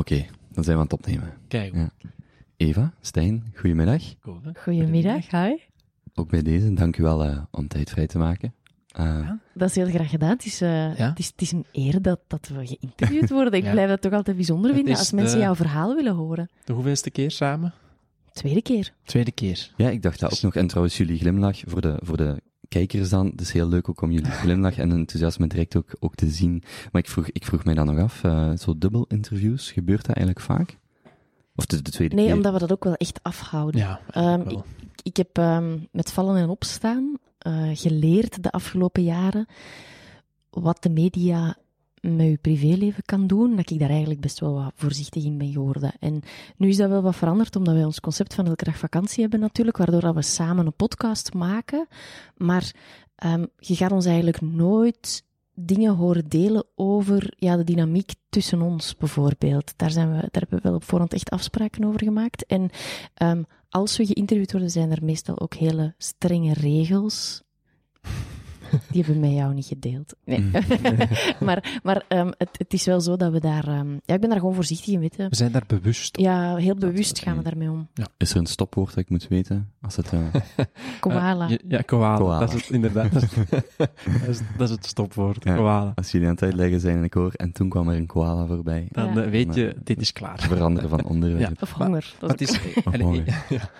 Oké, dan zijn we aan het opnemen. Kijk, Ja. Eva, Stijn, goedemiddag. hè? Goedemiddag, hi. Ook bij deze, dank u wel eh, om tijd vrij te maken. Eh, Ja. Dat is heel graag gedaan. Het is, eh, Ja? het is, het is een eer dat, dat we geïnterviewd worden. Ik Ja. blijf het toch altijd bijzonder vinden als mensen de- jouw verhaal willen horen. De hoeveelste keer samen? Tweede keer. Tweede keer. Ja, ik dacht dat ook nog. En trouwens, jullie glimlach voor de, voor de kijkers dan. Het is heel leuk ook om jullie glimlach en enthousiasme direct ook, ook te zien. Maar ik vroeg, ik vroeg mij dan nog af, eh, zo dubbel interviews, gebeurt dat eigenlijk vaak? Of de, de tweede Nee, keer? omdat we dat ook wel echt afhouden. Ja, Ehm, wel. Ik heb ehm, met vallen en opstaan eh, geleerd de afgelopen jaren wat de media met je privéleven kan doen, dat ik daar eigenlijk best wel wat voorzichtig in ben geworden. En nu is dat wel wat veranderd, omdat wij ons concept van elke dag vakantie hebben natuurlijk, waardoor dat we samen een podcast maken. Maar ehm, je gaat ons eigenlijk nooit dingen horen delen over ja, de dynamiek tussen ons, bijvoorbeeld. Daar, zijn we, daar hebben we wel op voorhand echt afspraken over gemaakt. En ehm, als we geïnterviewd worden, zijn er meestal ook hele strenge regels. Die hebben we met jou niet gedeeld. Nee. maar maar ehm, het, het is wel zo dat we daar... ehm, ja, ik ben daar gewoon voorzichtig in, weten. We zijn daar bewust op. Ja, heel bewust gaan we daarmee om. Is er een stopwoord dat ik moet weten? Als het, eh, Koala. Eh, ja, ja, koala. Koala. Dat is het, inderdaad. dat, is, dat, is, het stopwoord. Ja. Koala. als jullie aan het uitleggen zijn en ik hoor, en toen kwam er een koala voorbij. Dan Ja. eh, weet je, dit is klaar. Veranderen van onderwerp. Ja. Of honger. Dat Maar is is, Of en- honger. ja.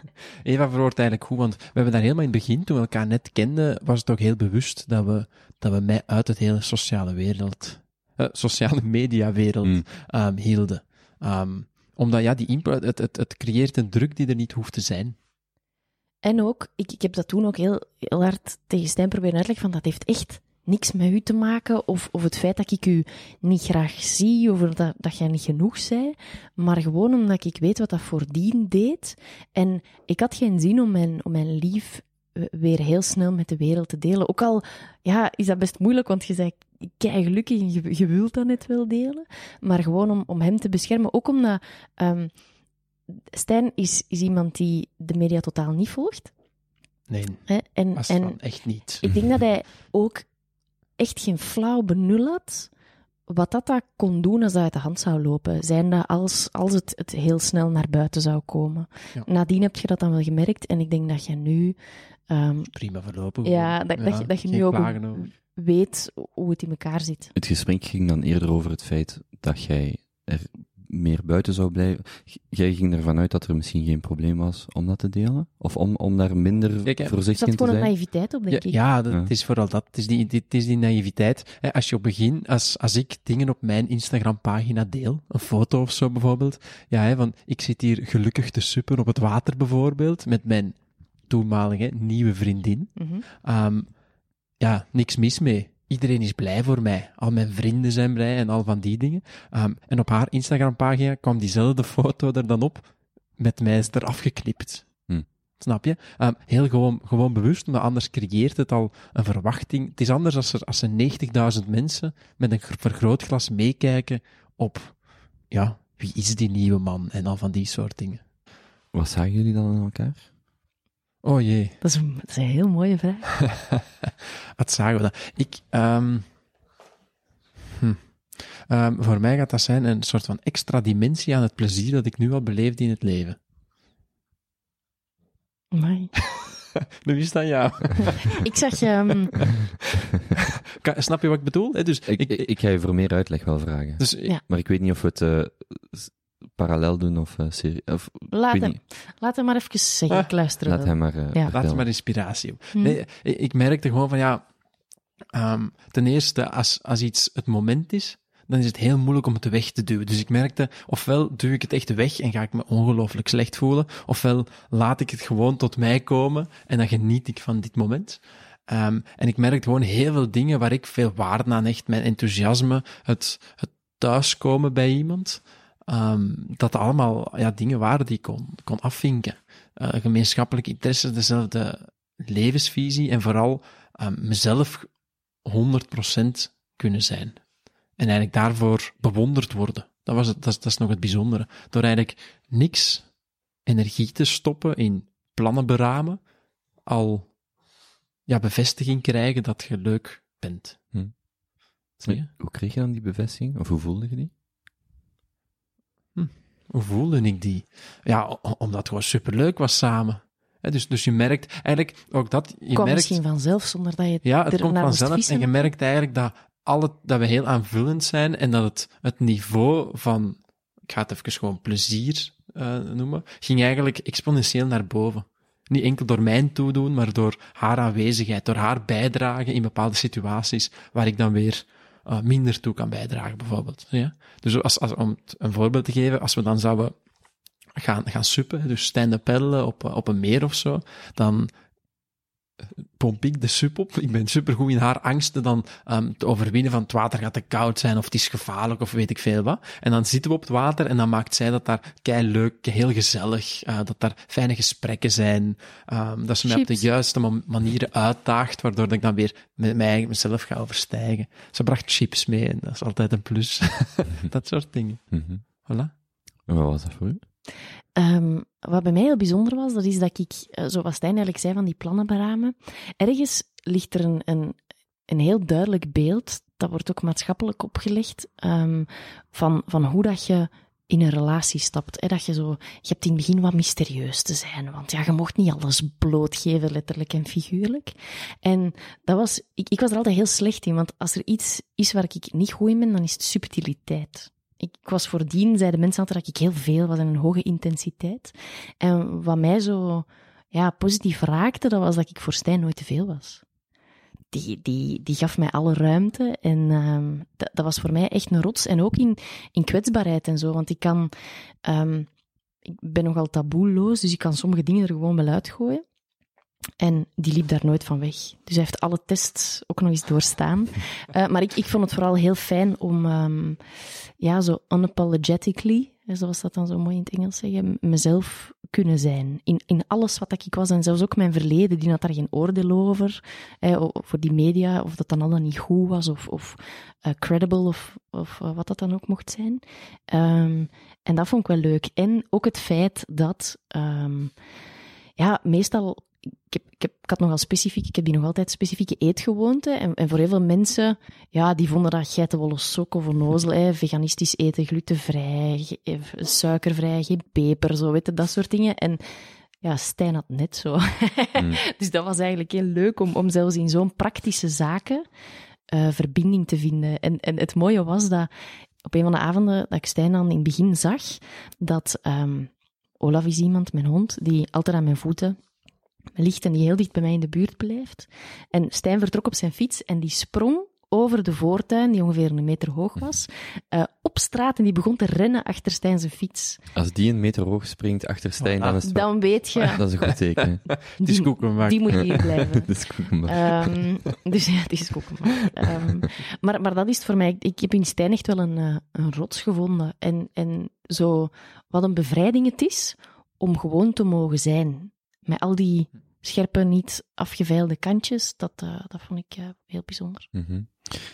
Eva verwoordt eigenlijk goed, want we hebben daar helemaal in het begin, toen we elkaar net kenden, was het ook heel bewust dat we, dat we mij uit het hele sociale wereld, eh, sociale mediawereld Mm. ehm, hielden. Ehm, omdat ja, die impro, het, het, het creëert een druk die er niet hoeft te zijn. En ook, ik, ik heb dat toen ook heel, heel hard tegen Stijn proberen uitleggen, van dat heeft echt niks met u te maken, of, of het feit dat ik u niet graag zie, of dat, dat jij niet genoeg zei, maar gewoon omdat ik weet wat dat voordien deed. En ik had geen zin om mijn, om mijn lief weer heel snel met de wereld te delen. Ook al ja, is dat best moeilijk, want je zei kei gelukkig en je, je wilt dat net wel delen, maar gewoon om, om hem te beschermen. Ook omdat ehm, Stijn is, is iemand die de media totaal niet volgt. Nee, Hè? En, en echt niet. ik denk dat hij ook echt geen flauw benul had wat dat, dat kon doen als dat uit de hand zou lopen. Zijnde als, als het, het heel snel naar buiten zou komen. Ja. Nadien heb je dat dan wel gemerkt en ik denk dat je nu ehm, Prima verlopen. Ja, dat- dat je- dat je nu ook- over. weet hoe het in elkaar zit. Het gesprek ging dan eerder over het feit dat jij er meer buiten zou blijven. Jij ging ervan uit dat er misschien geen probleem was om dat te delen? Of om, om daar minder Kijk, Er voorzichtig zat in te gewoon een zijn? naïviteit op, Ja, denk ik. ja, dat, Ja. het is vooral dat. Het is die, die- het is die naïviteit. Hè, Als je op begin, als, als ik dingen op mijn Instagram-pagina deel, een foto of zo bijvoorbeeld, ja, hè, van ik zit hier gelukkig te suppen op het water bijvoorbeeld, met mijn toenmalige nieuwe vriendin. Mhm. Ehm, ja, niks mis mee. Iedereen is blij voor mij. Al mijn vrienden zijn blij en al van die dingen. Ehm, en op haar Instagram-pagina kwam diezelfde foto er dan op, met mij is eraf geknipt. Hm. Snap je? Ehm, heel gewoon, gewoon bewust, maar anders creëert het al een verwachting. Het is anders als er, als er 90.000 mensen met een gr- vergrootglas meekijken op, ja, wie is die nieuwe man? En al van die soort dingen. Wat zagen jullie dan aan elkaar? Oh jee. Dat, is een, dat is een heel mooie vraag. Wat zagen we dan? Ik, ehm, hm. Ehm, voor mij gaat dat zijn een soort van extra dimensie aan het plezier dat ik nu al beleefd in het leven. Amai. Nu is dat jou. Ik zag... ehm, Ka- Snap je wat ik bedoel? Dus, Ik, ik, ik ga je voor meer uitleg wel vragen. dus Ja. Maar ik weet niet of we het eh, parallel doen of uh, serie. Of, laat, hem, niet. laat hem maar even zeggen. Ah, ik luister Laat hem maar. eh, Ja. laat vertellen. maar inspiratie op. Hm. Nee, ik, ik merkte gewoon van ja, ehm, ten eerste, als, als iets het moment is, dan is het heel moeilijk om het weg te duwen. Dus ik merkte, ofwel duw ik het echt weg en ga ik me ongelooflijk slecht voelen, ofwel laat ik het gewoon tot mij komen en dan geniet ik van dit moment. Ehm, en ik merkte gewoon heel veel dingen waar ik veel waarde aan hecht, mijn enthousiasme, het, het thuiskomen bij iemand, ehm, dat allemaal ja, dingen waren die ik kon, kon afvinken. Eh, gemeenschappelijke interesse, dezelfde levensvisie en vooral ehm, mezelf 100% kunnen zijn. En eigenlijk daarvoor bewonderd worden. Dat, was het, dat, is, dat is nog het bijzondere. Door eigenlijk niks energie te stoppen in plannen beramen, al ja, bevestiging krijgen dat je leuk bent. Hm. Zie je? Hoe kreeg je dan die bevestiging? Of hoe voelde je die? Hoe voelde ik die? Ja, omdat het gewoon superleuk was samen. Dus, dus je merkt eigenlijk ook dat. Je merkt, misschien vanzelf zonder dat je het ja, het komt vanzelf. En je merkt eigenlijk dat, alle, dat we heel aanvullend zijn en dat het, het niveau van, ik ga het even gewoon plezier eh, noemen, ging eigenlijk exponentieel naar boven. Niet enkel door mijn toedoen, maar door haar aanwezigheid, door haar bijdrage in bepaalde situaties waar ik dan weer eh, minder toe kan bijdragen, bijvoorbeeld. Ja? Dus als, als, om een voorbeeld te geven, als we dan zouden gaan, gaan suppen, dus stand-up paddelen op, eh, op een meer of zo, dan pomp ik de sup op. Ik ben supergoed in haar angsten dan um, te overwinnen van het water gaat te koud zijn of het is gevaarlijk of weet ik veel wat. En dan zitten we op het water en dan maakt zij dat daar kei leuk, heel gezellig, uh, dat daar fijne gesprekken zijn, um, dat ze mij op de juiste ma- manieren uitdaagt, waardoor ik dan weer met mij mezelf ga overstijgen. Ze bracht chips mee en dat is altijd een plus. dat soort dingen. Mhm. Voilà. En wat was dat voor u? Ehm, wat bij mij heel bijzonder was, dat is dat ik, eh, zoals Stijn eigenlijk zei, van die plannen beramen. Ergens ligt er een, een, een heel duidelijk beeld, dat wordt ook maatschappelijk opgelegd, ehm, van, van hoe dat je in een relatie stapt. Dat je, zo, je hebt in het begin wat mysterieus te zijn, want ja, je mocht niet alles blootgeven, letterlijk en figuurlijk. En dat was, ik, ik was er altijd heel slecht in, want als er iets is waar ik niet goed in ben, dan is het subtiliteit. Ik, ik was voordien, zeiden mensen altijd dat ik heel veel was en een hoge intensiteit. En wat mij zo ja, positief raakte, dat was dat ik voor Stijn nooit te veel was. Die, die, die gaf mij alle ruimte en ehm, dat, was voor mij echt een rots. En ook in, in kwetsbaarheid en zo, want ik kan... ehm, ik ben nogal taboeloos, dus ik kan sommige dingen er gewoon wel uitgooien. En die liep daar nooit van weg. Dus hij heeft alle tests ook nog eens doorstaan. Eh, maar ik, ik vond het vooral heel fijn om, ehm, ja, zo unapologetically, zoals dat dan zo mooi in het Engels zeggen, mezelf kunnen zijn. In, in alles wat ik was en zelfs ook mijn verleden, die had daar geen oordeel over. Eh, voor die media, of dat dan allemaal niet goed was, of, of eh, credible, of, of eh, wat dat dan ook mocht zijn. Ehm, en dat vond ik wel leuk. En ook het feit dat, ehm, ja, meestal ik, heb, ik, heb, ik had nogal specifiek, ik heb die nog altijd specifieke eetgewoonten. En, en voor heel veel mensen, ja, die vonden dat geitenwolle sok of onnozel, hè, veganistisch eten, glutenvrij, eh, suikervrij, geen peper, zo, weet je, dat soort dingen. En ja, Stijn had net zo. Mm. dus dat was eigenlijk heel leuk om, om zelfs in zo'n praktische zaken eh, verbinding te vinden. En, en het mooie was dat op een van de avonden dat ik Stijn dan in het begin zag, dat ehm, Olaf is iemand, mijn hond, die altijd aan mijn voeten ligt en die heel dicht bij mij in de buurt blijft. En Stijn vertrok op zijn fiets en die sprong over de voortuin, die ongeveer een meter hoog was, eh, op straat en die begon te rennen achter Stijn zijn fiets. Als die een meter hoog springt achter Stijn, dan is het Dan weet je, dat is een goed teken. Het is die moet hier blijven. Dat is Ehm, dus ja, het is koekenbak. Ehm, maar, maar dat is het voor mij. Ik, ik heb in Stijn echt wel een, eh, een rots gevonden. En, en zo, wat een bevrijding het is om gewoon te mogen zijn. Met al die scherpe, niet afgeveilde kantjes, dat, eh, dat vond ik eh, heel bijzonder. Mhm.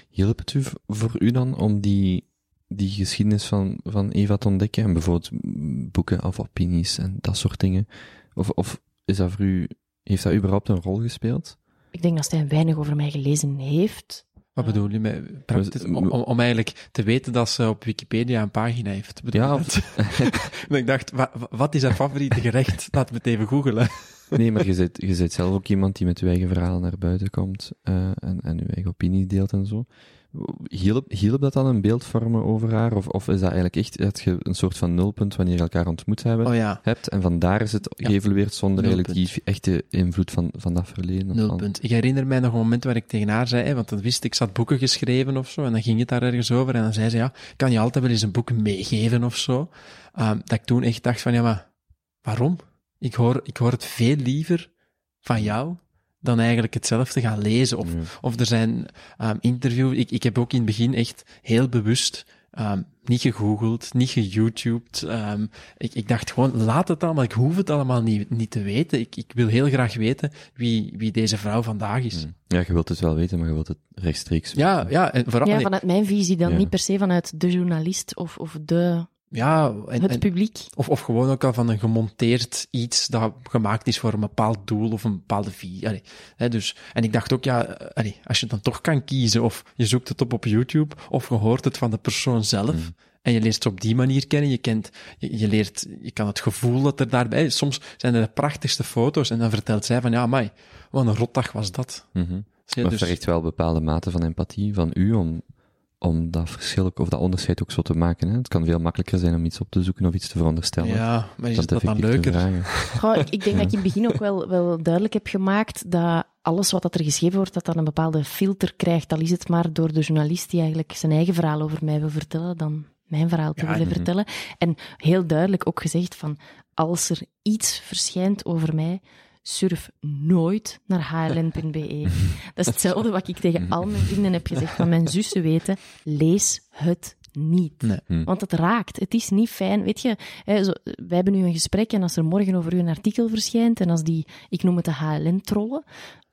Hielp het u voor u dan om die, die geschiedenis van, van Eva te ontdekken? En bijvoorbeeld mm, boeken of opinies en dat soort dingen? Of, of is dat voor u, heeft dat überhaupt een rol gespeeld? Ik denk dat Stijn weinig over mij gelezen heeft. Wat bedoel je met praktisch? Om, om, eigenlijk te weten dat ze op Wikipedia een pagina heeft. Ja, je dat? en ik dacht, wa- wa- wat is haar favoriete gerecht? Laten we het even googelen. Nee, maar je zit, je zit zelf ook iemand die met uw eigen verhaal naar buiten komt eh, en, en uw eigen opinie deelt en zo. Hielp, hielp dat dan een beeld vormen over haar? Of, of is dat eigenlijk echt dat je een soort van nulpunt wanneer je elkaar ontmoet hebben, Oh ja, hebt en vandaar is het Ja. geëvalueerd zonder eigenlijk die echte invloed van, van dat verleden? nulpunt. Ik herinner mij nog een moment waar ik tegen haar zei, hè, want dan wist ik, had boeken geschreven of zo, en dan ging het daar ergens over, en dan zei ze, ja, kan je altijd wel eens een boek meegeven of zo? Ehm, dat ik toen echt dacht van, ja, maar waarom? Ik hoor, ik hoor het veel liever van jou dan eigenlijk het zelf te gaan lezen. Of, Ja. of er zijn um, interviews. Ik, ik heb ook in het begin echt heel bewust um, niet gegoogeld, niet geYouTubed. Um, ik, ik dacht gewoon, laat het allemaal. Ik hoef het allemaal niet, niet te weten. Ik, ik wil heel graag weten wie, wie deze vrouw vandaag is. Mm. Ja, je wilt het wel weten, maar je wilt het rechtstreeks Ja, weten. ja, en vooral, Ja, nee, vanuit mijn visie dan Ja. niet per se vanuit de journalist of, of de, ja en, het en- publiek. Of, of gewoon ook al van een gemonteerd iets dat gemaakt is voor een bepaald doel of een bepaalde. Allee, hè, dus, en ik dacht ook, ja, allee, als je dan toch kan kiezen of je zoekt het op op YouTube of je hoort het van de persoon zelf Mm. En je leert ze op die manier kennen. Je, kent, je, je leert, je kan het gevoel dat er daarbij is. Soms zijn er de prachtigste foto's en dan vertelt zij van, ja, mai, wat een rotdag was dat. Je, Maar dus- vergt wel bepaalde mate van empathie van u om, om dat verschil ook- of dat onderscheid ook zo te maken. Hè? Het kan veel makkelijker zijn om iets op te zoeken of iets te veronderstellen. ja, maar is dan dat dan leuker? ik, ik denk dat ik in het begin ook wel, wel duidelijk heb gemaakt dat alles wat dat er geschreven wordt, dat dat een bepaalde filter krijgt. Al is het maar door de journalist die eigenlijk zijn eigen verhaal over mij wil vertellen, dan mijn verhaal te Ja, willen mhm. vertellen. En heel duidelijk ook gezegd van, als er iets verschijnt over mij, surf nooit naar hln.be. Dat is hetzelfde wat ik tegen al mijn vrienden heb gezegd, van mijn zussen weten, lees het niet. Nee. Hm. Want het raakt. Het is niet fijn. Weet je, hè, zo, wij hebben nu een gesprek en als er morgen over u een artikel verschijnt en als die, ik noem het de HLN-trollen,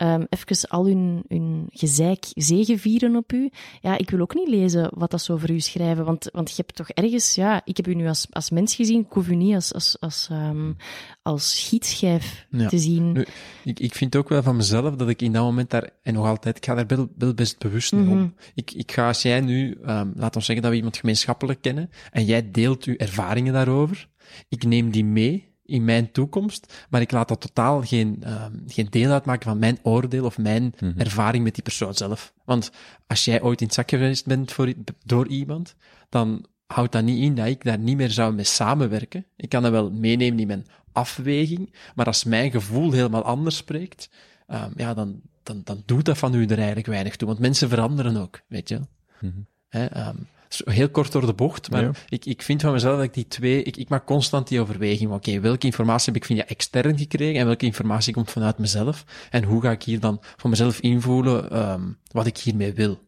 um, even al hun, hun gezeik zegevieren op u. Ja, ik wil ook niet lezen wat dat ze over u schrijven, want, want je hebt toch ergens, ja, ik heb u nu als, als mens gezien, ik hoef u niet als, als, als, um, als schietschijf Ja. te zien. Nu, ik, ik vind ook wel van mezelf dat ik in dat moment daar, en nog altijd, ik ga daar wel, wel best bewust mee om. Mhm. Ik, ik ga, als jij nu, um, laat ons zeggen dat we iemand gemeenschappelijk kennen, en jij deelt uw ervaringen daarover, ik neem die mee in mijn toekomst, maar ik laat dat totaal geen, um, geen deel uitmaken van mijn oordeel of mijn Mhm. ervaring met die persoon zelf. Want als jij ooit in het zak geweest bent voor, door iemand, dan houdt dat niet in dat ik daar niet meer zou mee samenwerken. Ik kan dat wel meenemen in mijn afweging, maar als mijn gevoel helemaal anders spreekt, um, ja, dan, dan, dan doet dat van u er eigenlijk weinig toe. Want mensen veranderen ook, weet je. Mhm. Um, zo heel kort door de bocht, maar Ja. ik, ik vind van mezelf dat ik die twee, ik, ik maak constant die overweging. van, Oké, welke informatie heb ik via extern gekregen en welke informatie komt vanuit mezelf? En hoe ga ik hier dan voor mezelf invoelen um, wat ik hiermee wil?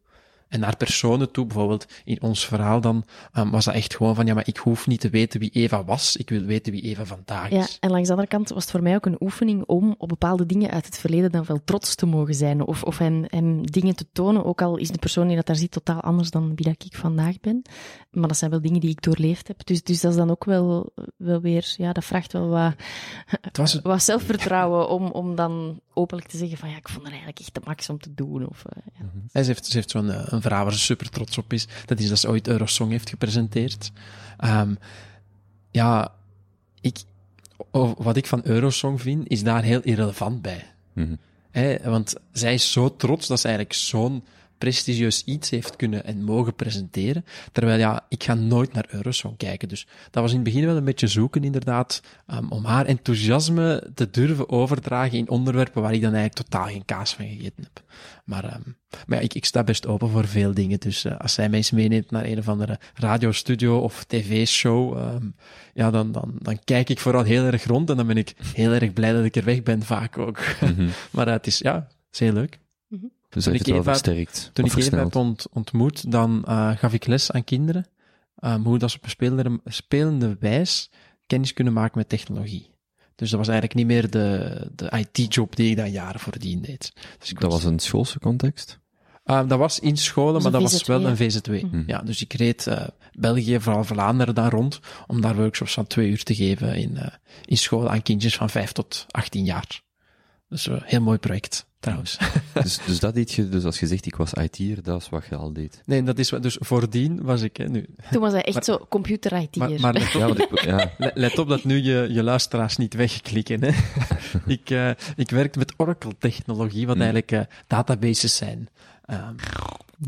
En naar personen toe, bijvoorbeeld in ons verhaal dan, um, was dat echt gewoon van, ja, maar ik hoef niet te weten wie Eva was, ik wil weten wie Eva vandaag Ja, is. en langs de andere kant was het voor mij ook een oefening om op bepaalde dingen uit het verleden dan wel trots te mogen zijn. Of, of hem, hem dingen te tonen, ook al is de persoon die dat daar zit totaal anders dan wie dat ik vandaag ben. Maar dat zijn wel dingen die ik doorleefd heb. Dus, dus dat is dan ook wel, wel weer, ja, dat vraagt wel wat, Het was, wat zelfvertrouwen om, om dan openlijk te zeggen van ja, ik vond het eigenlijk echt de max om te doen. Of, uh, ja. Hij heeft, ze heeft zo'n uh, een verhaal waar ze super trots op is. Dat is dat ze ooit Eurosong heeft gepresenteerd. Um, ja, ik, wat ik van Eurosong vind, is daar heel irrelevant bij. Mhm. He, want zij is zo trots dat ze eigenlijk zo'n prestigieus iets heeft kunnen en mogen presenteren. Terwijl ja, ik ga nooit naar Eurosong kijken. Dus dat was in het begin wel een beetje zoeken, inderdaad, um, om haar enthousiasme te durven overdragen in onderwerpen waar ik dan eigenlijk totaal geen kaas van gegeten heb. Maar, um, maar ja, ik, ik sta best open voor veel dingen. Dus uh, als zij mij eens meeneemt naar een of andere radiostudio of tv-show, um, ja, dan, dan, dan kijk ik vooral heel erg rond en dan ben ik heel erg blij dat ik er weg ben, vaak ook. Mhm. maar uh, het is, ja, is heel leuk. Dus Toen dat heeft ik het wel Eva- versterkt. Toen ik Eva heb ont, ontmoet, dan uh, gaf ik les aan kinderen. Um, hoe dat ze op een spelende, spelende wijs kennis kunnen maken met technologie. Dus dat was eigenlijk niet meer de, de IT-job die ik dan jaren voordien deed. Dus ik Dat was een schoolse context. Uh, dat was in scholen, was maar dat was VZ2, wel een VZ2. Mhm. Ja, dus ik reed uh, België, vooral Vlaanderen daar rond, om daar workshops van twee uur te geven in, uh, in school aan kindjes van vijf tot 18 jaar. Dus een heel mooi project, trouwens. dus, dus dat deed je, dus als je zegt ik was IT'er, dat is wat je al deed. nee, dat is wat, dus voordien was ik, hè, nu. Toen was hij echt Maar- zo computer-IT'er. Maar, maar let, op, Ja, ja, let- let op dat nu je, je luisteraars niet wegklikken, hè. ik, uh, ik werkte met Oracle-technologie, wat Hmm. eigenlijk uh, databases zijn. Um,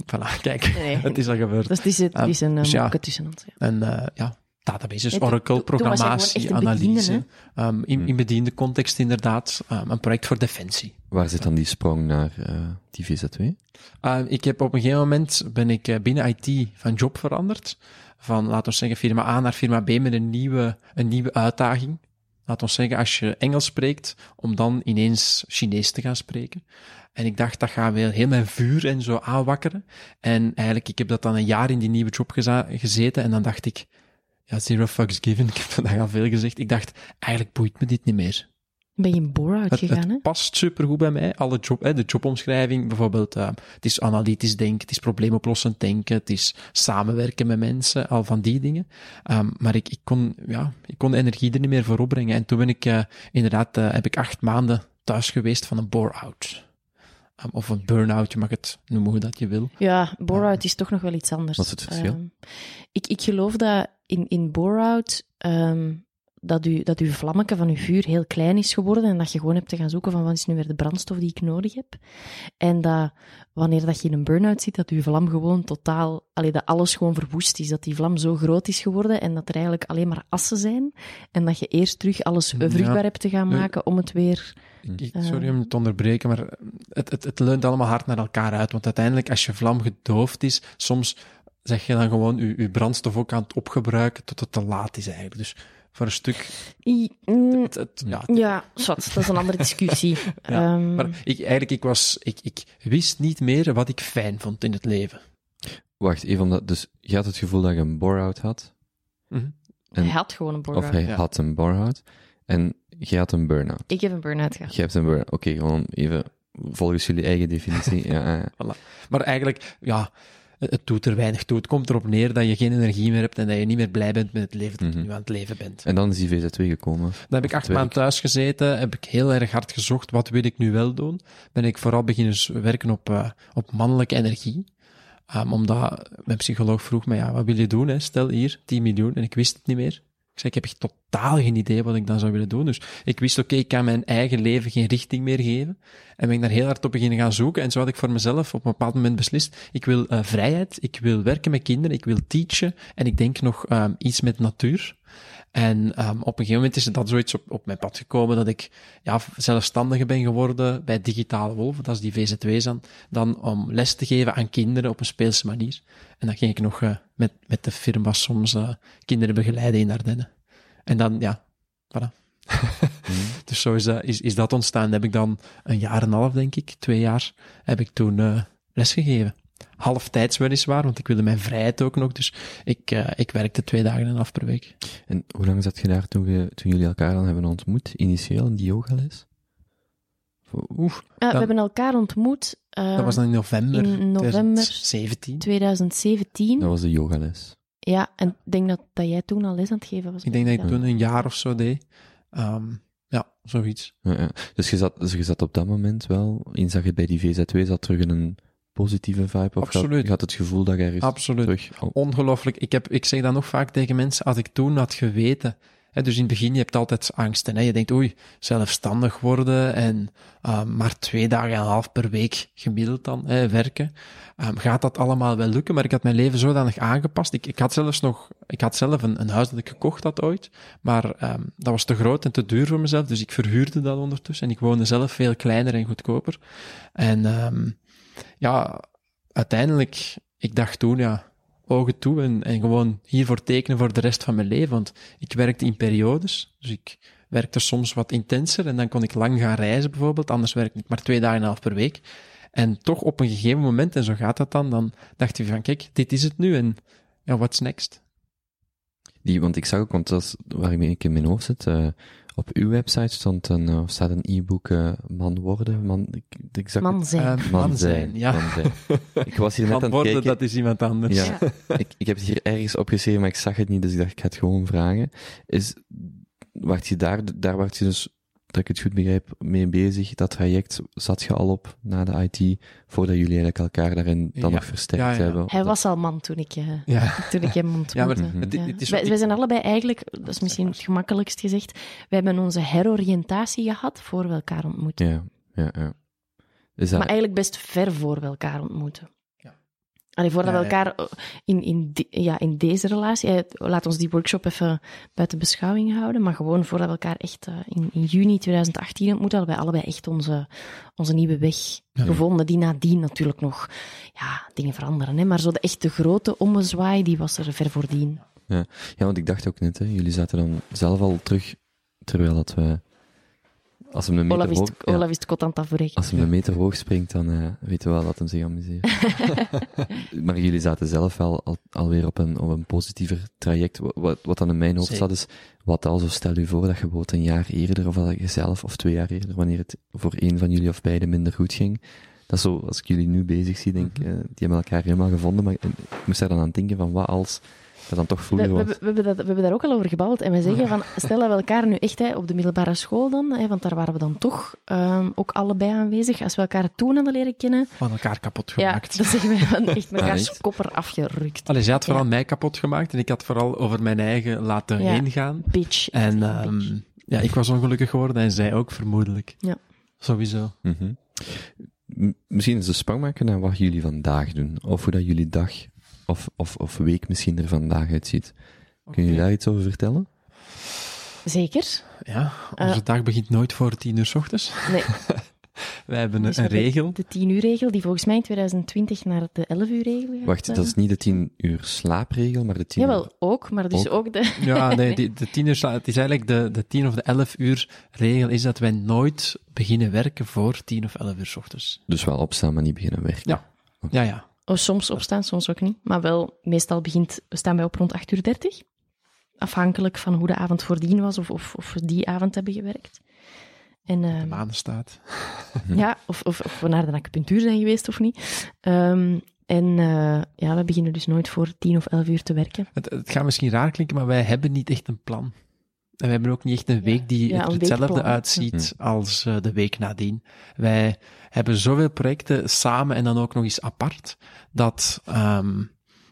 voilà, kijk, Nee. het is al gebeurd. Dus het is, het Ah, is een dus ja. tussen ons. Ja. En uh, ja, databases, Oracle, programmatie, analyse. Um, in, Hmm. in bediende context inderdaad. Um, een project voor defensie. waar zit dan die sprong naar uh, die VZ2? Uh, ik heb op een gegeven moment ben ik uh, binnen IT van job veranderd. Van, laten we zeggen, firma A naar firma B met een nieuwe, een nieuwe uitdaging. Laat ons zeggen, als je Engels spreekt, om dan ineens Chinees te gaan spreken. En ik dacht, dat gaat wel heel mijn vuur en zo aanwakkeren. En eigenlijk, ik heb dat dan een jaar in die nieuwe job gezeten en dan dacht ik, ja, zero fucks given. Ik heb vandaag al veel gezegd. Ik dacht, eigenlijk boeit me dit niet meer. Ben je in bore-out Het, gegaan, hè? het past supergoed bij mij. Alle job, hè, de jobomschrijving, bijvoorbeeld, uh, het is analytisch denken, het is probleemoplossend denken, het is samenwerken met mensen, al van die dingen. Um, maar ik, ik kon, ja, ik kon de energie er niet meer voor opbrengen. En toen ben ik, uh, inderdaad, uh, heb ik acht maanden thuis geweest van een bore-out. Um, of een burn-out, je mag het noemen hoe dat je wil. Ja, bore-out is toch nog wel iets anders. Wat is het verschil? Ehm, ik, ik geloof dat in, in bore-out ehm, dat, u, dat uw vlammetje van uw vuur heel klein is geworden en dat je gewoon hebt te gaan zoeken van wat is nu weer de brandstof die ik nodig heb. En dat wanneer dat je in een burn-out zit, dat uw vlam gewoon totaal, allee, dat alles gewoon verwoest is. Dat die vlam zo groot is geworden en dat er eigenlijk alleen maar assen zijn. En dat je eerst terug alles Ja. vruchtbaar hebt te gaan maken om het weer... Ik- Eh. sorry om het te onderbreken, maar het, het, het leunt allemaal hard naar elkaar uit. Want uiteindelijk, als je vlam gedoofd is, soms zeg je dan gewoon je, je brandstof ook aan het opgebruiken tot het te laat is eigenlijk. Dus voor een stuk... I- mm, Het, het- ja, ja, zwart, dat is een andere discussie. Ja, Ehm, maar ik, eigenlijk, ik, was, ik, ik wist niet meer wat ik fijn vond in het leven. Wacht, even omdat, dus je had het gevoel dat je een bore-out had, Mhm. en- hij had gewoon een of burn-out. hij Ja. had een bore-out, en jij had een burn-out. Ik heb een burn-out gehad. Jij hebt een burn-out. Oké, gewoon even volgens jullie eigen definitie. ja, ja, ja. Maar eigenlijk, ja, het, doet er weinig toe. Het komt erop neer dat je geen energie meer hebt en dat je niet meer blij bent met het leven dat je Mhm. nu aan het leven bent. En dan is die VZ2 gekomen. Dan heb ik acht maanden thuis gezeten, heb ik heel erg hard gezocht, wat wil ik nu wel doen? Ben ik vooral beginnen werken op, eh, op mannelijke energie. Um, omdat mijn psycholoog vroeg me, ja, wat wil je doen? Hè? Stel hier, 10 miljoen, en ik wist het niet meer. Ik zei, ik heb echt totaal geen idee wat ik dan zou willen doen. Dus ik wist, oké, ik kan mijn eigen leven geen richting meer geven. En ben ik daar heel hard op beginnen gaan zoeken. En zo had ik voor mezelf op een bepaald moment beslist, ik wil eh, vrijheid, ik wil werken met kinderen, ik wil teachen, en ik denk nog um, iets met natuur. En um, op een gegeven moment is dat zoiets op, op mijn pad gekomen dat ik ja, zelfstandige ben geworden bij Digitale Wolven, dat is die VZW's dan, dan om les te geven aan kinderen op een speelse manier. En dan ging ik nog uh, met, met de firma soms uh, kinderen begeleiden in Ardennen. En dan, ja, voilà. dus zo is, dat, is, is dat ontstaan. Dan heb ik dan een jaar en een half, denk ik, twee jaar, heb ik toen uh, lesgegeven. Halftijds weliswaar, want ik wilde mijn vrijheid ook nog. Dus ik, uh, ik werkte twee dagen en een half per week. En hoe lang zat je daar toen, je, toen jullie elkaar dan hebben ontmoet, initieel, in die yogales? Oeh, uh, dan, we hebben elkaar ontmoet. Uh, dat was dan in november, in november 2017. 2017. Dat was de yogales. Ja, en ik denk dat, dat jij toen al les aan het geven was. Ik denk dat ik toen een jaar of zo deed. Um, ja, zoiets. Ja, ja. Dus, je zat, dus je zat op dat moment wel, dat je bij die VZ2 zat, terug in een positieve vibe? Of Absoluut. Je had het gevoel dat er Absoluut. terug... Oh. Ongelooflijk. Ik, heb, ik zeg dat nog vaak tegen mensen, als ik toen had geweten... Hè, dus in het begin, je hebt altijd angsten. Hè? Je denkt, oei, zelfstandig worden en uh, maar twee dagen en een half per week gemiddeld dan hè, werken. Um, gaat dat allemaal wel lukken? Maar ik had mijn leven zodanig aangepast. Ik, ik had zelfs nog... Ik had zelf een, een huis dat ik gekocht had ooit, maar um, dat was te groot en te duur voor mezelf, dus ik verhuurde dat ondertussen en ik woonde zelf veel kleiner en goedkoper. En um, ja, uiteindelijk, ik dacht toen, ja, ogen toe en, en gewoon hiervoor tekenen voor de rest van mijn leven. Want ik werkte in periodes, dus ik werkte soms wat intenser en dan kon ik lang gaan reizen bijvoorbeeld, anders werkte ik maar twee dagen en een half per week. En toch op een gegeven moment, en zo gaat dat dan, dan dacht je van, kijk, dit is het nu en ja, what's next? Die, want ik zag ook, want dat is waarmee ik in mijn hoofd zit, uh, op uw website stond een, uh, staat een e-book uh, Man worden, man, ik, ik zag man zijn. Uh, man, man zijn, ja. Man zijn. Ik was hier net aan worden, het kijken. dat is iemand anders. Ja, ja. ik, ik heb het hier ergens opgeschreven, maar ik zag het niet, dus ik dacht, ik ga het gewoon vragen. Is, wacht je daar, daar werd je dus, dat ik het goed begrijp, mee bezig, dat traject zat je al op na de IT, voordat jullie eigenlijk elkaar daarin dan ja. nog versterkt ja, ja. hebben? Hij was al man toen ik, uh, toen ik hem ontmoette. Ja, maar Mhm. het, het is wij, wij, zijn allebei eigenlijk, dat is misschien het gemakkelijkst gezegd, we hebben onze heroriëntatie gehad voor we elkaar ontmoeten. Ja, ja, ja. Is dat... Maar eigenlijk best ver voor we elkaar ontmoeten. Allee, voordat ja, we elkaar in, in, de, ja, in deze relatie, laat ons die workshop even buiten beschouwing houden, maar gewoon voordat we elkaar echt uh, in, in juni 2018 ontmoeten, hadden wij allebei echt onze, onze nieuwe weg ja. gevonden, die nadien natuurlijk nog ja, dingen veranderen. Hè? Maar zo de echt de grote ommezwaai, die was er ver voordien. Ja, ja want ik dacht ook net, hè, jullie zaten dan zelf al terug, terwijl dat we als hem een meter Olaf is, hoog, ja. Olaf is kot aan het afbreken. Als hem een meter hoog springt, dan uh, weten we wel dat hem zich amuseert. maar jullie zaten zelf wel al, alweer op een, op een positiever traject. Wat, wat dan in mijn hoofd zat is, wat also stel u voor dat je bijvoorbeeld een jaar eerder, of dat je zelf, of twee jaar eerder, wanneer het voor een van jullie of beiden minder goed ging. Dat is zo, als ik jullie nu bezig zie, denk ik, -hmm. uh, die hebben elkaar helemaal gevonden, maar ik moest daar dan aan denken van, wat als Dat dan toch We, vroeger we, was. we, we hebben dat, we hebben daar ook al over gebabbeld. En wij zeggen van, stel dat we elkaar nu echt hè, op de middelbare school dan, hè, want daar waren we dan toch ehm, ook allebei aanwezig. Als we elkaar toen hadden leren kennen, Van elkaar kapot ja, gemaakt. dan zeggen wij van echt Ah, mekaars echt? kopper afgerukt. Allee, zij had vooral Ja. mij kapot gemaakt en ik had vooral over mijn eigen laten Ja. heen gaan. Bitch. En Bitch. ehm, ja, ik was ongelukkig geworden en zij ook vermoedelijk. Ja. Sowieso. Mhm. Misschien is de sprong maken naar wat jullie vandaag doen. Of hoe dat jullie dag of, of, of week misschien er vandaag uitziet. Kun je daar iets over vertellen? Zeker. Ja, onze Eh. dag begint nooit voor tien uur s ochtends. Nee, Wij hebben een, dus een regel. De 10 uur regel, die volgens mij in 2020 naar de 11 uur regel gaat. Wacht, dat eh. is niet de 10 uur slaapregel, maar de 10 uur... Jawel, ook, maar dus Ook? ook, de... Ja, nee, die, de tien uur, sla- het is eigenlijk de, de tien of de elf uur regel is dat wij nooit beginnen werken voor tien of elf uur s ochtends. Dus wel opstaan, maar niet beginnen werken. Ja. Ja, ja. Oh, soms opstaan, soms ook niet. Maar wel, meestal begint, staan wij op rond 8 uur 30. Afhankelijk van hoe de avond voordien was of, of, of we die avond hebben gewerkt. En, De ehm, maan staat. ja, of, of, of we naar de acupunctuur zijn geweest of niet. Ehm, en eh, ja, we beginnen dus nooit voor 10 of 11 uur te werken. Het, het gaat misschien raar klinken, maar wij hebben niet echt een plan. En we hebben ook niet echt een week die Ja, er hetzelfde uitziet als eh, de week nadien. Wij hebben zoveel projecten samen en dan ook nog eens apart, dat ehm,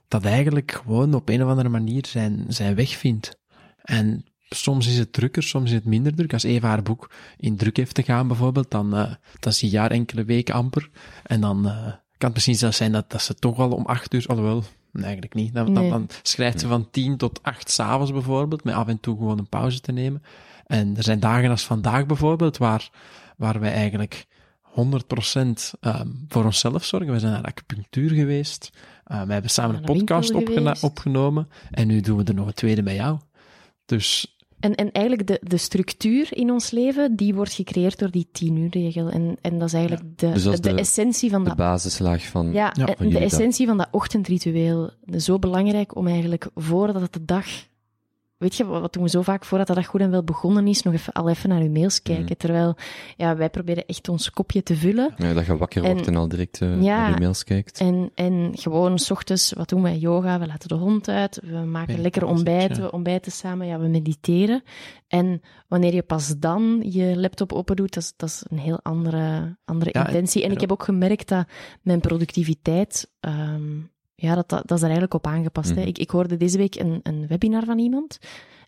dat eigenlijk gewoon op een of andere manier zijn, zijn weg vindt. En soms is het drukker, soms is het minder druk. Als Eva haar boek in druk heeft te gaan bijvoorbeeld, dan, eh dan zie je haar enkele weken amper. En dan eh, kan het misschien zelfs zijn dat, dat ze toch al om acht uur, alhoewel, eigenlijk niet. Dan, dan, Nee. dan schrijft ze van tien tot acht s'avonds bijvoorbeeld, met af en toe gewoon een pauze te nemen. En er zijn dagen als vandaag bijvoorbeeld, waar, waar wij eigenlijk 100% ehm, voor onszelf zorgen. We zijn naar acupunctuur geweest. Uh, we hebben samen een podcast opgena- opgenomen. En nu doen we er nog een tweede met jou. Dus En, en eigenlijk de, de structuur in ons leven, die wordt gecreëerd door die 10 uur regel. En, en dat is eigenlijk de, Dus dat is de, de- essentie van De dat basislaag van... Ja, Ja, en van de dag. essentie van dat ochtendritueel. Zo belangrijk om eigenlijk voordat het de dag. Weet je, wat doen we zo vaak voordat dag goed en wel begonnen is, nog even, al even naar uw mails kijken. Mhm. Terwijl ja, wij proberen echt ons kopje te vullen. Ja, dat je wakker En- wordt en al direct eh, Ja. naar je mails kijkt. En, en gewoon s ochtends, wat doen wij? Yoga, we laten de hond uit, we maken lekker ja. we ontbijten samen, ja, we mediteren. En wanneer je pas dan je laptop open doet, dat is, dat is een heel andere, andere intentie. En en- ik heb ook gemerkt dat mijn productiviteit, ehm, ja, dat, dat, dat is er eigenlijk op aangepast. hè. Mhm. Ik, ik hoorde deze week een, een webinar van iemand.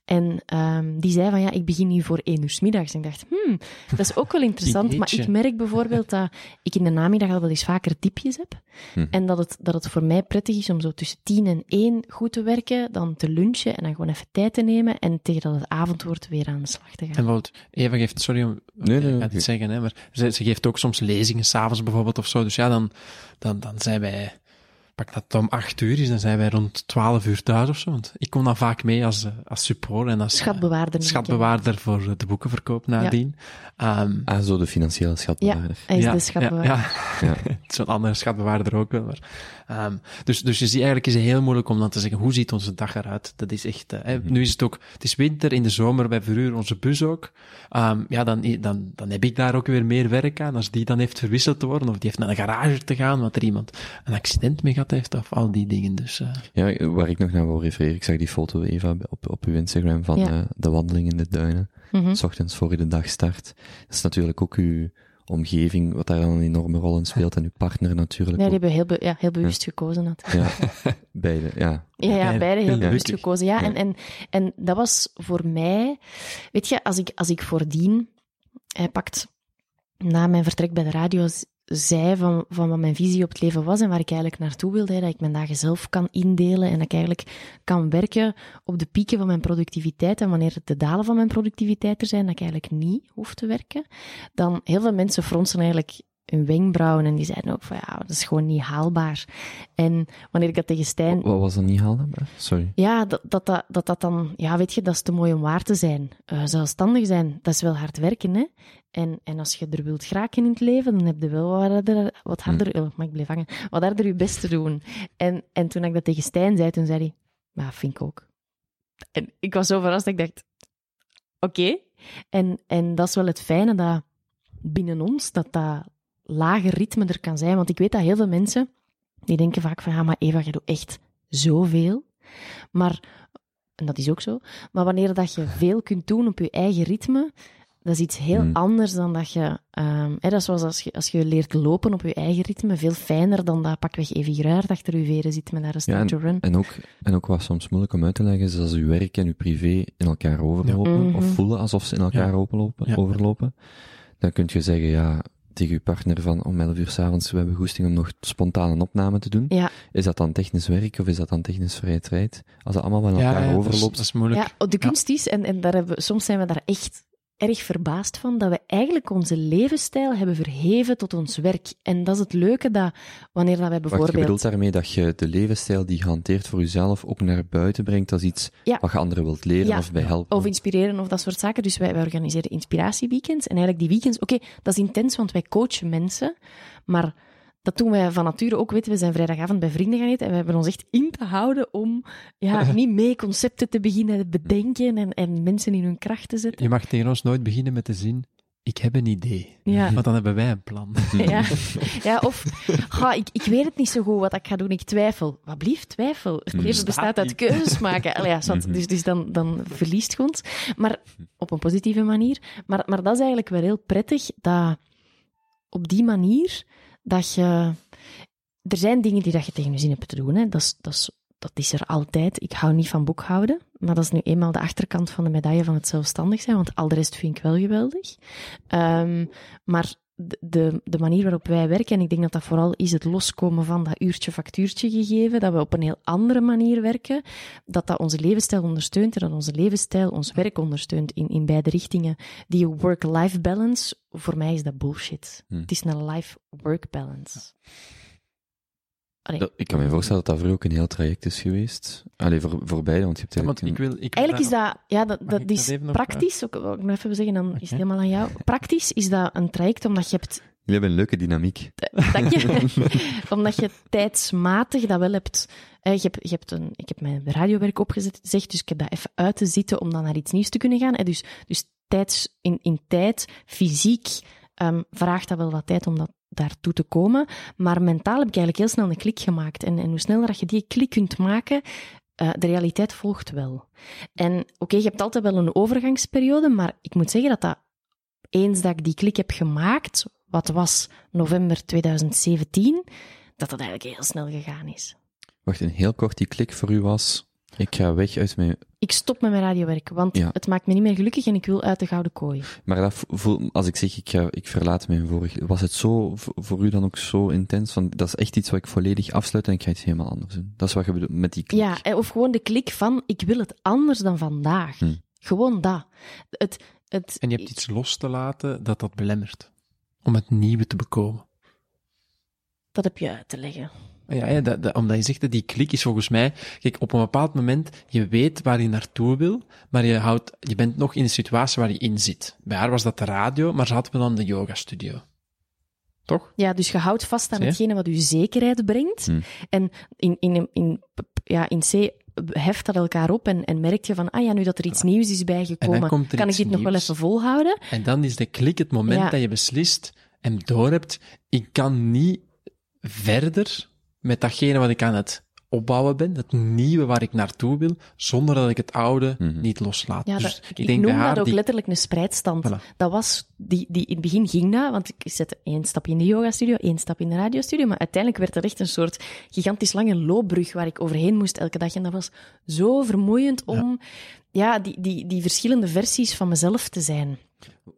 En ehm, die zei van, ja, ik begin nu voor één uur 's middags. En ik dacht, hmm, dat is ook wel interessant. maar ik merk bijvoorbeeld dat ik in de namiddag al wel eens vaker diepjes heb. Hm. En dat het, dat het voor mij prettig is om zo tussen tien en één goed te werken, dan te lunchen en dan gewoon even tijd te nemen en tegen dat het avond wordt weer aan de slag te En gaan. bijvoorbeeld, Eva geeft, sorry om Nee, nee, ga het zeggen, hè, maar ze, ze geeft ook soms lezingen s'avonds bijvoorbeeld of zo. Dus ja, dan, dan, dan zijn wij, pak dat om acht uur is, dan zijn wij rond twaalf uur thuis of zo. Want ik kom dan vaak mee als, eh, als support en als eh, Schatbewaarder. schatbewaarder voor eh, de boekenverkoop nadien. Ehm, Ah, zo de financiële schatbewaarder. Hij is ja, de schatbewaarder. Ja, ja. Ja. Zo'n andere schatbewaarder ook wel. Maar, ehm, dus, dus je ziet, eigenlijk is het heel moeilijk om dan te zeggen, hoe ziet onze dag eruit? Dat is echt, hè, nu is het ook, het is winter, in de zomer, wij verhuren onze bus ook. Ehm, ja, dan, dan, dan heb ik daar ook weer meer werk aan. Als die dan heeft verwisseld te worden, of die heeft naar een garage te gaan, want er iemand een accident mee gehad heeft, of al die dingen. Dus, eh, Ja, waar ik nog naar wil refereren, ik zag die foto, Eva, op, op uw Instagram van Ja. eh, de wandeling in de duinen. Mhm. S ochtends voor de dag start. Dat is natuurlijk ook uw omgeving, wat daar dan een enorme rol in speelt. En uw partner natuurlijk Ja, die ook. hebben heel, be- ja, heel bewust gekozen. natuurlijk. Ja, beide, ja. Ja, ja, Beide. heel Ja. bewust gekozen. Ja, Ja. En, en, en dat was voor mij... Weet je, als ik, als ik voordien... Hij pakt na mijn vertrek bij de radio zei van, van wat mijn visie op het leven was en waar ik eigenlijk naartoe wilde, hè, dat ik mijn dagen zelf kan indelen en dat ik eigenlijk kan werken op de pieken van mijn productiviteit en wanneer de dalen van mijn productiviteit er zijn, dat ik eigenlijk niet hoef te werken, dan heel veel mensen fronsen eigenlijk hun wenkbrauwen en die zeiden ook van ja, dat is gewoon niet haalbaar. En wanneer ik dat tegen Stijn Wat was dat niet haalbaar? Sorry. ja, dat dat, dat, dat dat dan, ja, weet je, dat is te mooi om waar te zijn. Eh, zelfstandig zijn, dat is wel hard werken, hè. En, en als je er wilt geraken in het leven, dan heb je wel wat harder, wat harder, oh, maar ik blijf hangen, wat harder je best te doen. En, en toen ik dat tegen Stijn zei, toen zei hij, ja, vind ik ook. En ik was zo verrast, dat ik dacht, oké. En, en dat is wel het fijne, dat binnen ons, dat dat lage ritme er kan zijn. Want ik weet dat heel veel mensen, die denken vaak van, ja, maar Eva, je doet echt zoveel. Maar, en dat is ook zo, maar wanneer dat je veel kunt doen op je eigen ritme, dat is iets heel Hmm. anders dan dat je... ehm, hè, dat is zoals als je, als je leert lopen op je eigen ritme, veel fijner dan dat pakweg Evi Gruijert achter je veren zit met naar een start to run. En ook, en ook wat soms moeilijk om uit te leggen, is als uw werk en uw privé in elkaar overlopen, Ja. of Mhm. voelen alsof ze in elkaar Ja. overlopen, Ja. overlopen, dan kun je zeggen, ja, tegen je partner van om 11 uur s'avonds, we hebben goesting om nog spontaan een opname te doen. Ja, Is dat dan technisch werk of is dat dan technisch vrije tijd? Als dat allemaal Ja, elkaar ja, dat is, overloopt. dat is moeilijk. ja de kunst is, en, en daar hebben, soms zijn we daar echt erg verbaasd van, dat we eigenlijk onze levensstijl hebben verheven tot ons werk. En dat is het leuke, dat wanneer dat wij Wacht, je bijvoorbeeld... bedoelt daarmee dat je de levensstijl die je hanteert voor jezelf ook naar buiten brengt als iets Ja. wat je anderen wilt leren Ja. of bij helpen? Of inspireren of dat soort zaken. Dus wij, wij organiseren inspiratieweekends. En eigenlijk die weekends, oké, dat is intens, want wij coachen mensen. Maar dat doen wij van nature ook. Weten, we zijn vrijdagavond bij vrienden gaan eten. En we hebben ons echt in te houden om ja, niet mee concepten te beginnen bedenken en, en mensen in hun kracht te zetten. Je mag tegen ons nooit beginnen met de zin, ik heb een idee. Ja. Want dan hebben wij een plan. Ja, ja of ga, ik, ik weet het niet zo goed wat ik ga doen, ik twijfel. Wat blieft twijfel? Het leven bestaat uit keuzes maken. Allee, ja, zwart, dus dus dan, dan verliest je ons. Maar op een positieve manier. Maar, maar dat is eigenlijk wel heel prettig, dat op die manier dat je... Er zijn dingen die dat je tegen je zin hebt te doen. Hè. Dat, is, dat, is, dat is er altijd. Ik hou niet van boekhouden. Maar dat is nu eenmaal de achterkant van de medaille van het zelfstandig zijn. Want al de rest vind ik wel geweldig. Ehm, maar de, de, manier waarop wij werken, en ik denk dat dat vooral is het loskomen van dat uurtje-factuurtje gegeven, dat we op een heel andere manier werken, dat dat onze levensstijl ondersteunt en dat onze levensstijl ons werk ondersteunt in, in beide richtingen. Die work-life balance, voor mij is dat bullshit. Hmm. Het is een life-work balance. Dat- ik kan me voorstellen dat dat voor u ook een heel traject is geweest. Allee, voor, voor beide, want je hebt Ja, want eigenlijk ik wil, ik Eigenlijk is dat, ja, dat, dat is praktisch, ook, wil ik nog even zeggen, dan is het helemaal aan jou. Praktisch is dat een traject omdat je hebt Jullie hebben een leuke dynamiek. Dank je. Omdat je tijdsmatig dat wel hebt. eh, Je hebt, je hebt een, ik heb mijn radiowerk opgezet, zeg, dus ik heb dat even uit te zitten om dan naar iets nieuws te kunnen gaan. Dus, dus tijds, in, in tijd, fysiek, ehm, vraagt dat wel wat tijd om dat daartoe te komen. Maar mentaal heb ik eigenlijk heel snel een klik gemaakt. En, en hoe sneller dat je die klik kunt maken, eh, de realiteit volgt wel. En oké, je hebt altijd wel een overgangsperiode, maar ik moet zeggen dat dat eens dat ik die klik heb gemaakt, wat was november 2017, dat dat eigenlijk heel snel gegaan is. Wacht, een heel kort die klik voor u was, ik ga weg uit mijn... Ik stop met mijn radiowerk, want Ja. het maakt me niet meer gelukkig en ik wil uit de gouden kooi. Maar dat voel, als ik zeg, ik, ga, ik verlaat mijn vorige... Was het zo, voor u dan ook zo intens? Van, dat is echt iets wat ik volledig afsluit en ik ga iets helemaal anders doen. Dat is wat je bedoelt met die klik. Ja, eh, of gewoon de klik van, ik wil het anders dan vandaag. Hm. Gewoon dat. Het, het, En je hebt iets los te laten dat dat belemmert. Om het nieuwe te bekomen. Dat heb je uit te leggen. Ja, ja dat, dat- omdat je zegt dat die klik is volgens mij... Kijk, op een bepaald moment, je weet waar je naartoe wil, maar je, houdt, je bent nog in de situatie waar je in zit. Bij haar was dat de radio, maar ze had wel dan de yogastudio. Toch? Ja, dus je houdt vast aan hetgene wat je zekerheid brengt. Hm. En in, in, in, ja, in C heft dat elkaar op en, en merk je van, ah ja, nu dat er iets nieuws is En bijgekomen, kan ik dit nog wel even volhouden? En dan is de klik het moment Ja. dat je beslist en doorhebt, ik kan niet verder met datgene wat ik aan het opbouwen ben, het nieuwe waar ik naartoe wil, zonder dat ik het oude Mhm. niet loslaat. Ja, dus dat, ik, ik, denk bij noem haar dat ook die... letterlijk een spreidstand. Voilà. Dat was, die, die, in het begin ging dat, want ik zette één stap in de yogastudio, één stap in de radiostudio, maar uiteindelijk werd er echt een soort gigantisch lange loopbrug waar ik overheen moest elke dag. En dat was zo vermoeiend om ja. die, die, die verschillende versies van mezelf te zijn.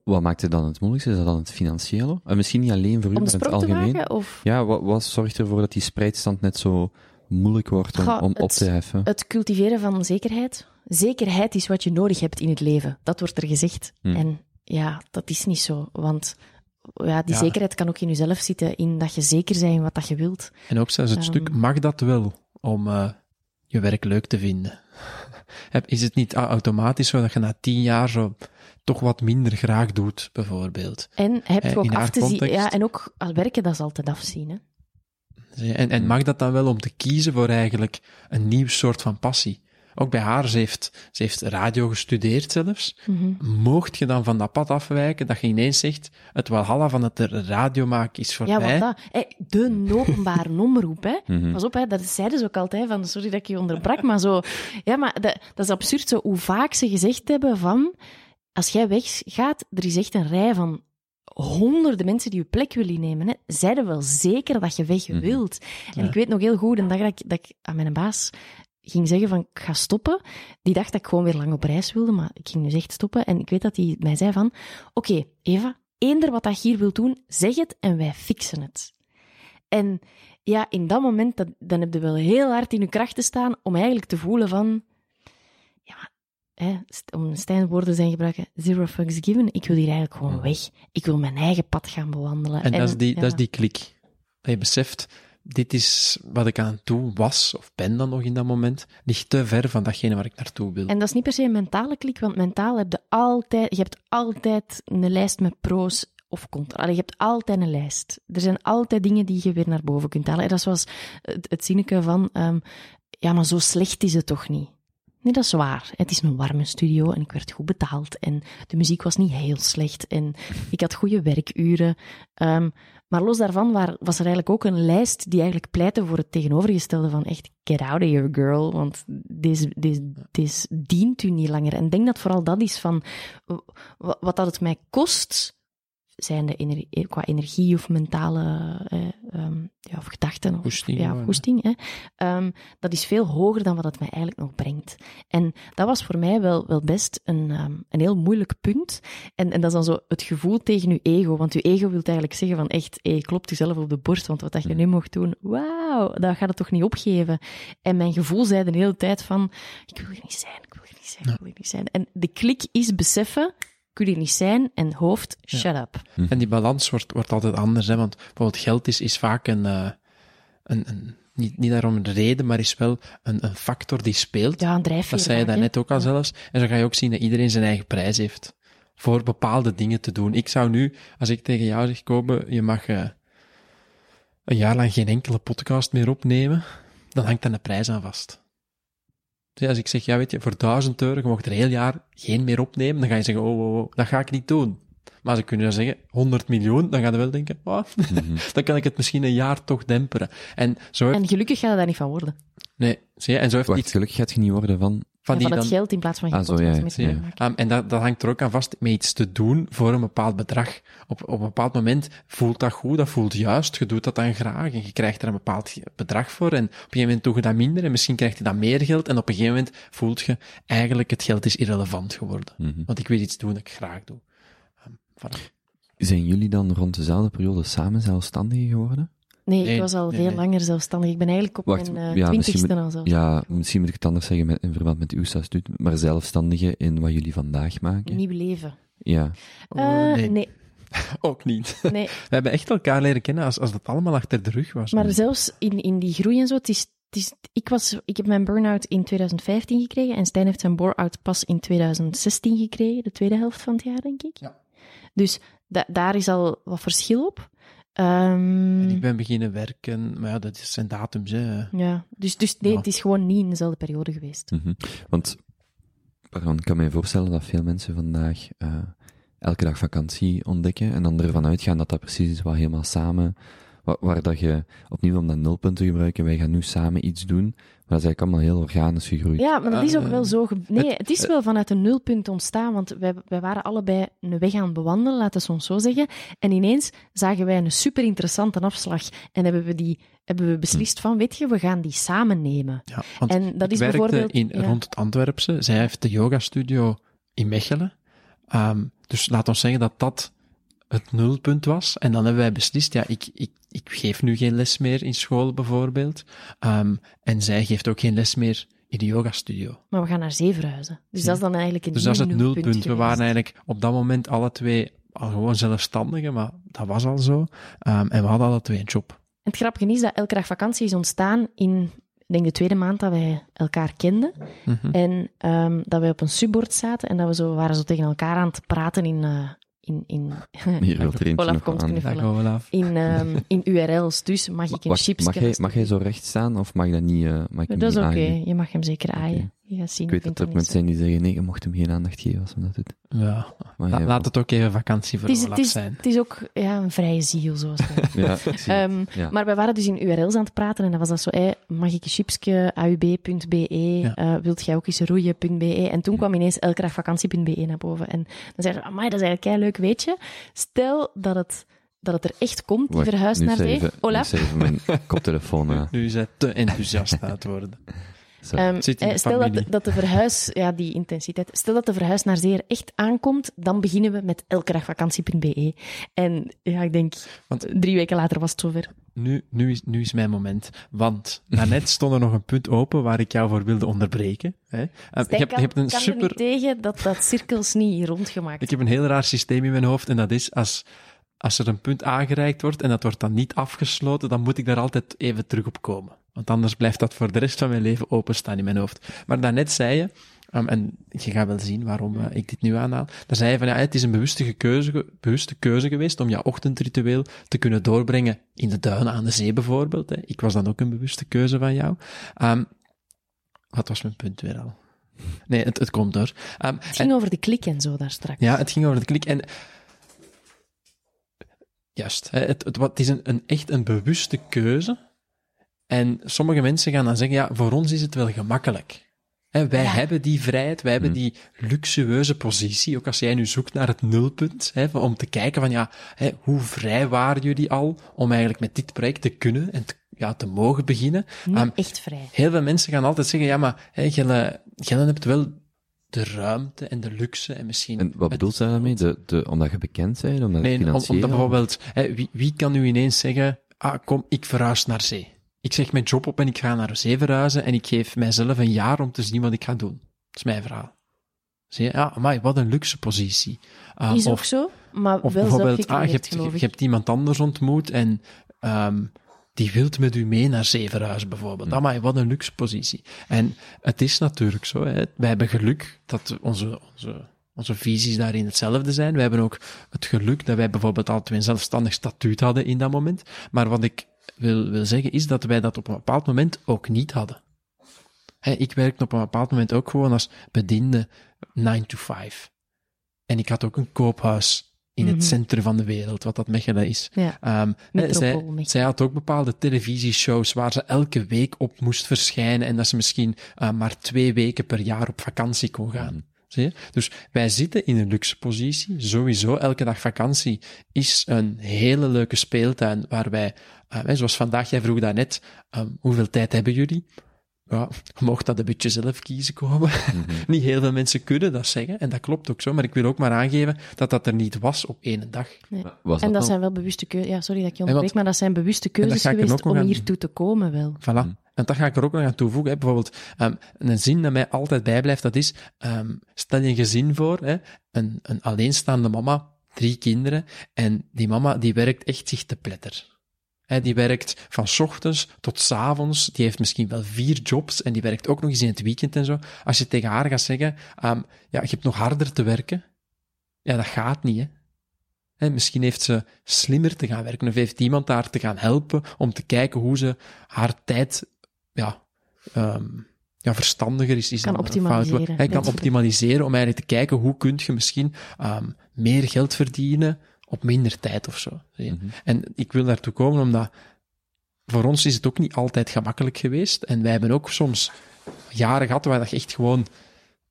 Wat maakt het dan het moeilijkste? Is dat dan het financiële? En misschien niet alleen voor u, maar in het sprong te algemeen? maken? Of Ja, wat, wat zorgt ervoor dat die spreidstand net zo moeilijk wordt om, Goh, om op het- te heffen? het cultiveren van zekerheid? Zekerheid is wat je nodig hebt in het leven. Dat wordt er gezegd. Hmm. En ja, dat is niet zo. Want ja, die Ja. zekerheid kan ook in jezelf zitten, in dat je zeker bent in wat dat je wilt. En ook zelfs het Ehm. stuk, mag dat wel, om eh, je werk leuk te vinden? Is het niet automatisch zo dat je na tien jaar zo toch wat minder graag doet, bijvoorbeeld? En heb Eh, je ook in af te zien. Ja, en ook als werken, dat is altijd afzien. Hè? En, en mag dat dan wel om te kiezen voor eigenlijk een nieuw soort van passie? ook bij haar, ze heeft, ze heeft radio gestudeerd zelfs. Mhm. Moogt je dan van dat pad afwijken, dat je ineens zegt, het walhalla van het radio maken is Ja, voorbij. wat dat? De openbare omroep, hè. Mhm. Pas op, hè, dat zeiden ze ook altijd, van, sorry dat ik je onderbrak, maar zo... Ja, maar dat, dat is absurd, zo, hoe vaak ze gezegd hebben van... Als jij weggaat, er is echt een rij van honderden mensen die je plek willen innemen. Hè. Zeiden wel zeker dat je weg Mhm. wilt. En ik weet nog heel goed, een dag dat ik, dat ik aan mijn baas ging zeggen van, ik ga stoppen. Die dacht dat ik gewoon weer lang op reis wilde, maar ik ging dus echt stoppen. En ik weet dat hij mij zei van, oké, Eva, eender wat dat je hier wilt doen, zeg het en wij fixen het. En ja, in dat moment, dat, dan heb je wel heel hard in je kracht te staan om eigenlijk te voelen van, hè, om Stijn woorden zijn gebruiken, zero fucks given, ik wil hier eigenlijk gewoon weg. Ik wil mijn eigen pad gaan bewandelen. En, dat, is die, ja. dat is die klik. Dat je beseft, dit is wat ik aan doen was, of ben dan nog in dat moment, ligt te ver van datgene waar ik naartoe wil. En dat is niet per se een mentale klik, want mentaal heb je altijd, je hebt altijd een lijst met pro's of contra. Allee, je hebt altijd een lijst. Er zijn altijd dingen die je weer naar boven kunt halen. En dat zoals het, het zinnetje van, ehm, ja, maar zo slecht is het toch niet? Nee, dat is waar. Het is een warme studio en ik werd goed betaald. En de muziek was niet heel slecht. En ik had goede werkuren. Ehm, maar los daarvan was er eigenlijk ook een lijst die eigenlijk pleitte voor het tegenovergestelde van echt get out of here, girl. Want deze, dient u niet langer. En denk dat vooral dat is van wat dat het mij kost, zijn de ener- qua energie of mentale eh, ehm, ja, of gedachten of Goesting ja, goesting, hè. Ehm, dat is veel hoger dan wat het mij eigenlijk nog brengt. En dat was voor mij wel, wel best een, ehm, een heel moeilijk punt. En, en dat is dan zo het gevoel tegen je ego. Want je ego wil eigenlijk zeggen van echt, hey, klopt jezelf op de borst, want wat dat je nu mocht doen, wauw, dat gaat het toch niet opgeven. En mijn gevoel zei de hele tijd van, ik wil hier niet zijn, ik wil hier niet zijn, ik wil hier niet zijn. En de klik is beseffen, hier niet zijn, en hoofd, shut up. En die balans wordt, wordt altijd anders, hè, want bijvoorbeeld geld is, is vaak een, eh, een, een niet, niet daarom een reden, maar is wel een, een factor die speelt. Ja, een drijfveer. Dat zei je daarnet ook al zelfs. En zo ga je ook zien dat iedereen zijn eigen prijs heeft. Voor bepaalde dingen te doen. Ik zou nu, als ik tegen jou zeg, Kobe, je mag eh, een jaar lang geen enkele podcast meer opnemen, dan hangt daar een prijs aan vast. Dus als ik zeg, ja weet je, voor 1000 euro, je mocht er een heel jaar geen meer opnemen, dan ga je zeggen, oh, oh, oh, dat ga ik niet doen. Maar als ik kunnen zeggen, 100 miljoen, dan ga je wel denken, oh, dan kan ik het misschien een jaar toch demperen. En zo heeft, En gelukkig gaat het daar niet van worden. nee, zie je, en zo heeft Wacht, iets gelukkig gaat je niet worden van... van en die van het dan, geld in plaats van Ah, zo, ja. Um, en dat, dat hangt er ook aan vast met iets te doen voor een bepaald bedrag. Op, op een bepaald moment voelt dat goed, dat voelt juist, je doet dat dan graag en je krijgt er een bepaald bedrag voor en op een gegeven moment doe je dat minder en misschien krijg je dan meer geld en op een gegeven moment voelt je eigenlijk het geld is irrelevant geworden. Mhm. Want ik wil iets doen dat ik graag doe. Um, voilà. Zijn jullie dan rond dezelfde periode samen zelfstandig geworden? Nee, Nee, ik was al nee, veel nee. langer zelfstandig. Ik ben eigenlijk op Wacht, mijn ja, eh, twintigste al zo. Ja, misschien moet ik het anders zeggen met, in verband met uw statuut, maar zelfstandige in wat jullie vandaag maken. Nieuw leven. Ja. Eh, Oh, nee. nee, Ook niet. nee. We hebben echt elkaar leren kennen als, als dat allemaal achter de rug was. Maar zelfs in, in die groei en zo, het is, het is, ik, was, ik heb mijn burn-out in 2015 gekregen en Stijn heeft zijn bore-out pas in 2016 gekregen, de tweede helft van het jaar, denk ik. Ja. Dus da- daar is al wat verschil op. Ehm, En ik ben beginnen werken, maar ja, dat zijn datums, hè. ja, dus, dus nee, Ja. het is gewoon niet in dezelfde periode geweest. Mhm. Want, pardon, ik kan me voorstellen dat veel mensen vandaag eh, elke dag vakantie ontdekken en dan ervan uitgaan dat dat precies is wat helemaal samen, waar, waar dat je, opnieuw om dat nulpunt te gebruiken, wij gaan nu samen iets doen, dat is eigenlijk allemaal heel organisch gegroeid. Ja, maar dat is ook Eh, wel zo. Nee, het- het is wel vanuit een nulpunt ontstaan, want wij, wij waren allebei een weg aan het bewandelen, laten we ons zo zeggen. En ineens zagen wij een super interessante afslag en hebben we, die, hebben we beslist van, weet je, we gaan die samen nemen. Ja, want En dat ik is bijvoorbeeld- in, ja. rond het Antwerpse. Zij heeft de yogastudio in Mechelen. Ehm, dus laat ons zeggen dat dat het nulpunt was. En dan hebben wij beslist, ja, ik, ik, ik geef nu geen les meer in school bijvoorbeeld. Ehm, en zij geeft ook geen les meer in de yogastudio. Maar we gaan naar Zevenhuizen. Dus dat is dan eigenlijk een Dus dat is het nulpunt. We waren eigenlijk op dat moment alle twee al gewoon zelfstandigen, maar dat was al zo. Ehm, en we hadden alle twee een job. Het grappige is dat elke dag vakantie is ontstaan in, ik denk de tweede maand dat wij elkaar kenden. Mhm. En ehm, dat wij op een subbord zaten en dat we zo waren zo tegen elkaar aan het praten in... eh, in, in er Olaf komt aan. knuffelen. Dag Olaf. in, ehm, in URL's. Dus mag ik een Wacht, chips mag, jij, mag jij zo recht staan of mag dat niet, eh mag Dat is oké, aaien? je mag hem zeker aaien. Oké. Ja, zien, Ik weet dat er mensen zijn die zeggen, nee, je mocht hem geen aandacht geven als hij dat doet. Ja, Maar La- ja, laat het ook even vakantie voor Het is, Olaf het, is, zijn. het is ook ja, een vrije ziel, zoals Ja, ik zie het. Ehm, Ja. Maar wij waren dus in URL's aan het praten en dan was dat zo, hey, mag ik een chipsje, aub.be, Ja. eh, wilt jij ook eens roeien.be? En toen kwam ineens elkeregvakantie.be naar boven. En dan zeiden ze, amai, dat is eigenlijk een leuk weetje. Stel dat het, dat het er echt komt, die Wacht, verhuis nu naar Olaf? Nu is even mijn koptelefoon. eh, Nu is hij te enthousiast aan het worden. Zo. Ehm, eh, stel dat, de verhuis, ja, die intensiteit, stel dat de verhuis naar zee er echt aankomt, dan beginnen we met elkeregvakantie.be. En ja, ik denk, Want- drie weken later was het zover. Nu, nu, is, nu is mijn moment. Want daarnet stond er nog een punt open waar ik jou voor wilde onderbreken. Hè. Eh, je kan, hebt een er super... niet tegen dat dat cirkels niet rondgemaakt Ik heb een heel raar systeem in mijn hoofd en dat is als, als er een punt aangereikt wordt en dat wordt dan niet afgesloten, dan moet ik daar altijd even terug op komen. Want anders blijft dat voor de rest van mijn leven openstaan in mijn hoofd. Maar daarnet zei je, um, en je gaat wel zien waarom eh, ik dit nu aanhaal, dan zei je van ja, het is een bewuste keuze, bewuste keuze geweest om jouw ochtendritueel te kunnen doorbrengen in de duinen aan de zee bijvoorbeeld. Hè. Ik was dan ook een bewuste keuze van jou. Um, wat was mijn punt weer al? Nee, het, het komt door. Um, Het ging over de klik en zo daar straks. ja, het ging over de klik. En juist, hè, het, het, wat- het is een, een, echt een bewuste keuze. En sommige mensen gaan dan zeggen, ja, voor ons is het wel gemakkelijk. Hè, wij Ja. hebben die vrijheid, wij hebben Hmm. die luxueuze positie. Ook als jij nu zoekt naar het nulpunt, om te kijken van, ja, hè, hoe vrij waren jullie al om eigenlijk met dit project te kunnen en te, ja, te mogen beginnen. Niet Ehm, echt vrij. Heel veel mensen gaan altijd zeggen, ja, maar hè, Gelle, Gelle hebt wel de ruimte en de luxe en misschien... En wat bedoelt zij daarmee? De, de, omdat je bekend bent? Omdat Nee, omdat bijvoorbeeld, hè, wie, wie kan nu ineens zeggen, ah, kom, ik verhuis naar zee. Ik zeg mijn job op en ik ga naar zee verhuizen en ik geef mijzelf een jaar om te zien wat ik ga doen. Dat is mijn verhaal. Zie je? Ja, amai, wat een luxe positie. Ah, Is of, ook zo, maar of wel bijvoorbeeld, ah, je, hebt, je iemand anders ontmoet en ehm, die wilt met u mee naar zee verhuizen, bijvoorbeeld. Amai, wat een luxe positie. En het is natuurlijk zo, hè. wij hebben geluk dat onze, onze, onze visies daarin hetzelfde zijn. We hebben ook het geluk dat wij bijvoorbeeld altijd een zelfstandig statuut hadden in dat moment. Maar wat ik wil, wil zeggen is dat wij dat op een bepaald moment ook niet hadden. Hè, ik werkte op een bepaald moment ook gewoon als bediende 9 to 5. En ik had ook een koophuis in Mhm. het centrum van de wereld, wat dat Mechelen is. Ja, Ehm, zij, zij had ook bepaalde televisieshows waar ze elke week op moest verschijnen en dat ze misschien eh, maar twee weken per jaar op vakantie kon gaan. Zie je? Dus wij zitten in een luxe positie. Sowieso, elke dag vakantie is een hele leuke speeltuin waar wij, eh, zoals vandaag, jij vroeg daarnet, eh, hoeveel tijd hebben jullie? Ja, mocht dat een beetje zelf kiezen komen. Niet heel veel mensen kunnen dat zeggen, en dat klopt ook zo, maar ik wil ook maar aangeven dat dat er niet was op één dag. nee. Was En dat dan- zijn wel bewuste keuzes. Ja, sorry dat ik je onderbreek, maar dat zijn bewuste keuzes geweest om aan- hiertoe te komen wel. Voilà. En dat ga ik er ook nog aan toevoegen. Hè. Bijvoorbeeld, ehm, een zin dat mij altijd bijblijft, dat is, ehm, stel je een gezin voor, hè, een, een alleenstaande mama, drie kinderen, en die mama die werkt echt zich te pletter. Die werkt van ochtends tot 's avonds, die heeft misschien wel vier jobs, en die werkt ook nog eens in het weekend en zo. Als je tegen haar gaat zeggen, ehm, ja, je hebt nog harder te werken, ja, dat gaat niet, hè. Misschien heeft ze slimmer te gaan werken, of heeft iemand haar te gaan helpen om te kijken hoe ze haar tijd ja, ehm, ja, verstandiger is. is Kan optimaliseren, fout. Hij kan optimaliseren om eigenlijk te kijken hoe kun je misschien ehm, meer geld verdienen op minder tijd of zo. Mhm. En ik wil daartoe komen omdat voor ons is het ook niet altijd gemakkelijk geweest. En wij hebben ook soms jaren gehad waar dat je echt gewoon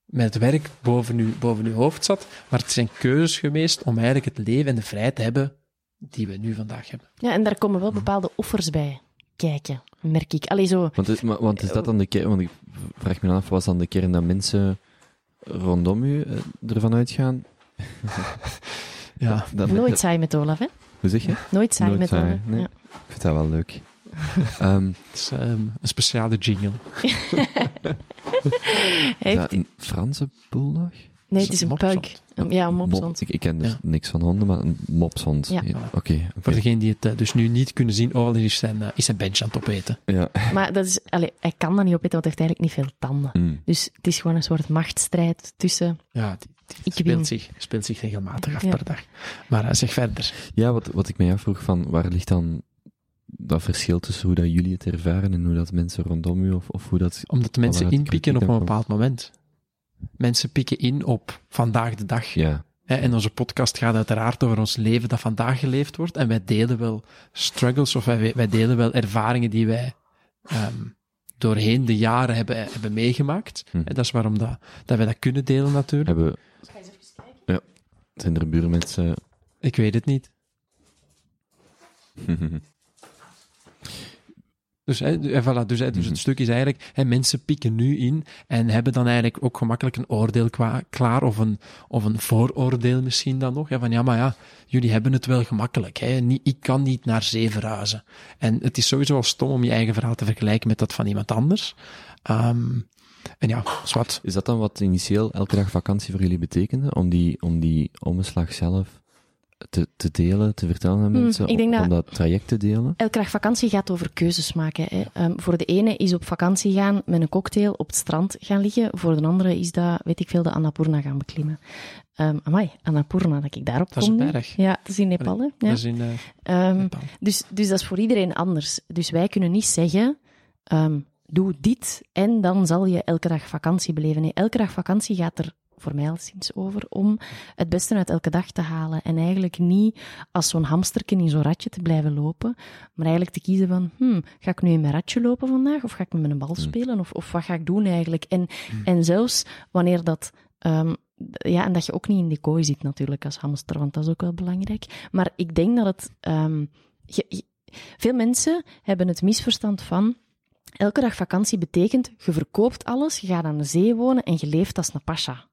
met het werk boven je, boven uw hoofd zat. Maar het zijn keuzes geweest om eigenlijk het leven en de vrijheid te hebben die we nu vandaag hebben. Ja, en daar komen Mhm. wel bepaalde offers bij kijken, merk ik. Allee, zo... Want is, maar, want is dat dan de kern, want ik vraag me af, was dan de kern dat mensen rondom u eh, ervan uitgaan? Ja. Dat, Nooit saai met Olaf, hè? Hoe zeg je? Nooit saai Nooit met saai, Olaf. nee. Ja. Ik vind dat wel leuk. Ehm, Het is ehm, een speciale jingle. Heeft- dat een Franse bulldog? Nee, het is een pug. Een- Ja, een Mop- mopshond. Ik, ik ken dus Ja. niks van honden, maar een mopshond. Ja. Oké. oké. Voor degenen die het eh, dus nu niet kunnen zien, oh, is zijn, eh, is zijn bench aan het opeten. Ja. Maar dat is, allee, hij kan dat niet opeten, want hij heeft eigenlijk niet veel tanden. Mm. Dus het is gewoon een soort machtsstrijd tussen... Ja, die Ik speelt, zich, speelt zich regelmatig af Ja. per dag. Maar eh, zeg verder. Ja, wat, wat ik mij afvroeg van, waar ligt dan dat verschil tussen hoe dat jullie het ervaren en hoe dat mensen rondom u, of, of hoe dat... Omdat de mensen inpikken op een bepaald moment. Mensen pikken in op vandaag de dag. Ja, Hè, En onze podcast gaat uiteraard over ons leven dat vandaag geleefd wordt. En wij delen wel struggles of wij, wij delen wel ervaringen die wij ehm, doorheen de jaren hebben, hebben meegemaakt. Hm. En dat is waarom dat, dat wij dat kunnen delen natuurlijk. hebben... Ja, zijn er buurmensen... Ik weet het niet. Dus, hè, en voilà, dus, hè, dus Mhm. het stuk is eigenlijk, hè, mensen pikken nu in en hebben dan eigenlijk ook gemakkelijk een oordeel kwa- klaar, of een, of een vooroordeel misschien dan nog. Hè, van ja, maar ja, jullie hebben het wel gemakkelijk. Hè, niet, ik kan niet naar zee verhuizen. En het is sowieso al stom om je eigen verhaal te vergelijken met dat van iemand anders. Ehm, en ja, zwart. Is dat dan wat initieel elke dag vakantie voor jullie betekende? Om die, om die omslag zelf te, te delen, te vertellen aan Hmm, mensen? ik denk om, dat- om dat traject te delen? Elke dag vakantie gaat over keuzes maken. Hè. Ehm, voor de ene is op vakantie gaan met een cocktail op het strand gaan liggen. Voor de andere is dat, weet ik veel, de Annapurna gaan beklimmen. Um, amai, Annapurna, dat ik daarop Dat is kom een berg. Ja, dat is in Nepal, hè. Ja. Dat is in, eh, Ehm, Nepal. dus, dus dat is voor iedereen anders. Dus wij kunnen niet zeggen, ehm, doe dit en dan zal je elke dag vakantie beleven. Nee, elke dag vakantie gaat er voor mij al sinds over om het beste uit elke dag te halen. En eigenlijk niet als zo'n hamsterken in zo'n ratje te blijven lopen, maar eigenlijk te kiezen van, hmm, ga ik nu in mijn ratje lopen vandaag of ga ik met een bal spelen of, of wat ga ik doen eigenlijk? En, en zelfs wanneer dat... ehm, ja, en dat je ook niet in die kooi zit natuurlijk als hamster, want dat is ook wel belangrijk. Maar ik denk dat het... ehm, je- je- veel mensen hebben het misverstand van... Elke dag vakantie betekent, je verkoopt alles, je gaat aan de zee wonen en je leeft als een pasha.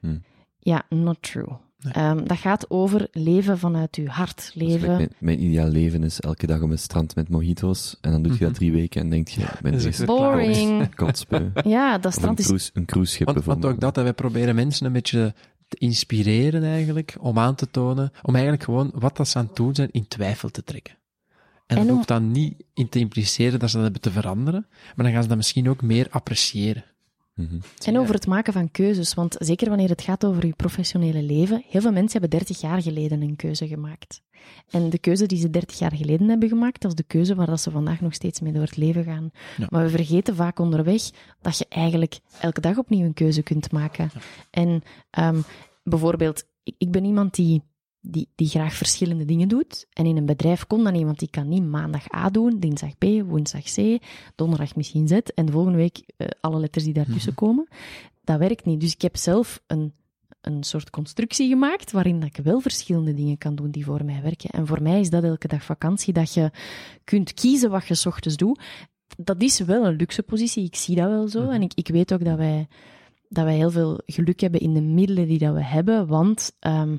Hmm. Ja, not true. Ehm, dat gaat over leven vanuit je hart. Dus Leven... mijn, mijn ideaal leven is elke dag op het strand met mojito's. En dan doe je dat Mhm. drie weken en denk je, Dat is echt klaar. Boring. kotspeu. Ja, dat Of een, strand is... cruise, een cruiseschip Want, ook dat, hè, wij proberen mensen een beetje te inspireren eigenlijk, om aan te tonen, om eigenlijk gewoon wat dat ze aan het doen zijn in twijfel te trekken. En, En dat hoeft dan niet in te impliceren dat ze dat hebben te veranderen, maar dan gaan ze dat misschien ook meer appreciëren. Mhm. En over het maken van keuzes, want zeker wanneer het gaat over je professionele leven, heel veel mensen hebben 30 jaar geleden een keuze gemaakt. En de keuze die ze 30 jaar geleden hebben gemaakt, dat is de keuze waar dat ze vandaag nog steeds mee door het leven gaan. Ja. Maar we vergeten vaak onderweg dat je eigenlijk elke dag opnieuw een keuze kunt maken. En ehm, bijvoorbeeld, ik, ik ben iemand die, die, die graag verschillende dingen doet. En in een bedrijf komt dan iemand die kan niet maandag A doen, dinsdag B, woensdag C, donderdag misschien Z en de volgende week eh, alle letters die daartussen komen. Dat werkt niet. Dus ik heb zelf een, een soort constructie gemaakt waarin dat ik wel verschillende dingen kan doen die voor mij werken. En voor mij is dat elke dag vakantie, dat je kunt kiezen wat je ochtends doet. Dat is wel een luxe positie, ik zie dat wel zo. En ik, ik weet ook dat wij, dat wij heel veel geluk hebben in de middelen die dat we hebben, want ehm,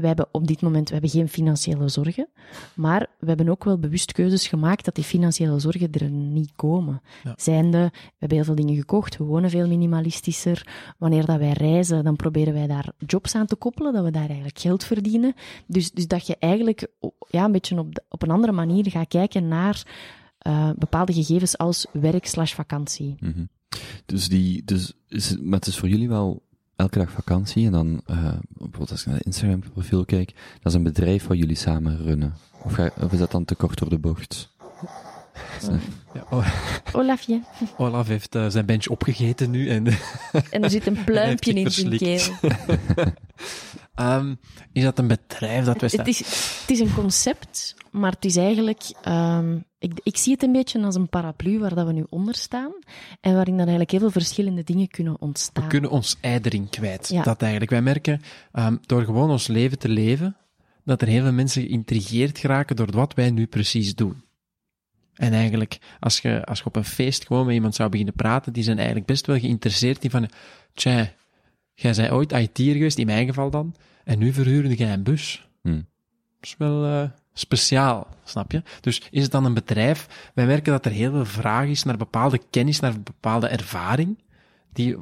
wij hebben op dit moment we hebben geen financiële zorgen, maar we hebben ook wel bewust keuzes gemaakt dat die financiële zorgen er niet komen. Ja. Zijnde, we hebben heel veel dingen gekocht, we wonen veel minimalistischer. Wanneer dat wij reizen, dan proberen wij daar jobs aan te koppelen, dat we daar eigenlijk geld verdienen. Dus, dus dat je eigenlijk ja, een beetje op, de- op een andere manier gaat kijken naar eh, bepaalde gegevens als werk slash vakantie. Mhm. Dus die, dus is maar het is voor jullie wel elke dag vakantie en dan, eh, bijvoorbeeld als ik naar het Instagram profiel kijk, dat is een bedrijf wat jullie samen runnen. Of, ga, of is dat dan te kort door de bocht? Ja, oh, Olafje. Olaf heeft eh, zijn bench opgegeten nu en En er zit een pluimpje in zijn keel. Ehm, is dat een bedrijf dat wij staan? Het is, het is een concept, maar het is eigenlijk... ehm, ik, ik zie het een beetje als een paraplu waar dat we nu onder staan en waarin dan eigenlijk heel veel verschillende dingen kunnen ontstaan. We kunnen ons ei erin kwijt. Ja. Dat eigenlijk. Wij merken, ehm, door gewoon ons leven te leven, dat er heel veel mensen geïntrigeerd geraken door wat wij nu precies doen. En eigenlijk, als je, als je op een feest gewoon met iemand zou beginnen praten, die zijn eigenlijk best wel geïnteresseerd in van, tja, jij bent ooit IT'er geweest, in mijn geval dan, en nu verhuurde jij een bus. Hmm. Dat is wel eh, speciaal, snap je? Dus is het dan een bedrijf? Wij merken dat er heel veel vraag is naar bepaalde kennis, naar bepaalde ervaring, die,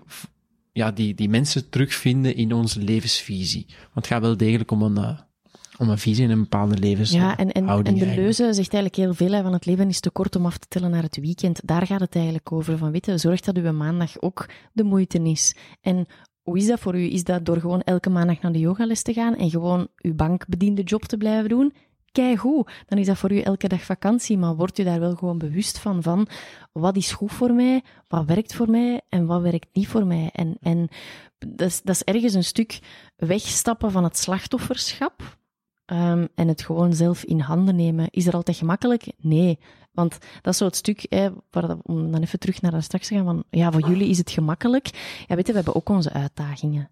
ja, die, die mensen terugvinden in onze levensvisie. Want het gaat wel degelijk om een, eh, om een visie en een bepaalde levens. Ja, en, en, en de eigenlijk. leuze zegt eigenlijk heel veel hè, van het leven is te kort om af te tellen naar het weekend. Daar gaat het eigenlijk over. Van, weet je, zorg dat uw maandag ook de moeite is. En hoe is dat voor u? Is dat door gewoon elke maandag naar de yogales te gaan en gewoon uw bankbediende job te blijven doen? keigoed. Dan is dat voor u elke dag vakantie, maar wordt u daar wel gewoon bewust van, van wat is goed voor mij, wat werkt voor mij en wat werkt niet voor mij. En, en dat, is, dat is ergens een stuk wegstappen van het slachtofferschap ehm, en het gewoon zelf in handen nemen. Is er altijd gemakkelijk? Nee. Want dat is zo het stuk, hè, waar, om dan even terug naar daar straks te gaan, van ja, voor jullie is het gemakkelijk. Ja, weet je, we hebben ook onze uitdagingen.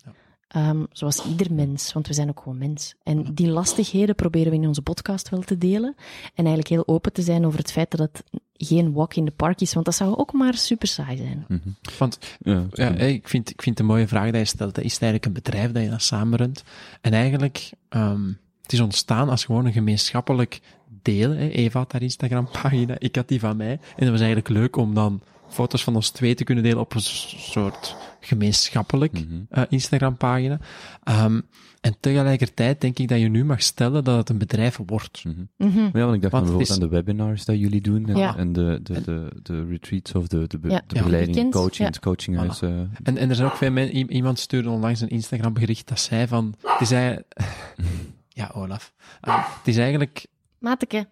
Ehm, zoals ieder mens, want we zijn ook gewoon mens. En die lastigheden proberen we in onze podcast wel te delen. En eigenlijk heel open te zijn over het feit dat het geen walk in the park is, want dat zou ook maar super saai zijn. Mhm. Want Ja, ja, ik, vind, ik vind het een mooie vraag dat je stelt. Dat is het eigenlijk een bedrijf dat je dat samenrunt? En eigenlijk, ehm, het is ontstaan als gewoon een gemeenschappelijk deel. Hè. Eva had haar Instagram-pagina, ik had die van mij. En dat was eigenlijk leuk om dan foto's van ons twee te kunnen delen op een soort gemeenschappelijk eh, Instagram-pagina. Ehm, en tegelijkertijd denk ik dat je nu mag stellen dat het een bedrijf wordt. Mhm. Mhm. Maar ja, want ik dacht Want bijvoorbeeld het is- aan de webinars dat jullie doen en, Ja. en de, de, de, de retreats of de, de, be- Ja. de Ja. begeleiding, coaching, ja. het coachinghuis. eh, En, en er zijn ook veel mensen, iemand stuurde onlangs een Instagram bericht dat zei van, het is eigenlijk, ja Olaf, Ah, het is eigenlijk Mateke.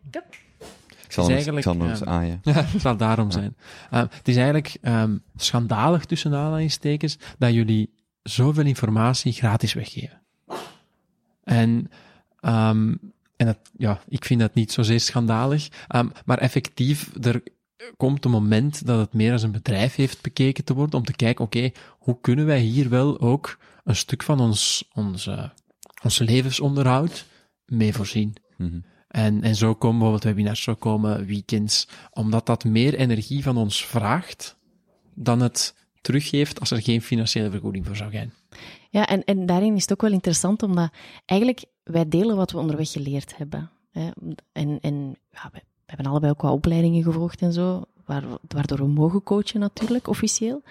ik zal hem eens- ik eigenlijk, zal hem eens ehm, aaien. Ja, het zal daarom zijn. Uh, het is eigenlijk um, schandalig tussen aanhalingstekens dat jullie zoveel informatie gratis weggeven. En, um, en dat, ja, ik vind dat niet zozeer schandalig, um, maar effectief, er komt een moment dat het meer als een bedrijf heeft bekeken te worden om te kijken, oké, hoe kunnen wij hier wel ook een stuk van ons, ons, uh, ons levensonderhoud mee voorzien? Mhm. En, en zo komen bijvoorbeeld webinars, zo komen weekends, omdat dat meer energie van ons vraagt dan het teruggeeft als er geen financiële vergoeding voor zou zijn. Ja, en, en daarin is het ook wel interessant, omdat eigenlijk wij delen wat we onderweg geleerd hebben. Hè. En, en we, hebben allebei ook wat opleidingen gevolgd en zo, waardoor we mogen coachen natuurlijk, officieel.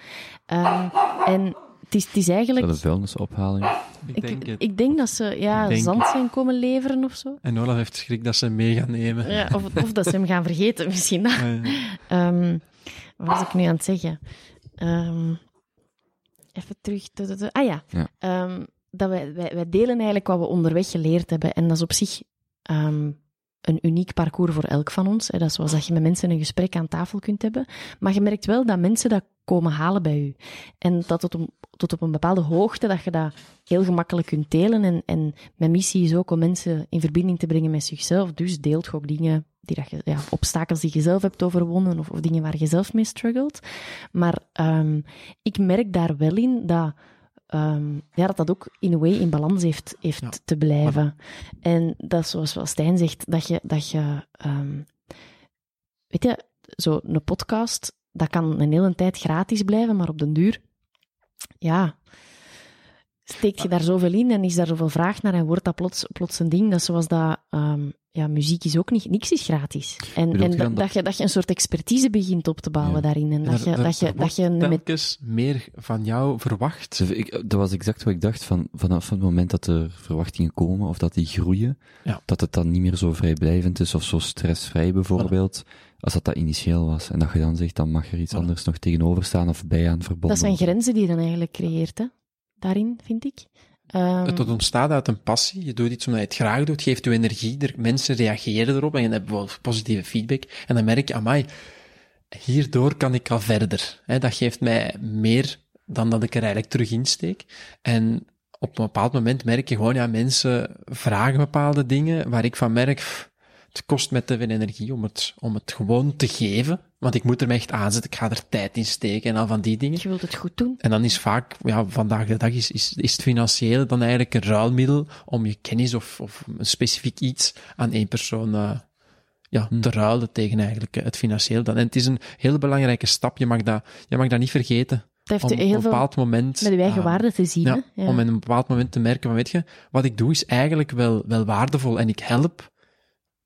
Um, en het is, het is eigenlijk... Is dat een vuilnisophaling? Ik, Ik, denk het. ik denk dat ze ja, denk zand zijn komen leveren of zo. En Olaf heeft schrik dat ze hem mee gaan nemen. Ja, of, of dat ze hem gaan vergeten, misschien. um, wat was ik nu aan het zeggen? Um, even terug. Ah ja. ja. Um, dat wij, wij, wij, delen eigenlijk wat we onderweg geleerd hebben. En dat is op zich um, een uniek parcours voor elk van ons. Dat is zoals dat je met mensen een gesprek aan tafel kunt hebben. Maar je merkt wel dat mensen dat komen halen bij u. En dat tot, om, tot op een bepaalde hoogte dat je dat heel gemakkelijk kunt delen. En, en mijn missie is ook om mensen in verbinding te brengen met zichzelf. Dus deelt ook dingen die dat je, ja, obstakels die je zelf hebt overwonnen of, of dingen waar je zelf mee struggelt. Maar um, ik merk daar wel in dat Um, ja, dat dat ook in een way in balans heeft, heeft ja. te blijven. En dat zoals wel Stijn zegt, dat je, dat je um, weet je, zo een podcast, dat kan een hele tijd gratis blijven, maar op den duur, ja, steekt je daar zoveel in en is daar zoveel vraag naar en wordt dat plots, plots een ding. Dat is zoals dat, um, ja, muziek is ook niet, niks is gratis. En, en dat, dat, dat, je, dat je een soort expertise begint op te bouwen ja. daarin. En dat, je, dat je, dat je telkens meer van jou verwacht. Ik, dat was exact wat ik dacht, van, vanaf het moment dat er verwachtingen komen, of dat die groeien, ja. dat het dan niet meer zo vrijblijvend is, of zo stressvrij bijvoorbeeld, voilà. als dat dat initieel was. En dat je dan zegt, dan mag er iets anders nog tegenover staan, of bij aan verbonden. Dat zijn grenzen die je dan eigenlijk creëert, hè? Daarin, vind ik. Um, het ontstaat uit een passie. Je doet iets omdat je het graag doet, geeft je energie, er, mensen reageren erop en je hebt bijvoorbeeld positieve feedback. En dan merk je, amai, hierdoor kan ik al verder. Dat geeft mij meer dan dat ik er eigenlijk terug insteek. En op een bepaald moment merk je gewoon, ja, mensen vragen bepaalde dingen waar ik van merk, het kost me te veel energie om het, om het gewoon te geven. Want ik moet er me echt aanzetten, ik ga er tijd in steken en al van die dingen. Je wilt het goed doen. En dan is vaak, ja, vandaag de dag is, is, is het financiële dan eigenlijk een ruilmiddel om je kennis of, of een specifiek iets aan één persoon uh, ja, hmm. te ruilen tegen eigenlijk het financiële. Dan. En het is een heel belangrijke stap, je mag dat, je mag dat niet vergeten. Dat heeft om heel op een bepaald moment... Met je eigen uh, waarde te zien. Ja, ja. om in een bepaald moment te merken van, weet je, wat ik doe is eigenlijk wel, wel waardevol en ik help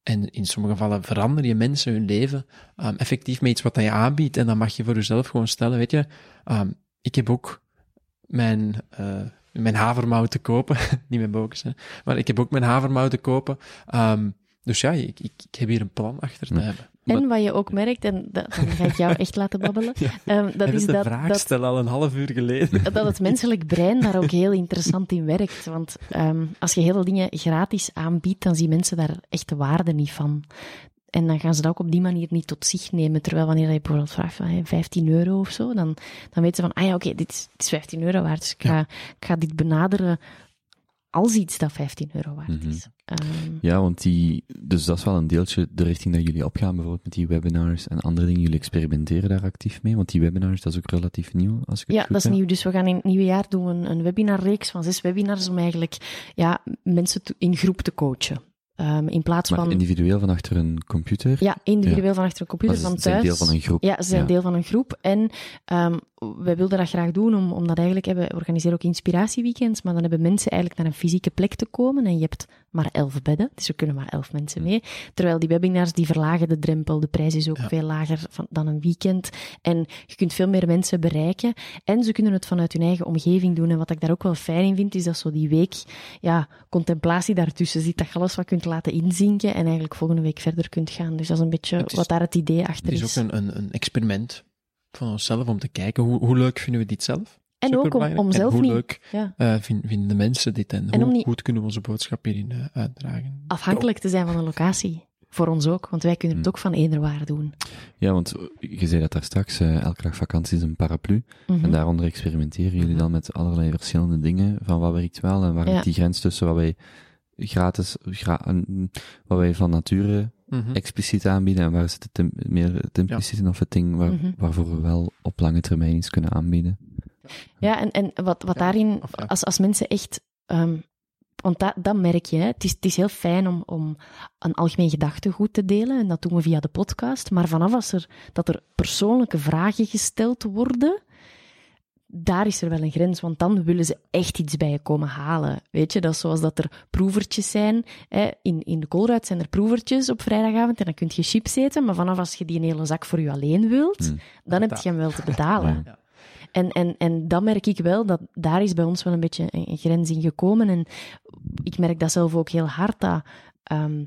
en in sommige gevallen verander je mensen hun leven um, effectief met iets wat je aanbiedt. En dan mag je voor jezelf gewoon stellen, weet je, um, ik heb ook mijn, uh, mijn havermout te kopen. Niet mijn bokens, hè. Maar ik heb ook mijn havermout te kopen. Um, dus ja, ik, ik, ik, heb hier een plan achter te hebben. En wat je ook merkt, en dat, dan ga ik jou echt laten babbelen, ehm, dat is de dat, vraag dat, stellen al een half uur geleden. dat het menselijk brein daar ook heel interessant in werkt. Want ehm, als je heel veel dingen gratis aanbiedt, dan zien mensen daar echt de waarde niet van. En dan gaan ze dat ook op die manier niet tot zich nemen. Terwijl wanneer je bijvoorbeeld vraagt van hey, 15 euro of zo, dan, dan weten ze van, ah ja, oké, dit, is- dit is 15 euro waard. Dus ik ga, ik ga dit benaderen als iets dat 15 euro waard Mhm. is. Ehm, Ja, want die, dus dat is wel een deeltje de richting dat jullie opgaan, bijvoorbeeld met die webinars en andere dingen. Jullie experimenteren daar actief mee, want die webinars, dat is ook relatief nieuw, als ik Ja, dat is heb. nieuw. Dus we gaan in het nieuwe jaar doen we een, een webinarreeks van zes webinars om eigenlijk ja, mensen in groep te coachen. Ehm, in plaats Maar van... individueel van achter een computer, Ja, individueel van achter een computer, maar van ze zijn thuis. deel van een groep. Ja, ze zijn Ja. deel van een groep. En ehm, wij wilden dat graag doen, om, omdat eigenlijk hebben, we organiseren ook inspiratieweekends, maar dan hebben mensen eigenlijk naar een fysieke plek te komen en je hebt maar elf bedden, dus er kunnen maar elf mensen mee. Terwijl die webinars, die verlagen de drempel, de prijs is ook Ja. veel lager van, dan een weekend. En je kunt veel meer mensen bereiken. En ze kunnen het vanuit hun eigen omgeving doen. En wat ik daar ook wel fijn in vind, is dat zo die week, ja, contemplatie daartussen zit, dat je alles wat kunt laten inzinken en eigenlijk volgende week verder kunt gaan. Dus dat is een beetje is- wat daar het idee achter Het is ook een, een, een experiment van onszelf om te kijken hoe, hoe leuk vinden we dit zelf. En ook om, zelf en hoe niet leuk ja, eh, vin- vinden de mensen dit en, En hoe niet- goed kunnen we onze boodschap hierin eh, uitdragen. afhankelijk te zijn van een locatie. Voor ons ook, want wij kunnen het Hmm. ook van eender waar doen. Ja, want je zei dat daar straks, eh, elke dag vakantie is een paraplu. Mhm. En daaronder experimenteren jullie dan met allerlei verschillende dingen, van wat werkt wel en waar Ja. ligt die grens tussen wat wij gratis, gra- wat wij van nature Mhm. expliciet aanbieden en waar zit het meer het impliciet in of het ding waar, Mhm. waarvoor we wel op lange termijn iets kunnen aanbieden. Ja, en, en wat, wat Ja, daarin, als, als mensen echt, ehm, want dat, dat merk je, hè. Het, is, het is heel fijn om, om een algemeen gedachtegoed te delen, en dat doen we via de podcast, maar vanaf als er, dat er persoonlijke vragen gesteld worden, daar is er wel een grens, want dan willen ze echt iets bij je komen halen. Weet je, dat is zoals dat er proevertjes zijn. Hè. In, in de koolruit zijn er proevertjes op vrijdagavond en dan kun je chips eten, maar vanaf als je die een hele zak voor je alleen wilt, Hmm. dan heb je hem wel te betalen. Ja. En, en, en dat merk ik wel, dat daar is bij ons wel een beetje een, een grens in gekomen. En ik merk dat zelf ook heel hard, dat ehm,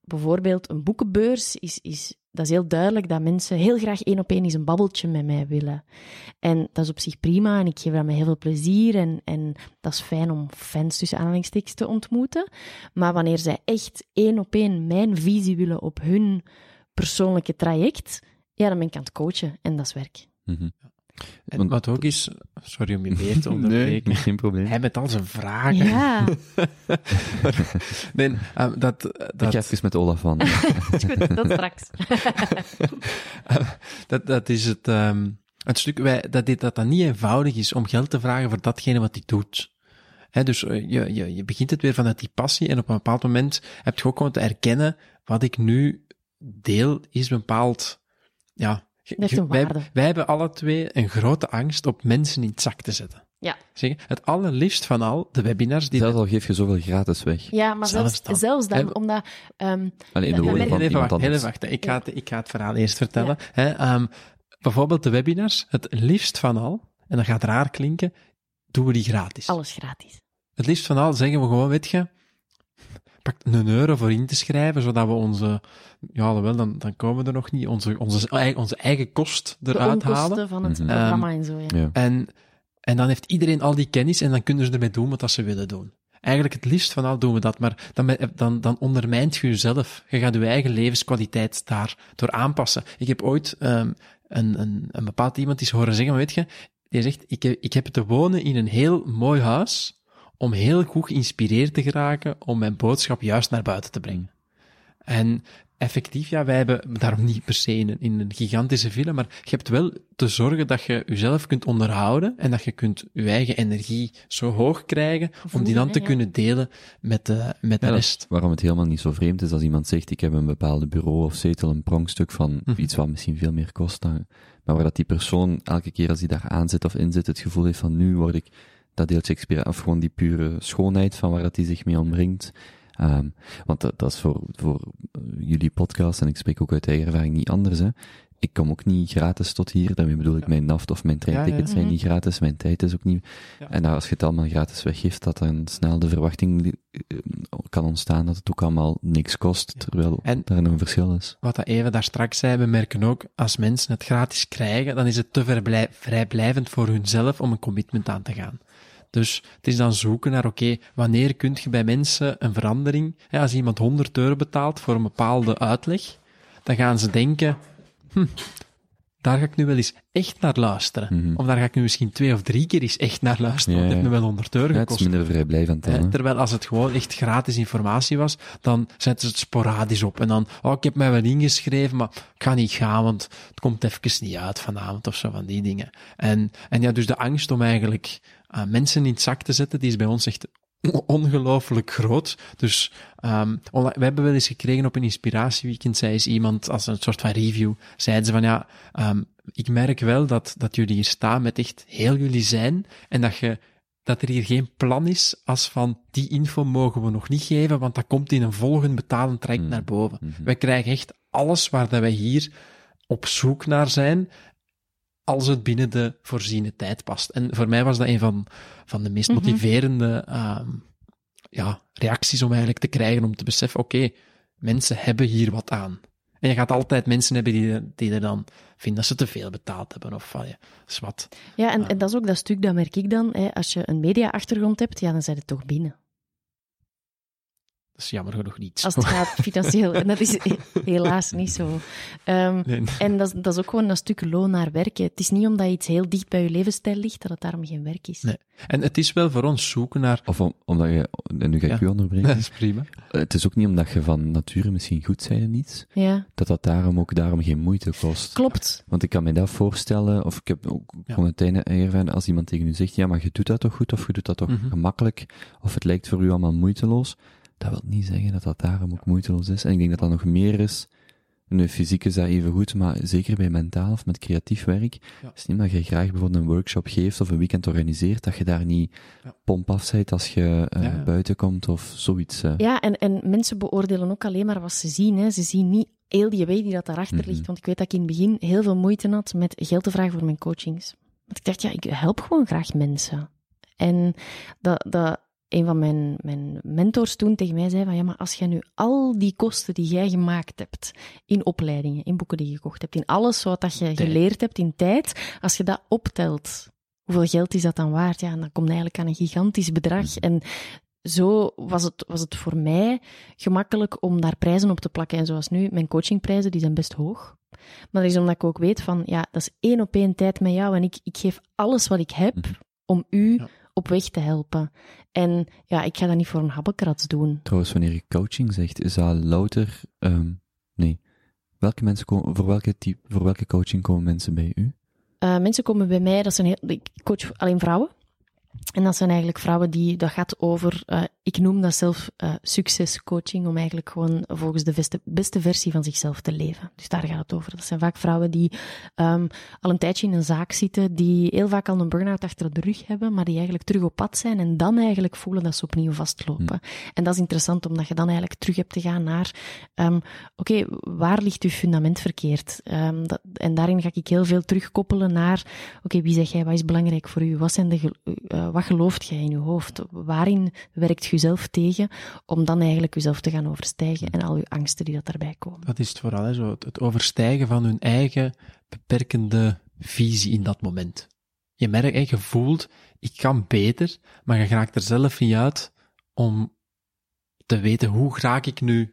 bijvoorbeeld een boekenbeurs is, is, dat is heel duidelijk dat mensen heel graag één op één eens een babbeltje met mij willen. En dat is op zich prima en ik geef dat met heel veel plezier en, en dat is fijn om fans tussen aanhalingstekens te ontmoeten. Maar wanneer zij echt één op één mijn visie willen op hun persoonlijke traject, ja, dan ben ik aan het coachen en dat is werk. Mhm. En Want- wat ook is, sorry om je weer te Nee, onderbreken, geen probleem. hij met al zijn vragen. Ja, nee, eh, dat, Ik dat, ga even met Olaf van. goed, dat straks. dat, dat is het, ehm, het stuk, wij, dat, dit, dat dat niet eenvoudig is om geld te vragen voor datgene wat hij doet. Hè, dus eh, je, je, je begint het weer vanuit die passie en op een bepaald moment heb je ook gewoon te erkennen wat ik nu deel is bepaald, ja. Dat heeft een wij, waarde. wij hebben alle twee een grote angst op mensen in het zak te zetten. Ja. Zeg, het allerliefst van al, de webinars die... Zelfs al geef je zoveel gratis weg. Ja, maar Zelfs zelfs, dan. zelfs dan, En- omdat... ehm, Alleen in de woorden van iemand heel wachten. Ik ga, het, ik ga het verhaal eerst vertellen. Hè, ehm, bijvoorbeeld de webinars, het liefst van al, en dat gaat raar klinken, doen we die gratis. alles gratis. Het liefst van al zeggen we gewoon, weet je, een euro voor in te schrijven, zodat we onze, ja, wel, dan, dan komen we er nog niet, onze, onze, eigen- onze eigen kost De eruit halen. onkosten van het Mhm. programma en zo, ja. Ja. En, en dan heeft iedereen al die kennis en dan kunnen ze ermee doen wat dat ze willen doen. Eigenlijk het liefst van al doen we dat, maar dan, dan, dan ondermijnt je jezelf. Je gaat je eigen levenskwaliteit daar door aanpassen. Ik heb ooit um, een, een, een bepaald iemand eens horen zeggen, maar weet je, die zegt, ik heb, ik heb te wonen in een heel mooi huis om heel goed geïnspireerd te geraken om mijn boodschap juist naar buiten te brengen. En effectief, ja, wij hebben daarom niet per se in een, in een gigantische villa, maar je hebt wel te zorgen dat je jezelf kunt onderhouden en dat je kunt je eigen energie zo hoog krijgen om die dan te ja. kunnen delen met de, met de Ja, rest. waarom het helemaal niet zo vreemd is als iemand zegt, ik heb een bepaalde bureau of zetel, een pronkstuk van Mhm. iets wat misschien veel meer kost dan, maar waar dat die persoon elke keer als hij daar aan zit of in zit, het gevoel heeft van nu word ik dat deeltje expira, of gewoon die pure schoonheid van waar dat hij zich mee omringt. Um, want dat, dat, is voor, voor uh, jullie podcast, en ik spreek ook uit eigen ervaring niet anders, hè. ik kom ook niet gratis tot hier. Daarmee bedoel ik, mijn naft of mijn treintickets Ja, ja. zijn Mhm. niet gratis, mijn tijd is ook niet. Ja. En als je het allemaal gratis weggeeft, dat dan snel de verwachting eh, kan ontstaan dat het ook allemaal niks kost, Ja. terwijl En- er een verschil is. Wat dat even daar straks zei, we merken ook, als mensen het gratis krijgen, dan is het te vrijblijvend voor hunzelf om een commitment aan te gaan. Dus het is dan zoeken naar, oké, wanneer kun je bij mensen een verandering, hè, als iemand 100 euro betaalt voor een bepaalde uitleg, dan gaan ze denken, hm, daar ga ik nu wel eens echt naar luisteren. Mhm. Of daar ga ik nu misschien twee of drie keer eens echt naar luisteren, Ja, want het heeft me wel 100 euro Ja, het is gekost. minder vrijblijvend dan. Hè. terwijl als het gewoon echt gratis informatie was, dan zetten ze het sporadisch op. En dan, oh, ik heb mij wel ingeschreven, maar ik ga niet gaan, want het komt even niet uit vanavond of zo van die dingen. En, en ja, dus de angst om eigenlijk uh, mensen in het zak te zetten, die is bij ons echt ongelooflijk groot. Dus um, we hebben wel eens gekregen op een inspiratieweekend, zei eens iemand als een soort van review, zeiden ze van ja, um, ik merk wel dat, dat jullie hier staan met echt heel jullie zijn en dat je dat er hier geen plan is als van die info mogen we nog niet geven, want dat komt in een volgend betalend traject Mm. naar boven. Mhm. Wij krijgen echt alles waar dat wij hier op zoek naar zijn, als het binnen de voorziene tijd past. En voor mij was dat een van, van de meest Mhm. motiverende um, ja, reacties om eigenlijk te krijgen, om te beseffen, oké, mensen hebben hier wat aan. En je gaat altijd mensen hebben die, die er dan vinden dat ze te veel betaald hebben of van, ja, is wat. Ja, en, en dat is ook dat stuk, dat merk ik dan. Hè, als je een media-achtergrond hebt, ja, dan zijn het toch binnen. Dat is jammer genoeg niet. Als het gaat financieel. En dat is he- helaas niet zo. Um, Nee. en dat, is- dat is ook gewoon een stuk loon naar werken. Het is niet omdat iets heel dicht bij je levensstijl ligt, dat het daarom geen werk is. Nee. En het is wel voor ons zoeken naar... Of om, omdat je, en nu ga ik Ja. u onderbreken. Dat is prima. Het is ook niet omdat je van nature misschien goed bent in iets, Ja, dat dat daarom ook daarom geen moeite kost. klopt. Want ik kan me dat voorstellen, of ik heb ook Ja. van het einde ervaren, als iemand tegen u zegt, ja, maar je doet dat toch goed, of je doet dat toch Mhm. gemakkelijk, of het lijkt voor u allemaal moeiteloos, dat wil niet zeggen dat dat daarom ook moeiteloos is. En ik denk dat dat nog meer is, nu fysiek is dat even goed, maar zeker bij mentaal of met creatief werk, Ja. is niet dat je graag bijvoorbeeld een workshop geeft of een weekend organiseert, dat je daar niet Ja. pomp af als je eh, Ja, ja. buiten komt of zoiets. eh. Ja, en, en mensen beoordelen ook alleen maar wat ze zien. Hè. Ze zien niet heel die way die dat daarachter Mhm. ligt. Want ik weet dat ik in het begin heel veel moeite had met geld te vragen voor mijn coachings. Want ik dacht, ja, ik help gewoon graag mensen. En dat, dat een van mijn, mijn mentors toen tegen mij zei van, ja, maar als jij nu al die kosten die jij gemaakt hebt, in opleidingen, in boeken die je gekocht hebt, in alles wat dat je geleerd hebt in tijd, als je dat optelt, hoeveel geld is dat dan waard? Ja, en dan komt eigenlijk aan een gigantisch bedrag. En zo was het, was het voor mij gemakkelijk om daar prijzen op te plakken. En zoals nu, mijn coachingprijzen, die zijn best hoog. Maar dat is omdat ik ook weet van, ja, dat is één op één tijd met jou en ik, ik geef alles wat ik heb Mhm. om u Ja. Op weg te helpen. En ja, ik ga dat niet voor een habbekrats doen. Trouwens, wanneer je coaching zegt, is dat louter, ehm nee. Welke mensen komen, voor welke type, voor welke coaching komen mensen bij u? Uh, mensen komen bij mij, dat zijn heel, ik coach alleen vrouwen. En dat zijn eigenlijk vrouwen die, dat gaat over, uh, ik noem dat zelf uh, succescoaching, om eigenlijk gewoon volgens de beste, beste versie van zichzelf te leven. Dus daar gaat het over. Dat zijn vaak vrouwen die um, al een tijdje in een zaak zitten, die heel vaak al een burn-out achter de rug hebben, maar die eigenlijk terug op pad zijn en dan eigenlijk voelen dat ze opnieuw vastlopen. Hm. En dat is interessant, omdat je dan eigenlijk terug hebt te gaan naar, um, oké, okay, waar ligt uw fundament verkeerd? Um, dat, en daarin ga ik heel veel terugkoppelen naar, oké, okay, wie zeg jij, wat is belangrijk voor u? Wat zijn de uh, wat gelooft jij in je hoofd? Waarin werkt je zelf tegen om dan eigenlijk jezelf te gaan overstijgen en al je angsten die dat daarbij komen? Dat is het vooral, hè, zo, het, het overstijgen van hun eigen beperkende visie in dat moment. Je merkt, hè, je voelt, ik kan beter, maar je raakt er zelf niet uit om te weten hoe raak ik nu,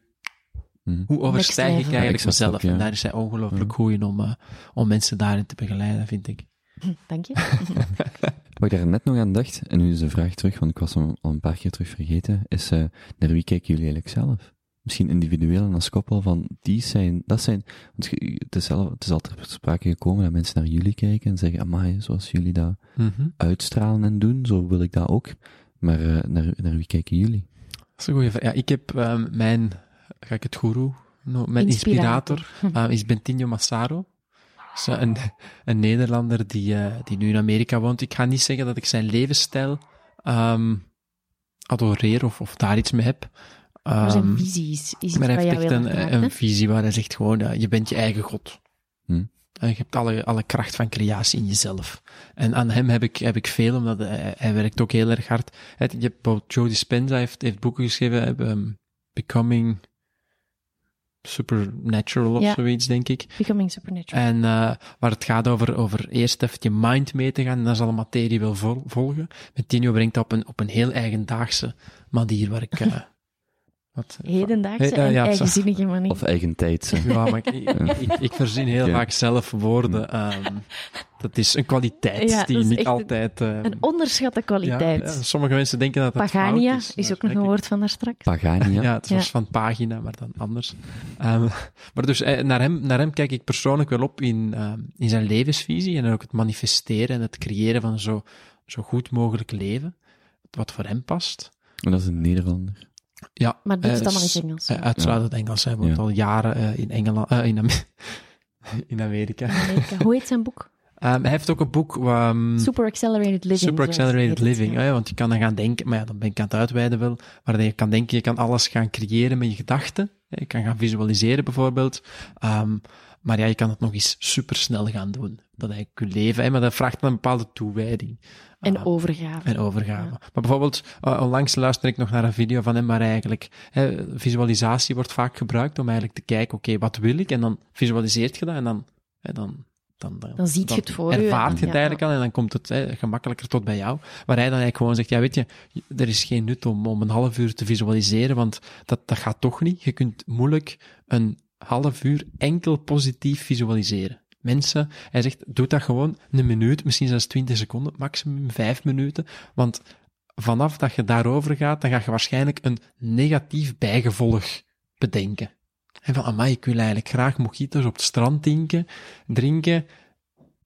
Mhm. hoe overstijg ik eigenlijk mezelf. ja. En daar is hij ongelooflijk Mhm. goed in om, uh, om mensen daarin te begeleiden, vind ik. Dank je. Wat ik daar net nog aan dacht, en nu is de vraag terug, want ik was hem al een paar keer terug vergeten, is uh, naar wie kijken jullie eigenlijk zelf? Misschien individueel en als koppel van, die zijn, dat zijn, want het is, zelf, het is altijd ter sprake gekomen dat mensen naar jullie kijken en zeggen, amai, zoals jullie dat Mm -hmm. uitstralen en doen, zo wil ik dat ook. Maar uh, naar, naar wie kijken jullie? Dat is een goede vraag. Ja, ik heb um, mijn, ga ik het guru, no, mijn inspirator, inspirator uh, is Bentinho Massaro. Een, een Nederlander die, uh, die nu in Amerika woont. Ik ga niet zeggen dat ik zijn levensstijl um, adoreer of, of daar iets mee heb. Um, maar zijn visie is, is maar hij heeft echt een, visie waar hij zegt gewoon, ja, je bent je eigen god. Hm. En je hebt alle, alle kracht van creatie in jezelf. En aan hem heb ik, heb ik veel, omdat hij, hij werkt ook heel erg hard. Hij- Je hebt Joe Dispenza heeft, heeft boeken geschreven, ehm, Becoming Supernatural of Ja. zoiets, denk ik. Becoming Supernatural. En uh, waar het gaat over, over eerst even je mind mee te gaan en dan zal de materie wel vol, volgen. Met Tino brengt dat op een, op een heel eigendaagse manier waar ik... Uh, wat, Hedendaagse Eh, en ja, zo- eigenzinnige manier. Of eigen tijd. hè. Ja, maar ik, ik, ik, ik verzin heel Ja. vaak zelf woorden. ehm, dat is een kwaliteit Ja, die niet altijd... eh, Een onderschatte kwaliteit. ja, sommige mensen denken dat dat Pagania fout is, is. ook nog een woord van daar straks. Pagania. Ja, het was Ja. van pagina, maar dan anders. Ehm, maar dus eh, naar, hem, naar hem kijk ik persoonlijk wel op in, ehm, in zijn levensvisie en ook het manifesteren en het creëren van zo, zo goed mogelijk leven, wat voor hem past. En dat is een Nederlander. Ja, Maar doet eh, het allemaal in het Engels. eh, uiteraard het Engels. Hij woont Ja. al jaren eh, in Engeland, eh, in, in Amerika. Amerika. Hoe heet zijn boek? Ehm, hij heeft ook een boek... ehm, Super Accelerated Living. Super Accelerated het Living. ja. hè, want je kan dan gaan denken, maar ja, dan ben ik aan het uitweiden wel, waar je kan denken, je kan alles gaan creëren met je gedachten. Je kan gaan visualiseren bijvoorbeeld. Ehm, maar ja, je kan het nog eens supersnel gaan doen. Dat eigenlijk je leven, hè, maar dat vraagt een bepaalde toewijding. En Ah, overgave. en overgave. Ja. Maar bijvoorbeeld, uh, onlangs luister ik nog naar een video van hem waar eigenlijk, hè, visualisatie wordt vaak gebruikt om eigenlijk te kijken, oké, wat wil ik? En dan visualiseert je dat en dan, hè, dan, dan, Dan ziet je het voor je. ervaart je Ja. het eigenlijk al en dan komt het hè, gemakkelijker tot bij jou. Waar hij dan eigenlijk gewoon zegt, ja weet je, er is geen nut om, om een half uur te visualiseren, want dat, dat gaat toch niet. Je kunt moeilijk een half uur enkel positief visualiseren. Mensen, hij zegt, doe dat gewoon een minuut, misschien zelfs 20 seconden, maximum vijf minuten, want vanaf dat je daarover gaat, dan ga je waarschijnlijk een negatief bijgevolg bedenken. En van, amai, ik wil eigenlijk graag mojitos op het strand drinken, drinken,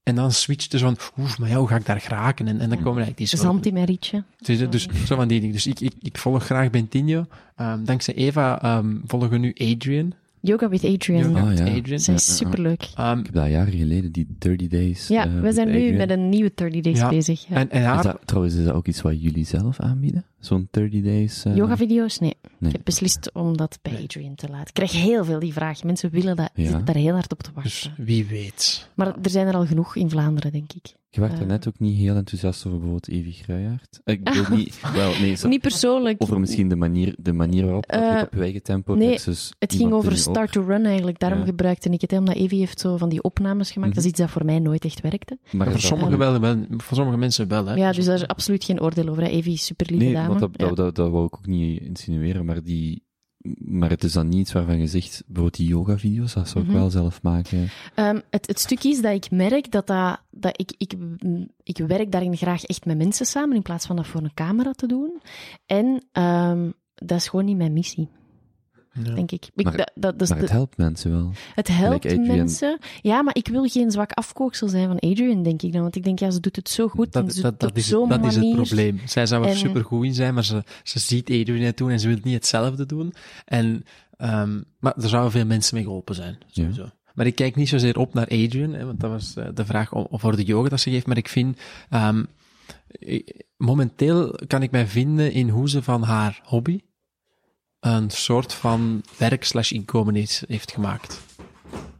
en dan switcht dus van, oef, maar ja, hoe ga ik daar geraken? En, en dan komen eigenlijk die soort... Zand in mijn rietje. Dus, dus zo van die dingen. Dus ik, ik, ik volg graag Bentinho. Ehm, dankzij Eva ehm, volgen we nu Adrian. Yoga with Adrian. Yoga Ah, met ja. Adrian. Zij Ja, is ja, ja. superleuk. Ehm, Ik heb dat jaren geleden, die 30 Days. Ja, eh, we zijn nu Adrian. met een nieuwe 30 days Ja. bezig. Ja. en, en haar, Is dat, trouwens, is dat ook iets wat jullie zelf aanbieden? Zo'n 30 Days? eh, Yoga-video's? Nee. Nee. Ik heb beslist om dat bij Nee. Adrian te laten. Ik krijg heel veel die vraag. Mensen willen dat, Ja. zitten daar heel hard op te dus wachten. wie weet. Maar er zijn er al genoeg in Vlaanderen, denk ik. Je werd Eh. er net ook niet heel enthousiast over bijvoorbeeld Evie Gruijaert. Ik bedoel niet... Wel, nee, zo- Niet persoonlijk. over misschien de manier, de manier waarop Eh, je op je eigen tempo nee, versus Het ging over op- Start to Run eigenlijk. Daarom Ja. gebruikte ik het. Omdat Evie heeft zo van die opnames gemaakt. Dat is iets dat voor mij nooit echt werkte. Maar voor sommigen wel, wel, voor sommige mensen wel. Hè. Ja, dus daar is absoluut geen oordeel over. Hè. Evie is super lieve Nee, dame. Want dat, dat, dat, dat wou ik ook niet insinueren, maar die... Maar het is dan niet iets waarvan je zegt, bijvoorbeeld die yoga-video's, dat zou ik Mhm. wel zelf maken. Ehm, het, het stuk is dat ik merk dat, dat, dat ik, ik, ik werk daarin graag echt met mensen samen in plaats van dat voor een camera te doen. En ehm, dat is gewoon niet mijn missie, Ja. denk ik. ik Maar- dat, dat, de- het helpt mensen wel. het helpt Like mensen. Ja, maar ik wil geen zwak afkooksel zijn van Adrian, denk ik dan. Want ik denk, ja, ze doet het zo goed. en Dat, ze dat, dat, is, het, dat is het probleem. Zij zou er En- super goed in zijn, maar ze, ze ziet Adrian het doen en ze wil niet hetzelfde doen. En, ehm, maar er zouden veel mensen mee geholpen zijn, sowieso. Maar ik kijk niet zozeer op naar Adrian, hè, want dat was eh, de vraag voor de yoga dat ze geeft. Maar ik vind, ehm, momenteel kan ik mij vinden in hoe ze van haar hobby een soort van werk slash inkomen heeft, gemaakt.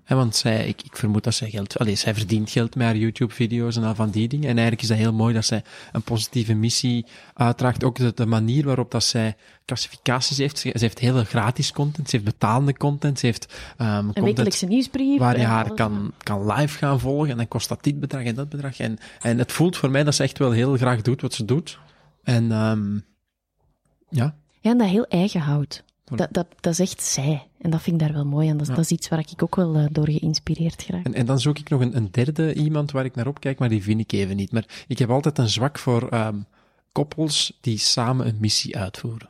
Hè, want zij, ik, ik vermoed dat zij geld, allee, zij verdient geld met haar YouTube-video's en al van die dingen. En eigenlijk is dat heel mooi dat zij een positieve missie uitdraagt. Ook de, de manier waarop dat zij klassificaties heeft. Ze, ze heeft heel veel gratis content, ze heeft betalende content, ze heeft Een content wekelijkse nieuwsbrief. waar je en haar kan, kan live gaan volgen en dan kost dat dit bedrag en dat bedrag. En, en het voelt voor mij dat ze echt wel heel graag doet wat ze doet. En ehm ja, Ja, en dat heel eigen houdt. Dat, dat, dat is echt zij. En dat vind ik daar wel mooi aan. Dat, is- Ja. dat is iets waar ik ook wel eh, door geïnspireerd geraak. En, en dan zoek ik nog een, een derde iemand waar ik naar opkijk, maar die vind ik even niet. Maar ik heb altijd een zwak voor ehm, koppels die samen een missie uitvoeren.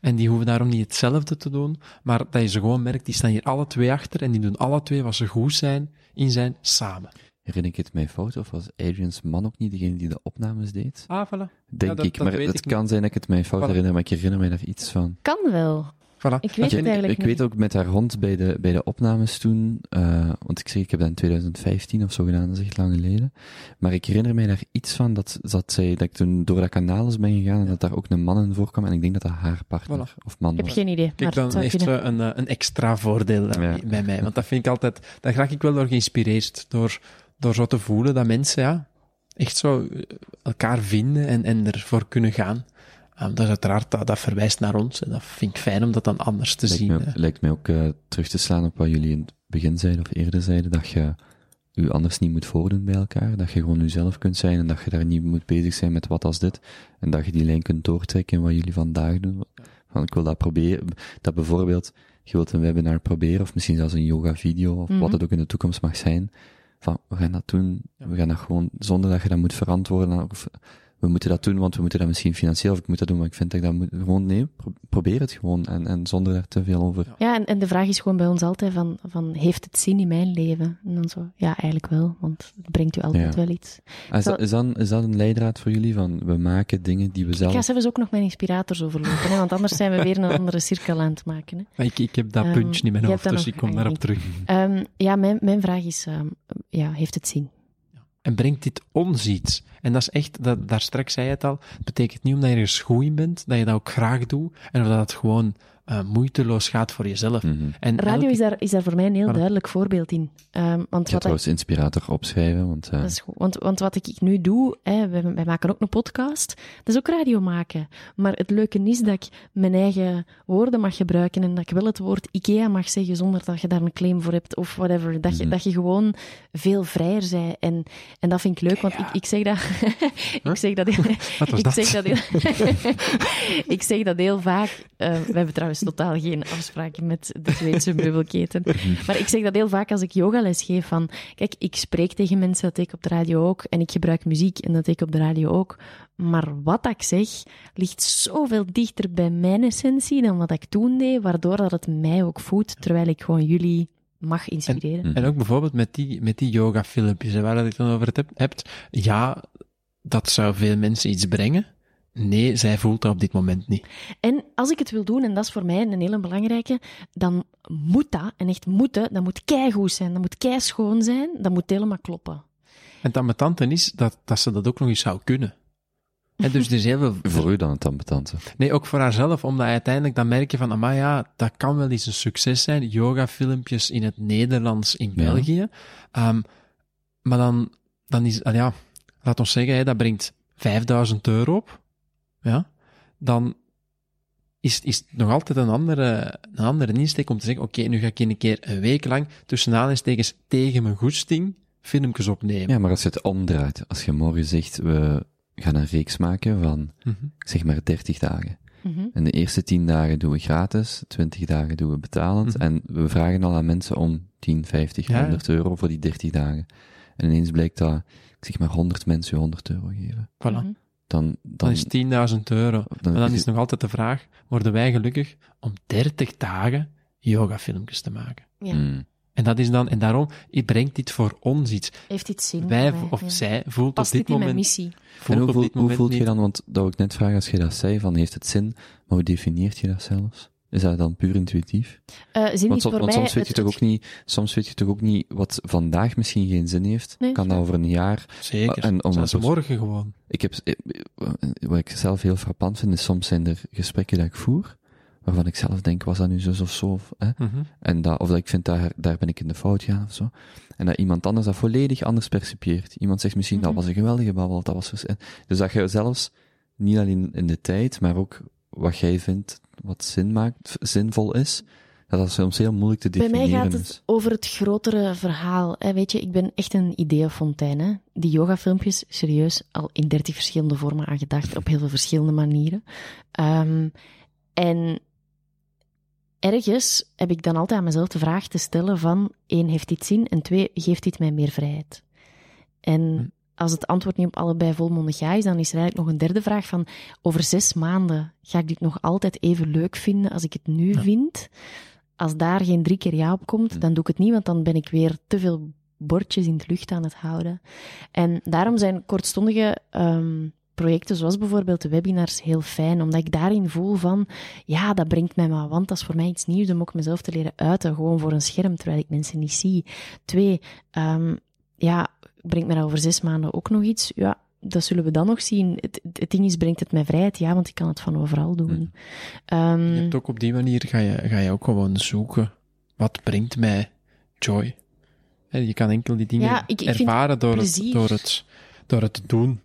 En die hoeven daarom niet hetzelfde te doen, maar dat je ze gewoon merkt, die staan hier alle twee achter en die doen alle twee wat ze goed zijn in zijn samen. Herinner ik het mij fout, of was Adrian's man ook niet degene die de opnames deed? Ah, voilà. Denk dat- ik, maar het ik kan zijn dat ik het mij fout Voilà. herinner, maar ik herinner mij daar iets van. Kan wel. Voilà. Ik weet het ik, eigenlijk ik niet. weet ook met haar hond bij de, bij de opnames toen, eh, want ik zeg, ik heb dat in 2015 of zo gedaan, dat is echt lang geleden. Maar ik herinner mij daar iets van, dat, dat, zij, dat ik toen door dat kanaal is ben gegaan en dat daar ook een man in voorkwam en ik denk dat dat haar partner of man Ik heb was. geen idee. Kijk, maar dan heeft een, eh, een extra voordeel eh, Ja. bij mij. Want dat vind ik altijd, daar raak ik wel door geïnspireerd. Door, door zo te voelen dat mensen, ja, echt zo eh, elkaar vinden en, en ervoor kunnen gaan. Um, dat is uiteraard, dat, dat verwijst naar ons. En dat vind ik fijn om dat dan anders te Lijkt zien. mij, ook, hè. lijkt mij ook eh, terug te slaan op wat jullie in het begin zeiden of eerder zeiden, dat je u anders niet moet voordoen bij elkaar, dat je gewoon jezelf kunt zijn en dat je daar niet moet bezig zijn met wat als dit, en dat je die lijn kunt doortrekken in wat jullie vandaag doen. Van, ik wil dat proberen, dat bijvoorbeeld, je wilt een webinar proberen, of misschien zelfs een yoga video, of Mhm. wat het ook in de toekomst mag zijn, van, we gaan dat doen, we gaan dat gewoon, zonder dat je dat moet verantwoorden, of we moeten dat doen, want we moeten dat misschien financieel, of ik moet dat doen, maar ik vind dat ik dat moet, gewoon, nee, pro- probeer het gewoon, en, en zonder daar te veel over Ja, en, en de vraag is gewoon bij ons altijd van, van, heeft het zin in mijn leven? En dan zo, ja, eigenlijk wel, want het brengt u altijd Ja. wel iets. Is Zal- dat, is, dat, is dat een leidraad voor jullie? Van, we maken dingen die we Ik ga zelf... zelfs ook nog mijn inspirators overlopen, hè, want anders zijn we weer een andere cirkel aan het maken. Hè. Maar ik, ik heb dat Ehm, puntje in mijn hoofd, dus nog- ik kom ah, daarop terug. Ehm, ja, mijn, mijn vraag is, ehm, ja, heeft het zin? En brengt dit ons iets? En dat is echt, dat, daar straks zei je het al, het betekent niet omdat je ergens bent, dat je dat ook graag doet, en of dat het gewoon eh, moeiteloos gaat voor jezelf. Mhm. En Radio elke- is daar, is daar voor mij een heel Voilà. duidelijk voorbeeld in. Ehm, want, Ik ga wat ik, trouwens inspirator opschrijven, want... eh, dat is goed. Want, want wat ik nu doe, hè, wij, wij maken ook een podcast, dat is ook radio maken. Maar het leuke is dat ik mijn eigen woorden mag gebruiken en dat ik wel het woord IKEA mag zeggen zonder dat je daar een claim voor hebt of whatever. Dat je, Mhm. dat je gewoon veel vrijer bent. En, en dat vind ik leuk, want ik, ik zeg dat... ik zeg dat... Wat was ik dat? Zeg dat heel, ik zeg dat heel vaak. eh, we hebben trouwens totaal geen afspraken met de Zweedse meubelketen. Maar ik zeg dat heel vaak als ik yogales geef van... Kijk, ik spreek tegen mensen, dat deed ik op de radio ook. En ik gebruik muziek en dat deed ik op de radio ook. Maar wat ik zeg, ligt zoveel dichter bij mijn essentie dan wat ik toen deed. Waardoor dat het mij ook voedt, terwijl ik gewoon jullie mag inspireren. En ook bijvoorbeeld met die, met die yoga-filmpjes, waar dat ik dan over het heb, hebt. Ja, dat zou veel mensen iets brengen. Nee, zij voelt dat op dit moment niet. En als ik het wil doen, en dat is voor mij een hele belangrijke, dan moet dat, en echt moeten, dat moet keigoed zijn, dat moet kei schoon zijn, dat moet helemaal kloppen. En het ambetante is dat, dat ze dat ook nog eens zou kunnen. En dus er is heel veel... Voor u dan het ambetante. Nee, ook voor haarzelf, omdat uiteindelijk dan merk je van, amai ja, dat kan wel eens een succes zijn. Yoga-filmpjes in het Nederlands in Ja. België. Ehm, maar dan, dan is, ja, laat ons zeggen, hè, dat brengt 5000 euro op. Ja. Dan is, is het nog altijd een andere, een andere insteek om te zeggen, oké, nu ga ik een keer een week lang tussen aanhalingstekens tegen mijn goesting filmpjes opnemen. Ja, maar als je het omdraait, als je morgen zegt, we gaan een reeks maken van, Mhm. zeg maar 30 dagen. Mhm. En de eerste 10 dagen doen we gratis, 20 dagen doen we betalend. Mhm. En we vragen al aan mensen om 10, 50, Ja, ja. 100 euro voor die 30 dagen. En ineens blijkt dat, ik zeg maar 100 mensen je 100 euro geven. Voilà. Dan, Dan is 10.000 euro. dan Maar dan is is nog altijd de vraag, worden wij gelukkig om 30 dagen yoga-filmpjes te maken? Ja. Mm. En dat is dan, en daarom brengt dit voor ons iets. Heeft dit zin? Wij, of Ja. zij, voelt Past op dit dit in mijn moment, missie? voelt en hoe, op voel- dit hoe moment voelt je dan, want dat wou ik net vragen als je dat zei, van heeft het zin, maar hoe definieert je dat zelfs? Is dat dan puur intuïtief? Eh, zin Want, is som- voor want mij soms weet je toch ook niet, soms weet je toch ook niet wat vandaag misschien geen zin heeft, Nee, kan dat over een jaar. Zeker. En om Zelfs morgen gewoon. Ik heb, eh, wat ik zelf heel frappant vind, is soms zijn er gesprekken dat ik voer, waarvan ik zelf denk, was dat nu zo of zo, of, hè? Mhm. En dat, of dat ik vind, daar, daar ben ik in de fout gegaan of zo. En dat iemand anders dat volledig anders percipieert. Iemand zegt misschien, dat Mhm. was een geweldige babbel, dat was Dus dat je zelfs, niet alleen in de tijd, maar ook wat jij vindt, wat zin maakt, zinvol is, dat dat soms heel moeilijk te Bij definiëren mij gaat is. het over het grotere verhaal. Hè. Weet je, ik ben echt een ideeënfontein. Hè. Die yogafilmpjes, serieus, al in dertig verschillende vormen aan gedacht, op heel veel verschillende manieren. Ehm, en ergens heb ik dan altijd aan mezelf de vraag te stellen van, één, heeft dit zin? En twee, geeft dit mij meer vrijheid? En als het antwoord niet op allebei volmondig ja is, dan is er eigenlijk nog een derde vraag van, over zes maanden ga ik dit nog altijd even leuk vinden als ik het nu Ja. vind? Als daar geen drie keer ja op komt, Hm. dan doe ik het niet, want dan ben ik weer te veel bordjes in de lucht aan het houden. En daarom zijn kortstondige ehm, projecten zoals bijvoorbeeld de webinars heel fijn, omdat ik daarin voel van, ja, dat brengt mij maar, want dat is voor mij iets nieuws om ook mezelf te leren uiten, gewoon voor een scherm, terwijl ik mensen niet zie. Twee, um, ja, brengt mij over zes maanden ook nog iets? Ja, dat zullen we dan nog zien. Het, het, ding is, brengt het mij vrijheid? Ja, want ik kan het van overal doen. Mm. Um, je hebt ook op die manier ga je, ga je ook gewoon zoeken, wat brengt mij joy? Je kan enkel die dingen ja, ik, ik ervaren door het, door, het, door het te doen.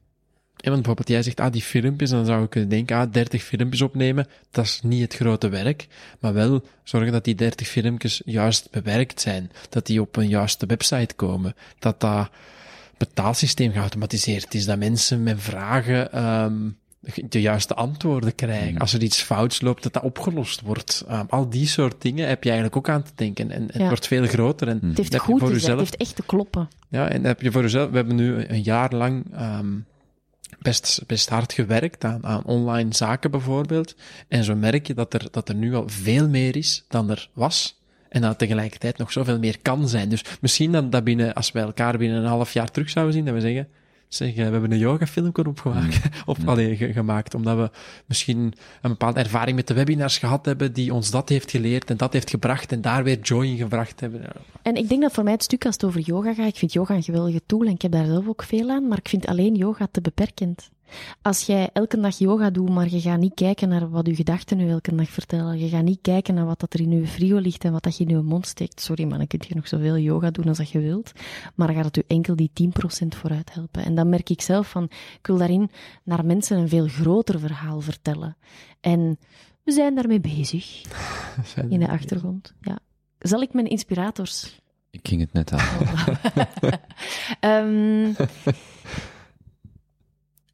En want bijvoorbeeld, jij zegt, ah, die filmpjes, dan zou ik kunnen denken, ah, 30 filmpjes opnemen, dat is niet het grote werk, maar wel zorgen dat die 30 filmpjes juist bewerkt zijn, dat die op een juiste website komen, dat dat betaalsysteem geautomatiseerd is, dat mensen met vragen um, de juiste antwoorden krijgen. Mm. Als er iets fouts loopt, dat dat opgelost wordt. Um, al die soort dingen heb je eigenlijk ook aan te denken. En het wordt veel groter. En het heeft goed voor jezelf, het heeft echt te kloppen. Ja, en heb je voor jezelf... We hebben nu een jaar lang um, best, best hard gewerkt aan, aan online zaken bijvoorbeeld. En zo merk je dat er, dat er nu al veel meer is dan er was. En dat tegelijkertijd nog zoveel meer kan zijn. Dus misschien dat, dat binnen, als wij elkaar binnen een half jaar terug zouden zien, dat we zeggen, zeg, we hebben een yogafilm opgemaakt, mm. of mm. Allee, gemaakt, omdat we misschien een bepaalde ervaring met de webinars gehad hebben, die ons dat heeft geleerd en dat heeft gebracht en daar weer joy in gebracht hebben. En ik denk dat voor mij het stuk als het over yoga gaat, ik vind yoga een geweldige tool en ik heb daar zelf ook veel aan, maar ik vind alleen yoga te beperkend. Als jij elke dag yoga doet, maar je gaat niet kijken naar wat je gedachten nu elke dag vertellen, je gaat niet kijken naar wat dat er in je frio ligt en wat dat je in je mond steekt. Sorry, maar dan kun je nog zoveel yoga doen als dat je wilt, maar dan gaat het je enkel die 10% vooruit helpen. En dan merk ik zelf van, ik wil daarin naar mensen een veel groter verhaal vertellen. En we zijn daarmee bezig. in de achtergrond, ja. Zal ik mijn inspirators... Ik ging het net aan. um,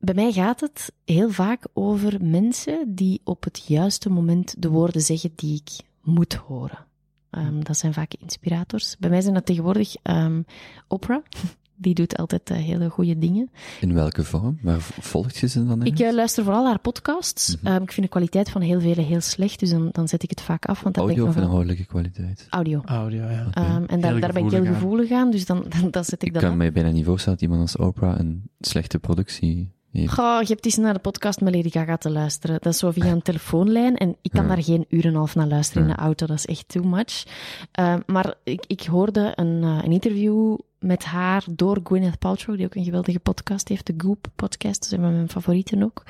bij mij gaat het heel vaak over mensen die op het juiste moment de woorden zeggen die ik moet horen. Um, dat zijn vaak inspirators. Bij mij zijn dat tegenwoordig um, Oprah. Die doet altijd uh, hele goede dingen. In welke vorm? Waar volgt je ze dan Ik uh, luister vooral haar podcasts. Mm -hmm. um, ik vind de kwaliteit van heel vele heel slecht, dus dan, dan zet ik het vaak af. Want Audio of inhoudelijke kwaliteit? Audio. Audio, ja. Okay. en daar, daar ben ik heel gevoelig aan, dus dan, dan, dan zet ik, ik dat kan op. mij bijna niet voorstellen dat iemand als Oprah een slechte productie Goh, je hebt eens naar de podcast met Lady Gaga te luisteren. Dat is zo via een telefoonlijn en ik kan daar geen uren en half naar luisteren in de auto. Dat is echt too much. Uh, maar ik, ik hoorde een, uh, een interview met haar door Gwyneth Paltrow, die ook een geweldige podcast heeft, de Goop podcast. Dat is een van mijn favorieten ook.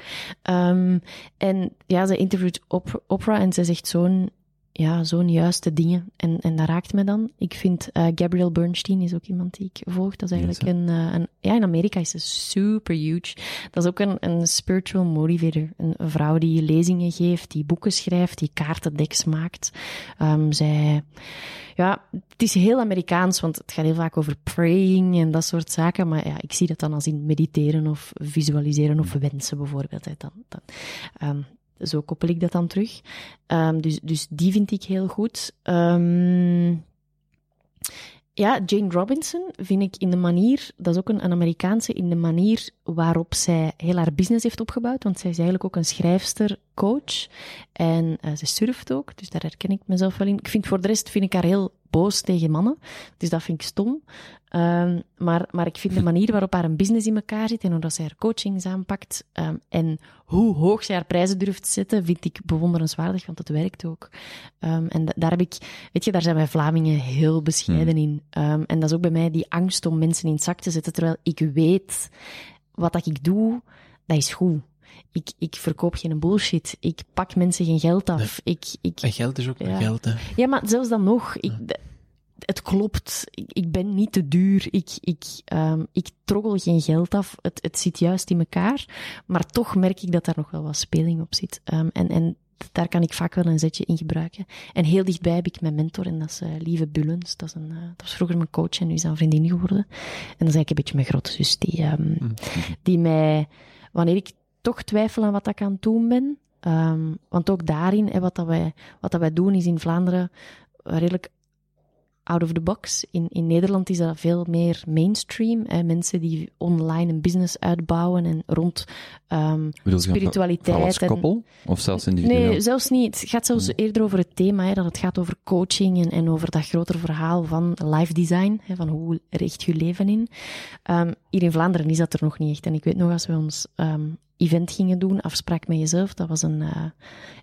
Um, en ja, ze interviewt Op Oprah en ze zegt zo'n ja, zo'n juiste dingen. En, en dat raakt me dan. Ik vind uh, Gabrielle Bernstein is ook iemand die ik volg. Dat is eigenlijk een, uh, een, Ja, in Amerika is ze super huge. Dat is ook een, een spiritual motivator. Een, een vrouw die lezingen geeft, die boeken schrijft, die kaartendeks maakt. Um, zij. Ja, het is heel Amerikaans, want het gaat heel vaak over praying en dat soort zaken. Maar ja, ik zie dat dan als in mediteren of visualiseren of wensen bijvoorbeeld. Dan, dan, um, zo koppel ik dat dan terug. Um, dus, dus die vind ik heel goed. Um, ja, Jane Robinson vind ik in de manier, dat is ook een, Amerikaanse, in de manier waarop zij heel haar business heeft opgebouwd. Want zij is eigenlijk ook een schrijfster, coach. En uh, ze surft ook, dus daar herken ik mezelf wel in. Ik vind voor de rest, vind ik haar heel boos tegen mannen. Dus dat vind ik stom. Um, maar, maar ik vind de manier waarop haar een business in elkaar zit en hoe dat zij haar coachings aanpakt um, en hoe hoog zij haar prijzen durft te zetten, vind ik bewonderenswaardig, want het werkt ook. Um, en daar heb ik, weet je, daar zijn wij Vlamingen heel bescheiden in. en dat is ook bij mij die angst om mensen in het zak te zetten, terwijl ik weet wat dat ik doe, dat is goed. Ik, ik verkoop geen bullshit. Ik pak mensen geen geld af. Nee. Ik, ik, en geld is ook ja. geld, hè? Ja, maar zelfs dan nog. Ik, het klopt. Ik, ik, ben niet te duur. Ik, ik, um, ik troggel geen geld af. Het, het zit juist in elkaar. Maar toch merk ik dat daar nog wel wat speling op zit. Um, en, en daar kan ik vaak wel een zetje in gebruiken. En heel dichtbij heb ik mijn mentor, en dat is uh, Lieve Bullens. Dat, is een, uh, dat was vroeger mijn coach en nu is dat een vriendin geworden. En dat is eigenlijk een beetje mijn grote zus, die, um, mm. die mij, wanneer ik toch twijfel aan wat ik aan het doen ben, um, want ook daarin, hè, wat, dat wij, wat dat wij doen, is in Vlaanderen redelijk out of the box. In, in Nederland is dat veel meer mainstream. Hè? Mensen die online een business uitbouwen en rond um, spiritualiteit. Als koppel? En, of zelfs individueel? Nee, zelfs niet. Het gaat zelfs eerder over het thema, hè, dat het gaat over coaching en, en over dat grotere verhaal van life design. Hè, van hoe richt je leven in. Um, hier in Vlaanderen is dat er nog niet echt. En ik weet nog, als we ons um, event gingen doen, Afspraak met jezelf. Dat was een eh,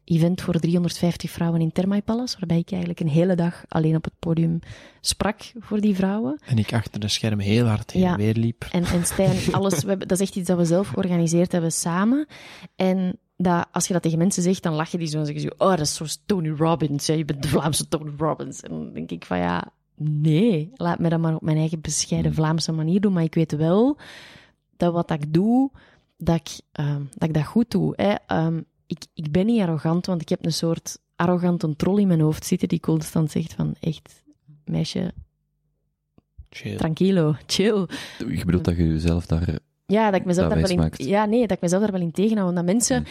event voor 350 vrouwen in Thermae Palace, waarbij ik eigenlijk een hele dag alleen op het podium sprak voor die vrouwen. En ik achter de scherm heel hard heen Ja. en weer liep. En, en Stijn, alles, we hebben, dat is echt iets dat we zelf georganiseerd hebben samen. En dat, als je dat tegen mensen zegt, dan lachen die zo en zeggen ze, oh, dat is zoals Tony Robbins, hè, je bent de Vlaamse Tony Robbins. En dan denk ik van, ja, nee, laat me dat maar op mijn eigen bescheiden Vlaamse manier doen. Maar ik weet wel dat wat ik doe, dat ik, ehm, dat, ik dat goed doe. Hè. Ehm, ik, ik ben niet arrogant, want ik heb een soort arrogante troll in mijn hoofd zitten die constant zegt van, echt, meisje, Chill. tranquilo, chill. Je bedoelt dat je jezelf daar... Ja, dat ik mezelf Dat daar wel in, ja, nee, dat ik mezelf daar wel in tegenhoud. Omdat mensen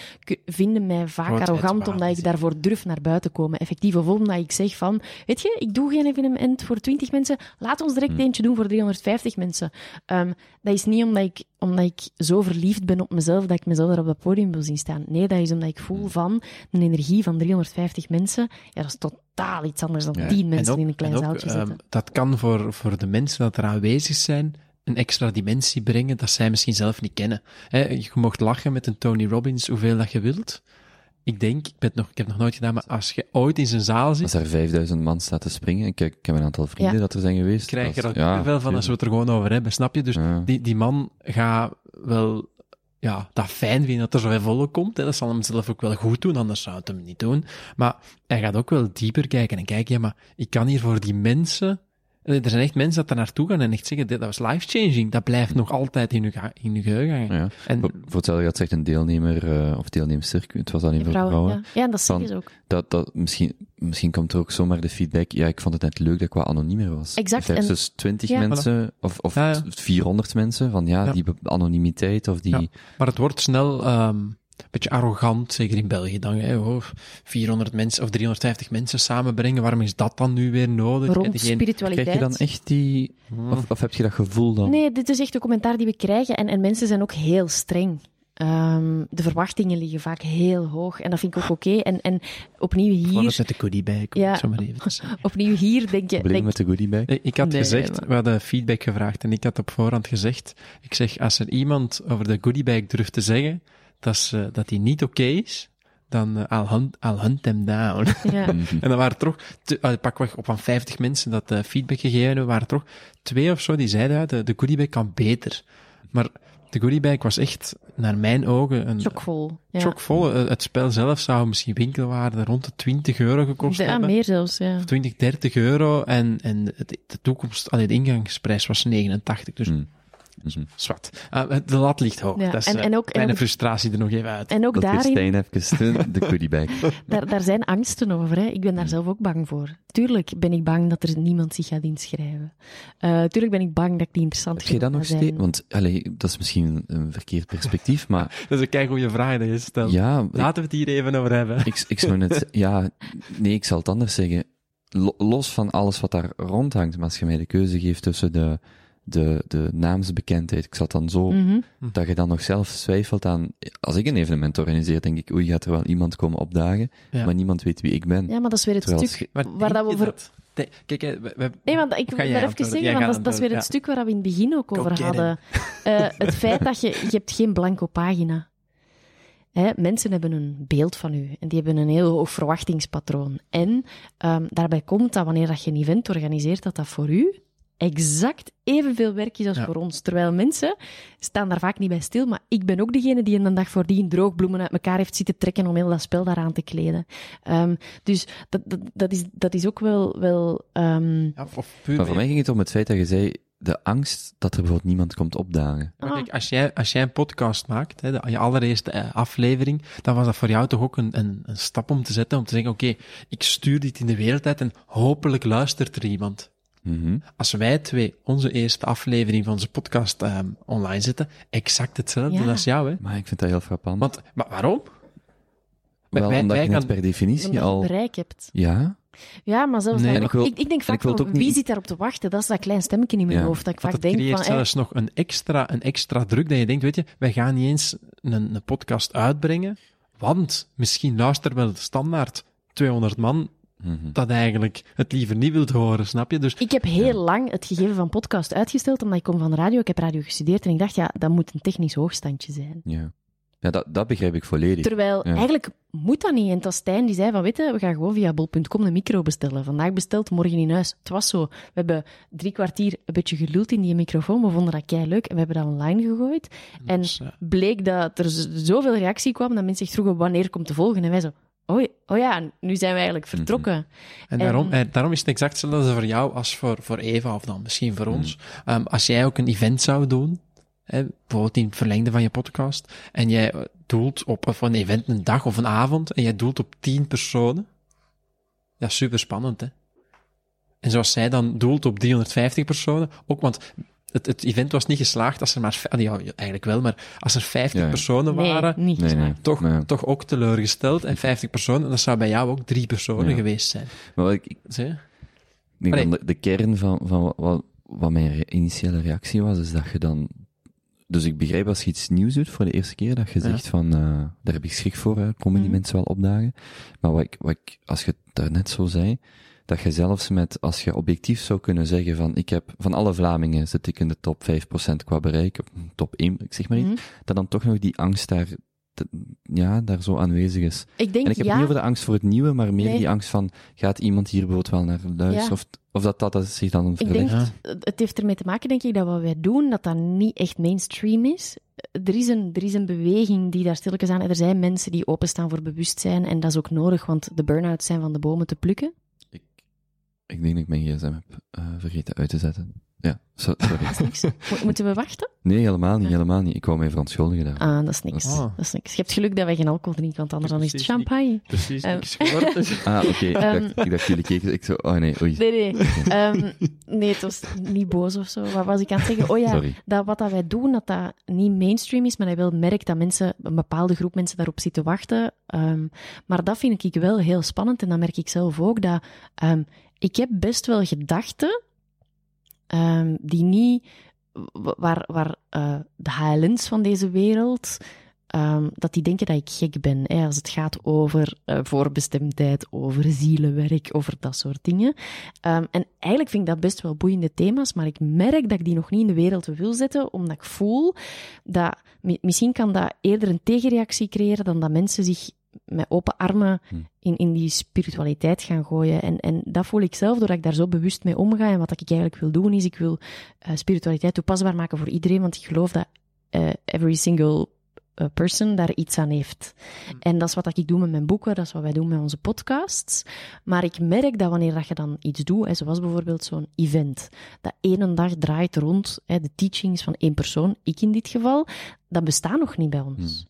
vinden mij vaak arrogant omdat ik daarvoor durf naar buiten komen. Effectief. Of omdat ik zeg van, weet je, ik doe geen evenement voor 20 mensen. Laat ons direct Hmm. eentje doen voor 350 mensen. Ehm, dat is niet omdat ik, omdat ik zo verliefd ben op mezelf dat ik mezelf daar op dat podium wil zien staan. Nee, dat is omdat ik voel Hmm. van een energie van 350 mensen. Ja, dat is totaal iets anders dan Ja. 10 mensen ook- in een klein zaaltje ehm, zitten. dat kan voor, voor de mensen dat er aanwezig zijn een extra dimensie brengen dat zij misschien zelf niet kennen. Hè, je mocht lachen met een Tony Robbins hoeveel dat je wilt. Ik denk, ik, ben het nog, ik heb het nog nooit gedaan, maar als je ooit in zijn zaal Als zit, er 5000 man staat te springen, ik, ik heb een aantal vrienden Ja. dat er zijn geweest. krijg je dat er ook veel van als we het er gewoon over hebben, snap je? Dus Ja. die, die man gaat wel ja, dat fijn vinden dat er zoveel volk komt. Hè. Dat zal hem zelf ook wel goed doen, anders zou het hem niet doen. Maar hij gaat ook wel dieper kijken en kijken, ja, maar ik kan hier voor die mensen... Er zijn echt mensen dat daar naartoe gaan en echt zeggen, dit dat was life-changing. Dat blijft nog altijd in je, in je geheugen. Ja. En Voor hetzelfde gaat zegt een deelnemer eh, of deelnemster, het was alleen voor Vrouwen, vrouwen, ja. ja, en dat zeggen Van- ze ook. dat, dat misschien, misschien komt er ook zomaar de feedback, ja, ik vond het net leuk dat ik wat anoniemer was. Exact, en- Versus 20 Ja. mensen, of, of Ja, ja. 400 mensen, van ja, Ja. die anonimiteit, of die... Ja. Maar het wordt snel ehm, beetje arrogant, zeker in België. Dan, hè, oh, 400 mensen of 350 mensen samenbrengen, waarom is dat dan nu weer nodig? Rond spiritualiteit. Krijg je dan echt die... Of, of heb je dat gevoel dan? Nee, dit is echt een commentaar die we krijgen. En, en mensen zijn ook heel streng. Ehm, de verwachtingen liggen vaak heel hoog. En dat vind ik ook oké. En, en opnieuw Gewoon hier, met de goodie bag, om Ja. het zo maar even te zeggen. opnieuw hier denk je... Probleem Denk, met de goodie bag? Nee, Ik had Nee, gezegd, maar- we hadden feedback gevraagd en ik had op voorhand gezegd, ik zeg, als er iemand over de goodie bag durft te zeggen dat, ze, dat die niet oké is, dan eh, I'll, hunt, I'll hunt them down. ja. Mhm. En dan waren er toch, uh, pakweg op van 50 mensen dat eh, feedback gegeven hebben, waren er toch twee of zo die zeiden, ja, de, de goodiebag kan beter. Maar de goodiebag was echt, naar mijn ogen, een Chockvol. Ja. chockvol. Eh, Het spel zelf zou misschien winkelwaarde rond de 20 euro gekost Ja, hebben. meer zelfs, ja. Of 20, 30 euro. En, en de toekomst, allee, de ingangsprijs was 89. Dus Mhm. Zwart. Ah, de lat ligt hoog. Ja, Dat is en- eh, en ook- en frustratie er nog even uit. En ook Dat daarin, Stijn even de goodie bag. daar, daar zijn angsten over. Hè. Ik ben daar zelf ook bang voor. Tuurlijk ben ik bang dat er niemand zich gaat inschrijven. Eh, tuurlijk ben ik bang dat ik niet interessant Heb je dat nog ga steeds? zijn. Want, allee, dat is misschien een verkeerd perspectief, maar Dat is een keigoede vraag dat je stelt. ja, ik, Laten we het hier even over hebben. ik, ik zou net, ja, nee, ik zal het anders zeggen. Lo- los van alles wat daar rondhangt, maar als je mij de keuze geeft tussen de, de, de naamsbekendheid, ik zal het dan zo, Mhm. dat je dan nog zelf twijfelt aan, als ik een evenement organiseer, denk ik, oei, gaat er wel iemand komen opdagen, Ja. maar niemand weet wie ik ben. Ja, maar dat is weer het Terwijl stuk waar dat we. De- Kijk, we, we- Nee, want ik wil daar even zeggen, want dat, is- dat is weer het stuk waar we in het begin ook over hadden. Eh, het feit dat je, je hebt geen blanco pagina. Hè, mensen hebben een beeld van u en die hebben een heel hoog verwachtingspatroon. En ehm, daarbij komt dat wanneer dat je een event organiseert, dat dat voor u exact evenveel werk is als Ja. voor ons. Terwijl mensen staan daar vaak niet bij stil, maar ik ben ook degene die een dag voordien droogbloemen uit elkaar heeft zitten trekken om heel dat spel daaraan te kleden. Ehm, dus dat, dat, dat, is, dat is ook wel... wel ehm, ja, of puur Maar voor mij ging het om het feit dat je zei, de angst dat er bijvoorbeeld niemand komt opdagen. Ah. kijk, als jij, als jij een podcast maakt, hè, de, je allereerste eh, aflevering, dan was dat voor jou toch ook een, een, een stap om te zetten, om te zeggen, oké, ik stuur dit in de wereld uit en hopelijk luistert er iemand. Mhm. Als wij twee onze eerste aflevering van onze podcast ehm, online zetten, exact hetzelfde Ja. als jou, hè. Maar ik vind dat heel frappant. Want, maar waarom? Wel, wij- omdat wij je gaan- per definitie omdat je al... bereik hebt. Ja? Ja, maar zelfs Nee, ik wil- ik, ik denk en vaak ik wil het van, ook wie niet- zit daar op te wachten? Dat is dat klein stemmetje in mijn Ja. hoofd, dat ik Want vaak het denk creëert van... eh, zelfs nog een extra, een extra druk dat je denkt, weet je, wij gaan niet eens een, een podcast uitbrengen, want misschien luistert wel standaard 200 man. Dat eigenlijk het liever niet wilt horen, snap je? Dus Ik heb heel lang het gegeven van podcast uitgesteld, omdat ik kom van de radio, ik heb radio gestudeerd en ik dacht, ja, dat moet een technisch hoogstandje zijn. Ja. Ja, dat, dat begrijp ik volledig. Terwijl Ja. eigenlijk moet dat niet. En het was Stijn die zei van, weet je, we gaan gewoon via bol.com een micro bestellen. Vandaag besteld, morgen in huis. Het was zo. We hebben drie kwartier een beetje geluld in die microfoon. We vonden dat kei leuk en we hebben dat online gegooid. En bleek dat er zoveel reactie kwam dat mensen zich vroegen wanneer komt de volgende. En wij zo, oh, oh ja, nu zijn we eigenlijk vertrokken. En daarom, En- eh, daarom is het exact hetzelfde voor jou als voor, voor Eva, of dan misschien voor ons. Hmm. Ehm, als jij ook een event zou doen, hè, bijvoorbeeld in het verlengde van je podcast, en jij doelt op of een event een dag of een avond, en jij doelt op tien personen, ja, super spannend, hè. En zoals zij dan doelt op 350 personen, ook want het, het event was niet geslaagd als er maar, ah, ja, eigenlijk wel, maar als er 50 Ja. personen Nee, waren, niet Nee, nee. geslaagd. toch, toch ook teleurgesteld. En 50 personen, dat zou bij jou ook drie personen Ja. geweest zijn. Maar wat ik, ik Zie je? denk de, de kern van, van wat- wat, mijn re- initiële reactie was, is dat je dan... Dus ik begrijp als je iets nieuws doet voor de eerste keer, dat je Ja. zegt van, eh, daar heb ik schrik voor, hè, komen die Mhm. mensen wel opdagen. Maar wat ik, wat ik, als je het daarnet zo zei, dat je zelfs met, als je objectief zou kunnen zeggen van, ik heb, van alle Vlamingen zit ik in de top 5% qua bereik, top 1, ik zeg maar iets, Mhm. dat dan toch nog die angst daar, ja, daar zo aanwezig is. Ik denk, En ik heb ja, niet over de angst voor het nieuwe, maar meer Nee. die angst van, gaat iemand hier bijvoorbeeld wel naar luisteren? Ja. Of, of dat, dat dat zich dan Ik verlegt? Ja. het heeft ermee te maken, denk ik, dat wat wij doen, dat dat niet echt mainstream is. Er is een, er is een beweging die daar stilletjes aan... Er zijn mensen die openstaan voor bewustzijn en dat is ook nodig, want de burn-outs zijn van de bomen te plukken. Ik, denk dat ik mijn gsm heb eh, vergeten uit te zetten. Ja, so- sorry. Dat is niks. Mo- Moeten we wachten? Nee, helemaal niet, helemaal niet. Ik wou mij verontschuldigen daar. Ah, dat is niks. Ah. Dat is niks. Je hebt geluk dat wij geen alcohol drinken, want anders dan is het champagne. Precies, Eh, niks dus- Ah, oké. ik, Ehm. dacht, ik dacht jullie keken. Ik zo, oh nee, oei. Nee, nee. Ehm, nee, het was niet boos of zo. Wat was ik aan het zeggen? Oh ja, Sorry. dat wat dat wij doen, dat dat niet mainstream is, maar dat je wel merkt dat mensen, een bepaalde groep mensen daarop zitten wachten. Ehm, maar dat vind ik wel heel spannend en dat merk ik zelf ook, dat ehm, ik heb best wel gedachten ehm, die niet, wa- waar, waar eh, de HLN's van deze wereld, ehm, dat die denken dat ik gek ben, hè, als het gaat over eh, voorbestemdheid, over zielenwerk, over dat soort dingen. Ehm, en eigenlijk vind ik dat best wel boeiende thema's, maar ik merk dat ik die nog niet in de wereld wil zetten, omdat ik voel dat mi- misschien kan dat eerder een tegenreactie creëren dan dat mensen zich met open armen Hm. in, in die spiritualiteit gaan gooien. En, en dat voel ik zelf, doordat ik daar zo bewust mee omga. En wat ik eigenlijk wil doen, is ik wil eh, spiritualiteit toepasbaar maken voor iedereen, want ik geloof dat eh, every single eh, person daar iets aan heeft. En dat is wat ik doe met mijn boeken, dat is wat wij doen met onze podcasts. Maar ik merk dat wanneer dat je dan iets doet, hè, zoals bijvoorbeeld zo'n event, dat ene dag draait rond hè, de teachings van één persoon, ik in dit geval, dat bestaat nog niet bij ons.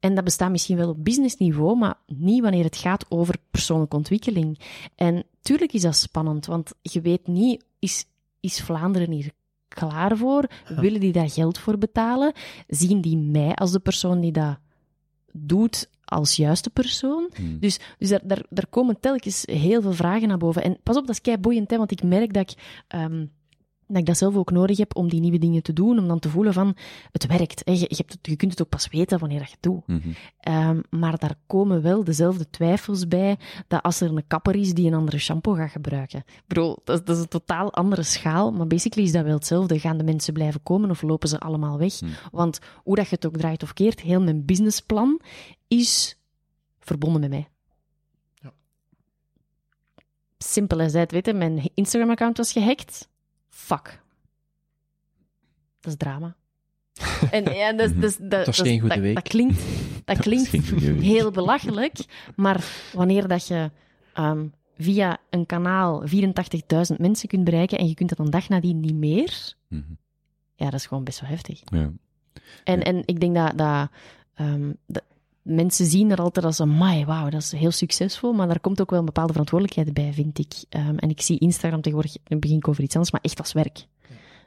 En dat bestaat misschien wel op businessniveau, maar niet wanneer het gaat over persoonlijke ontwikkeling. En tuurlijk is dat spannend, want je weet niet, is, is Vlaanderen hier klaar voor? Willen die daar geld voor betalen? Zien die mij als de persoon die dat doet als juiste persoon? Hm. Dus, dus daar, daar, daar komen telkens heel veel vragen naar boven. En pas op, dat is kei boeiend, hè, want ik merk dat ik, ehm, dat ik dat zelf ook nodig heb om die nieuwe dingen te doen, om dan te voelen van, het werkt. Hè. Je, je, hebt het, je kunt het ook pas weten wanneer dat je het doet. Mhm. Ehm, maar daar komen wel dezelfde twijfels bij dat als er een kapper is die een andere shampoo gaat gebruiken. Bro, dat, is- dat is een totaal andere schaal, maar basically is dat wel hetzelfde. Gaan de mensen blijven komen of lopen ze allemaal weg? Hmm. Want hoe dat je het ook draait of keert, heel mijn businessplan is verbonden met mij. Ja. Simpel als dat, weet je. Mijn Instagram-account was gehackt. Fuck. Dat is drama. En ja, dat, is- dat, dat, geen goede dat- week. Dat klinkt, dat klinkt heel belachelijk, maar wanneer dat je ehm, via een kanaal 84.000 mensen kunt bereiken en je kunt dat een dag nadien niet meer, Mhm. ja, dat is gewoon best wel heftig. Ja. En, Ja. en ik denk dat, dat, ehm, dat mensen zien er altijd als een, mai, wauw, dat is heel succesvol, maar daar komt ook wel een bepaalde verantwoordelijkheid bij, vind ik. Ehm, en ik zie Instagram tegenwoordig, nu begin ik over iets anders, maar echt als werk.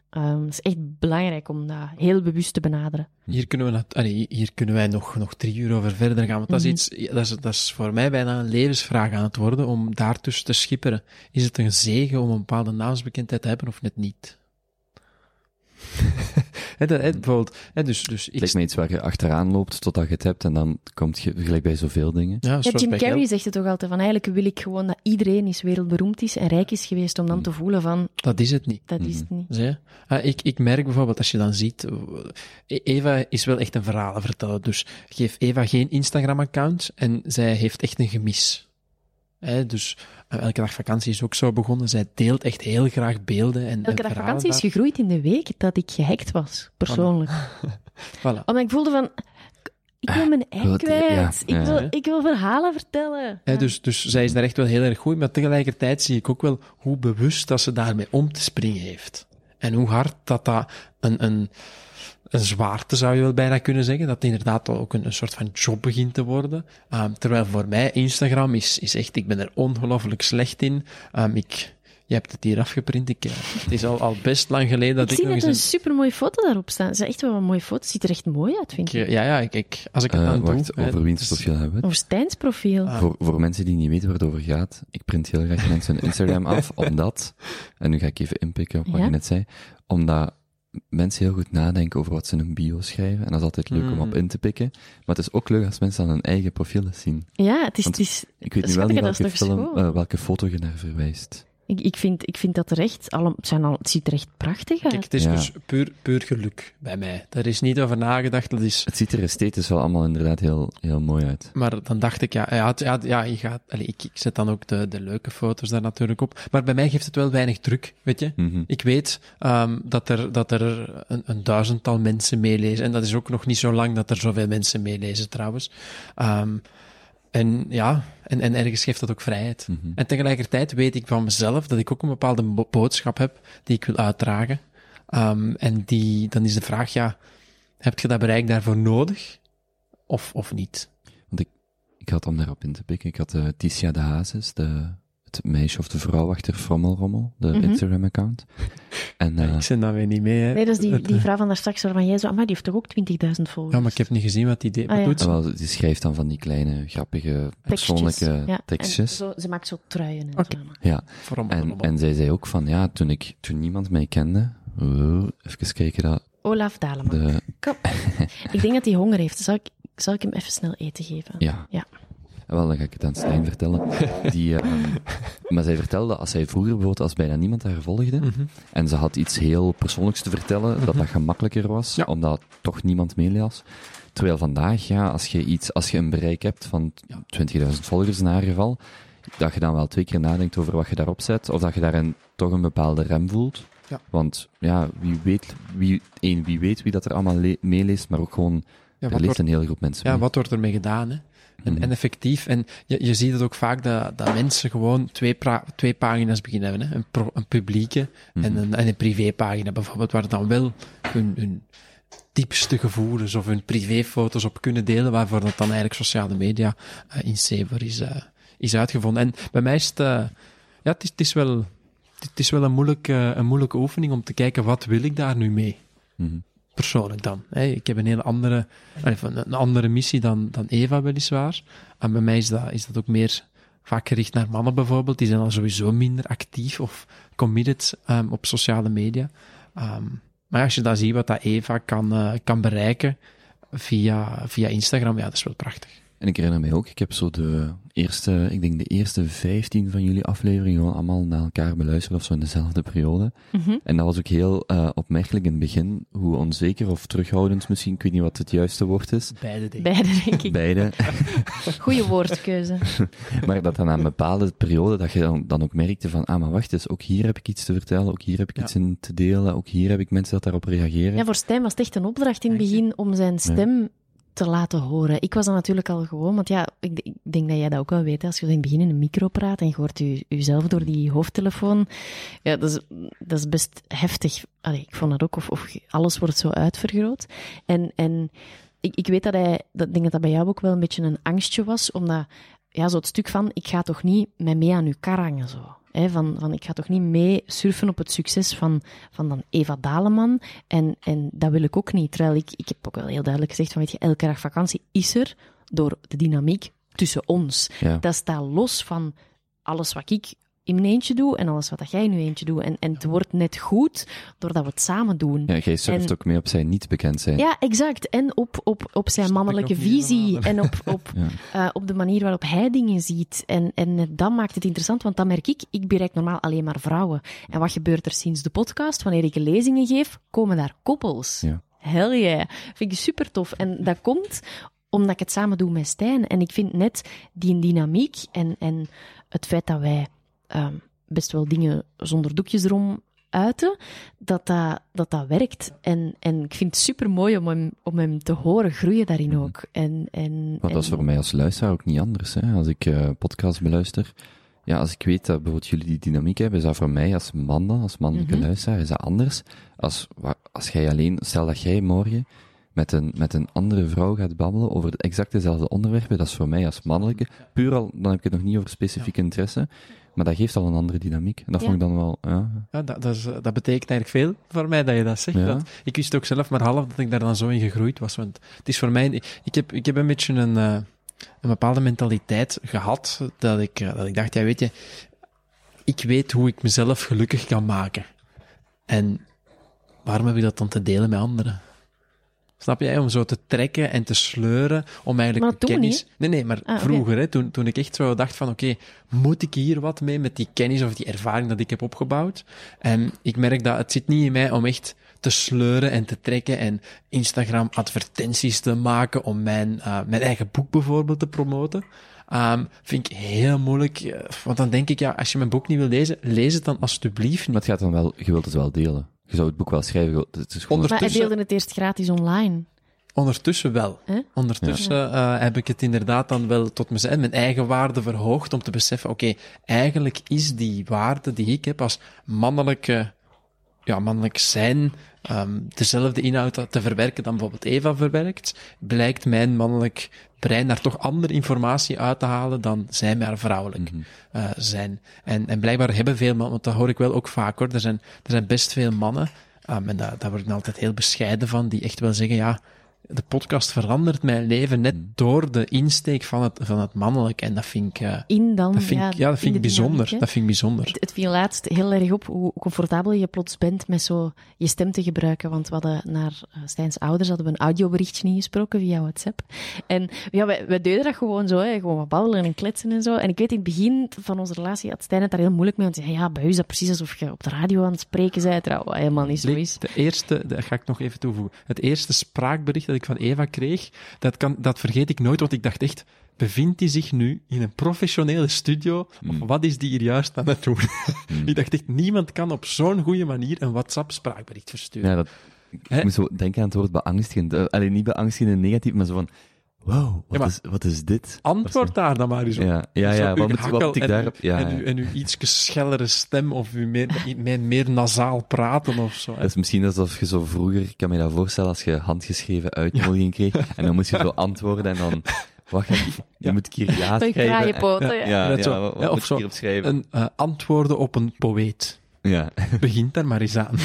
Ehm, het is echt belangrijk om dat heel bewust te benaderen. Hier kunnen, we, allee, hier kunnen wij nog, nog drie uur over verder gaan, want dat, is Mhm. iets, dat, is, dat is voor mij bijna een levensvraag aan het worden om daartussen te schipperen. Is het een zegen om een bepaalde naamsbekendheid te hebben of net niet? Dat, hè, bijvoorbeeld, dus, dus Het ik... lijkt me iets waar je achteraan loopt totdat je het hebt en dan komt je, gelijk bij zoveel dingen. Ja, Ja, Jim Carrey zegt het toch altijd van eigenlijk wil ik gewoon dat iedereen eens wereldberoemd is en rijk is geweest om dan te voelen van Dat is het niet. dat is het niet. Je? Ah, ik, ik merk bijvoorbeeld, als je dan ziet, eh, Eva is wel echt een verhaal vertellen. Dus geef Eva geen Instagram-account en zij heeft echt een gemis. Hè, dus eh, elke dag vakantie is ook zo begonnen. Zij deelt echt heel graag beelden en, en Elke dag vakantie is gegroeid in de week dat ik gehackt was, persoonlijk. Voilà. Omdat ik voelde van, ik wil mijn ei kwijt. ja, ik, wil, ik wil verhalen vertellen. Hè, dus, dus zij is daar echt wel heel erg goed in, maar tegelijkertijd zie ik ook wel hoe bewust dat ze daarmee om te springen heeft. En hoe hard dat dat een, een, een zwaarte, zou je wel bijna kunnen zeggen, dat het inderdaad ook een, een soort van job begint te worden. Ehm, terwijl voor mij Instagram is, is echt, ik ben er ongelooflijk slecht in. Ehm, ik, je hebt het hier afgeprint, ik, eh, het is al, al best lang geleden dat ik ik, zie nog net eens een supermooie foto daarop staan. Het is echt wel een mooie foto. Het ziet er echt mooi uit, vind ik. ik, ja, ja, ik, ik- als ik het Eh, dan wacht, doe... over wiens dus- profiel hebben we het? Over Stijns profiel. Ah. Voor, voor mensen die niet weten waar het over gaat, ik print heel graag mensen hun Instagram af, omdat, en nu ga ik even inpikken op wat Ja? je net zei, omdat mensen heel goed nadenken over wat ze in hun bio schrijven, en dat is altijd leuk om op Mhm. in te pikken, maar het is ook leuk als mensen dan hun eigen profielen zien. Ja, het is... Want Het is Ik weet nu wel niet dat is welke, film, eh, welke foto je naar verwijst. Ik, ik, vind, ik vind dat er echt... Alle, het, zijn al, het ziet er echt prachtig uit. Kijk, het is Ja. dus puur, puur geluk bij mij. Daar is niet over nagedacht, dat is... Het ziet er esthetisch wel allemaal inderdaad heel, heel mooi uit. Maar dan dacht ik, ja, ja, ja, ja je gaat, allee, ik, ik zet dan ook de, de leuke foto's daar natuurlijk op. Maar bij mij geeft het wel weinig druk, weet je. Mhm. Ik weet ehm, dat er, dat er een, een duizendtal mensen meelezen. En dat is ook nog niet zo lang dat er zoveel mensen meelezen, trouwens. Ehm, en ja, en, en ergens geeft dat ook vrijheid. Mhm. En tegelijkertijd weet ik van mezelf dat ik ook een bepaalde bo- boodschap heb die ik wil uitdragen. Ehm, en die, dan is de vraag, ja, heb je dat bereik daarvoor nodig? Of, of niet? Ik had om daarop in te pikken, ik had eh Ticia de Hazes, de, het meisje of de vrouw achter Frommelrommel, de Mhm. Instagram-account. En eh, ik zit daar weer niet mee, hè. Nee, dat is die, die vrouw van daar straks waarvan jij zo... Maar die heeft toch ook 20.000 volgers? Ja, maar ik heb niet gezien wat die deed. Ah, ja. doet ze? wel, die schrijft dan van die kleine, grappige, persoonlijke Ja, tekstjes. en zo, ze maakt zo truien en zo. maar- Ja, en, en zij zei ook van, ja, toen ik, toen niemand mij kende, oh, even kijken dat, Olaf Daleman. de, Kom. ik denk dat hij honger heeft. Zal ik, zal ik hem even snel eten geven? ja. Ja. Wel, dan ga ik het aan Stijn vertellen. Die, eh, maar zij vertelde, als zij vroeger bijvoorbeeld, als bijna niemand haar volgde, Mhm. en ze had iets heel persoonlijks te vertellen, dat dat gemakkelijker was, Ja. omdat toch niemand meelas. Terwijl vandaag, ja, als je iets, als je een bereik hebt van 20.000 volgers in haar geval, dat je dan wel twee keer nadenkt over wat je daarop zet, of dat je daarin toch een bepaalde rem voelt. Ja. Want, ja, wie weet, wie, één, wie weet wie dat er allemaal le- meeleest, maar ook gewoon, Ja, er leest wordt, een hele groep mensen ja, mee. wat wordt ermee gedaan, hè? En, Mhm. en effectief, en je, je ziet het ook vaak dat, dat mensen gewoon twee, pra- twee pagina's beginnen hebben. Hè? Een, pro- een publieke en, Mhm. een, en een privépagina bijvoorbeeld, waar dan wel hun, hun diepste gevoelens of hun privéfoto's op kunnen delen, waarvoor dat dan eigenlijk sociale media eh, in Saver is, eh, is uitgevonden. En bij mij is het, eh, ja, het is, het is wel, het is wel een moeilijke, een moeilijke oefening om te kijken, wat wil ik daar nu mee? Mhm. Persoonlijk dan. Ik heb een hele andere, een andere missie dan, dan Eva weliswaar. En bij mij is dat, is dat ook meer vaak gericht naar mannen bijvoorbeeld. Die zijn al sowieso minder actief of committed ehm, op sociale media. Ehm, maar als je dan ziet wat dat Eva kan, eh, kan bereiken via, via Instagram, ja, dat is wel prachtig. En ik herinner mij ook, ik heb zo de eerste, ik denk de eerste 15 van jullie afleveringen gewoon allemaal na elkaar beluisterd of zo in dezelfde periode. Mhm. En dat was ook heel eh, opmerkelijk in het begin, hoe onzeker of terughoudend misschien, ik weet niet wat het juiste woord is, Beide dingen. Beide, denk ik. beide, Goeie woordkeuze. maar dat dan aan een bepaalde periode, dat je dan, dan ook merkte van, ah, maar wacht eens, ook hier heb ik iets te vertellen, ook hier heb ik Ja. iets in te delen, ook hier heb ik mensen dat daarop reageren. Ja, voor Stijn was het echt een opdracht in het begin om zijn stem te laten horen. Ik was dan natuurlijk al gewoon, want ja, ik, ik denk dat jij dat ook wel weet, als je in het begin in een micro praat en je hoort u, uzelf door die hoofdtelefoon, ja, dat is, dat is best heftig. Ik vond dat ook, of, of alles wordt zo uitvergroot. En, en ik, ik weet dat hij, dat, denk dat dat bij jou ook wel een beetje een angstje was, omdat, ja, zo het stuk van, ik ga toch niet met mee aan uw kar hangen, zo. Hè, van, van, ik ga toch niet mee surfen op het succes van, van dan Eva Daleman. En, en dat wil ik ook niet. Terwijl ik, ik heb ook wel heel duidelijk gezegd van, weet je, elke dag vakantie is er door de dynamiek tussen ons. Ja. Dat staat los van alles wat ik in mijn eentje doe en alles wat dat jij in je eentje doet. En, en het wordt net goed doordat we het samen doen. Ja, jij surft En- ook mee op zijn niet bekend zijn. Ja, exact. En op, op, op zijn mannelijke visie en op, op, Ja. eh, op de manier waarop hij dingen ziet. En, en dat maakt het interessant, want dan merk ik, ik bereik normaal alleen maar vrouwen. En wat gebeurt er sinds de podcast? Wanneer ik lezingen geef, komen daar koppels. Ja. Hell yeah. Vind ik super tof. En dat komt omdat ik het samen doe met Stijn. En ik vind net die dynamiek en, en het feit dat wij ehm, best wel dingen zonder doekjes erom uiten, dat dat, dat, dat werkt. En, en ik vind het super mooi om hem, om hem te horen groeien daarin Mhm. ook. En, en, Want dat is voor mij als luisteraar ook niet anders. Hè? Als ik eh podcasts beluister, ja, als ik weet dat bijvoorbeeld jullie die dynamiek hebben, is dat voor mij als man, dan, als mannelijke Mhm. luisteraar, is dat anders. Als, als jij alleen, stel dat jij morgen met een, met een andere vrouw gaat babbelen over exact dezelfde onderwerpen, dat is voor mij als mannelijke, puur al, dan heb ik het nog niet over specifieke interesse, maar dat geeft al een andere dynamiek. En dat Ja. vond ik dan wel, ja, Ja, dat, dat, is, eh, dat betekent eigenlijk veel voor mij dat je dat zegt. Ja. Dat, ik wist ook zelf maar half dat ik daar dan zo in gegroeid was. Want het is voor mij... Ik heb, ik heb een beetje een, eh, een bepaalde mentaliteit gehad dat ik, eh, dat ik dacht, ja weet je, ik weet hoe ik mezelf gelukkig kan maken. En waarom heb ik dat dan te delen met anderen? Snap jij? Om zo te trekken en te sleuren, om eigenlijk Maar dat doen we kennis... Nee, nee, maar Ah, vroeger, hè, toen, toen ik echt zo dacht van, oké, moet ik hier wat mee met die kennis of die ervaring dat ik heb opgebouwd? En ik merk dat het zit niet in mij om echt te sleuren en te trekken en Instagram advertenties te maken om mijn, eh, mijn eigen boek bijvoorbeeld te promoten. Ehm, vind ik heel moeilijk, eh, want dan denk ik, ja, als je mijn boek niet wil lezen, lees het dan alstublieft maar het gaat dan wel, je wilt het wel delen. Je zou het boek wel schrijven, het is gewoon... Maar hij deelde het eerst gratis online. Ondertussen wel. Hè? Ondertussen eh, heb ik het inderdaad dan wel tot mezelf, mijn eigen waarde verhoogd om te beseffen, oké, eigenlijk is die waarde die ik heb als mannelijke, ja, mannelijk zijn, ehm, dezelfde inhoud te verwerken dan bijvoorbeeld Eva verwerkt, blijkt mijn mannelijk brein daar toch andere informatie uit te halen dan zij maar vrouwelijk Mhm. eh, zijn. En, en blijkbaar hebben veel mannen, want dat hoor ik wel ook vaak hoor, er zijn, er zijn best veel mannen, um, en daar, daar word ik altijd heel bescheiden van, die echt wel zeggen, ja, de podcast verandert mijn leven net Mm. door de insteek van het, van het mannelijk. En dat vind ik, eh, In dan, dat vind ik, ja, dat in vind ik de bijzonder. dynamiek. Dat vind ik bijzonder. Het, het viel laatst heel erg op hoe comfortabel je plots bent met zo je stem te gebruiken. Want we hadden naar eh, Stijns ouders hadden we een audioberichtje ingesproken via WhatsApp. En ja, wij, wij deden dat gewoon zo, hè, gewoon wat babbelen en kletsen en zo. En ik weet in het begin van onze relatie had Stijn het daar heel moeilijk mee. Want hij zei, ja, bij u is dat precies alsof je op de radio aan het spreken bent. Wat helemaal niet zo is. De eerste, dat ga ik nog even toevoegen. Het eerste spraakbericht dat ik van Eva kreeg, dat, kan, dat vergeet ik nooit, want ik dacht echt, bevindt hij zich nu in een professionele studio? Of Mm. wat is die hier juist aan het doen? Mm. ik dacht echt, niemand kan op zo'n goede manier een WhatsApp-spraakbericht versturen. Ja, dat, ik Hè? moest zo denken aan het woord beangstigend. Eh, Alleen niet beangstigend in negatief, maar zo van, wow, wat, Ja, maar- is, wat is dit? Antwoord daar dan maar eens op. Ja, ja, ja, wat moet, wat gehakkel moet ik en daarop... uw- Ja, en, ja. uw, en uw iets schellere stem of uw meer, meer, meer nasaal praten of zo. Dat is misschien alsof je zo vroeger, ik kan me dat voorstellen, als je handgeschreven uitnodiging kreeg, en dan moest je zo antwoorden en dan, wat ga ik, je Ja. moet een keer ja schrijven. kraaienpoten, Ja, ja. ja, Net zo. wat, wat Ja, of moet ik zo. Een eh, antwoorden op een poëet. Ja, Begint daar maar eens aan.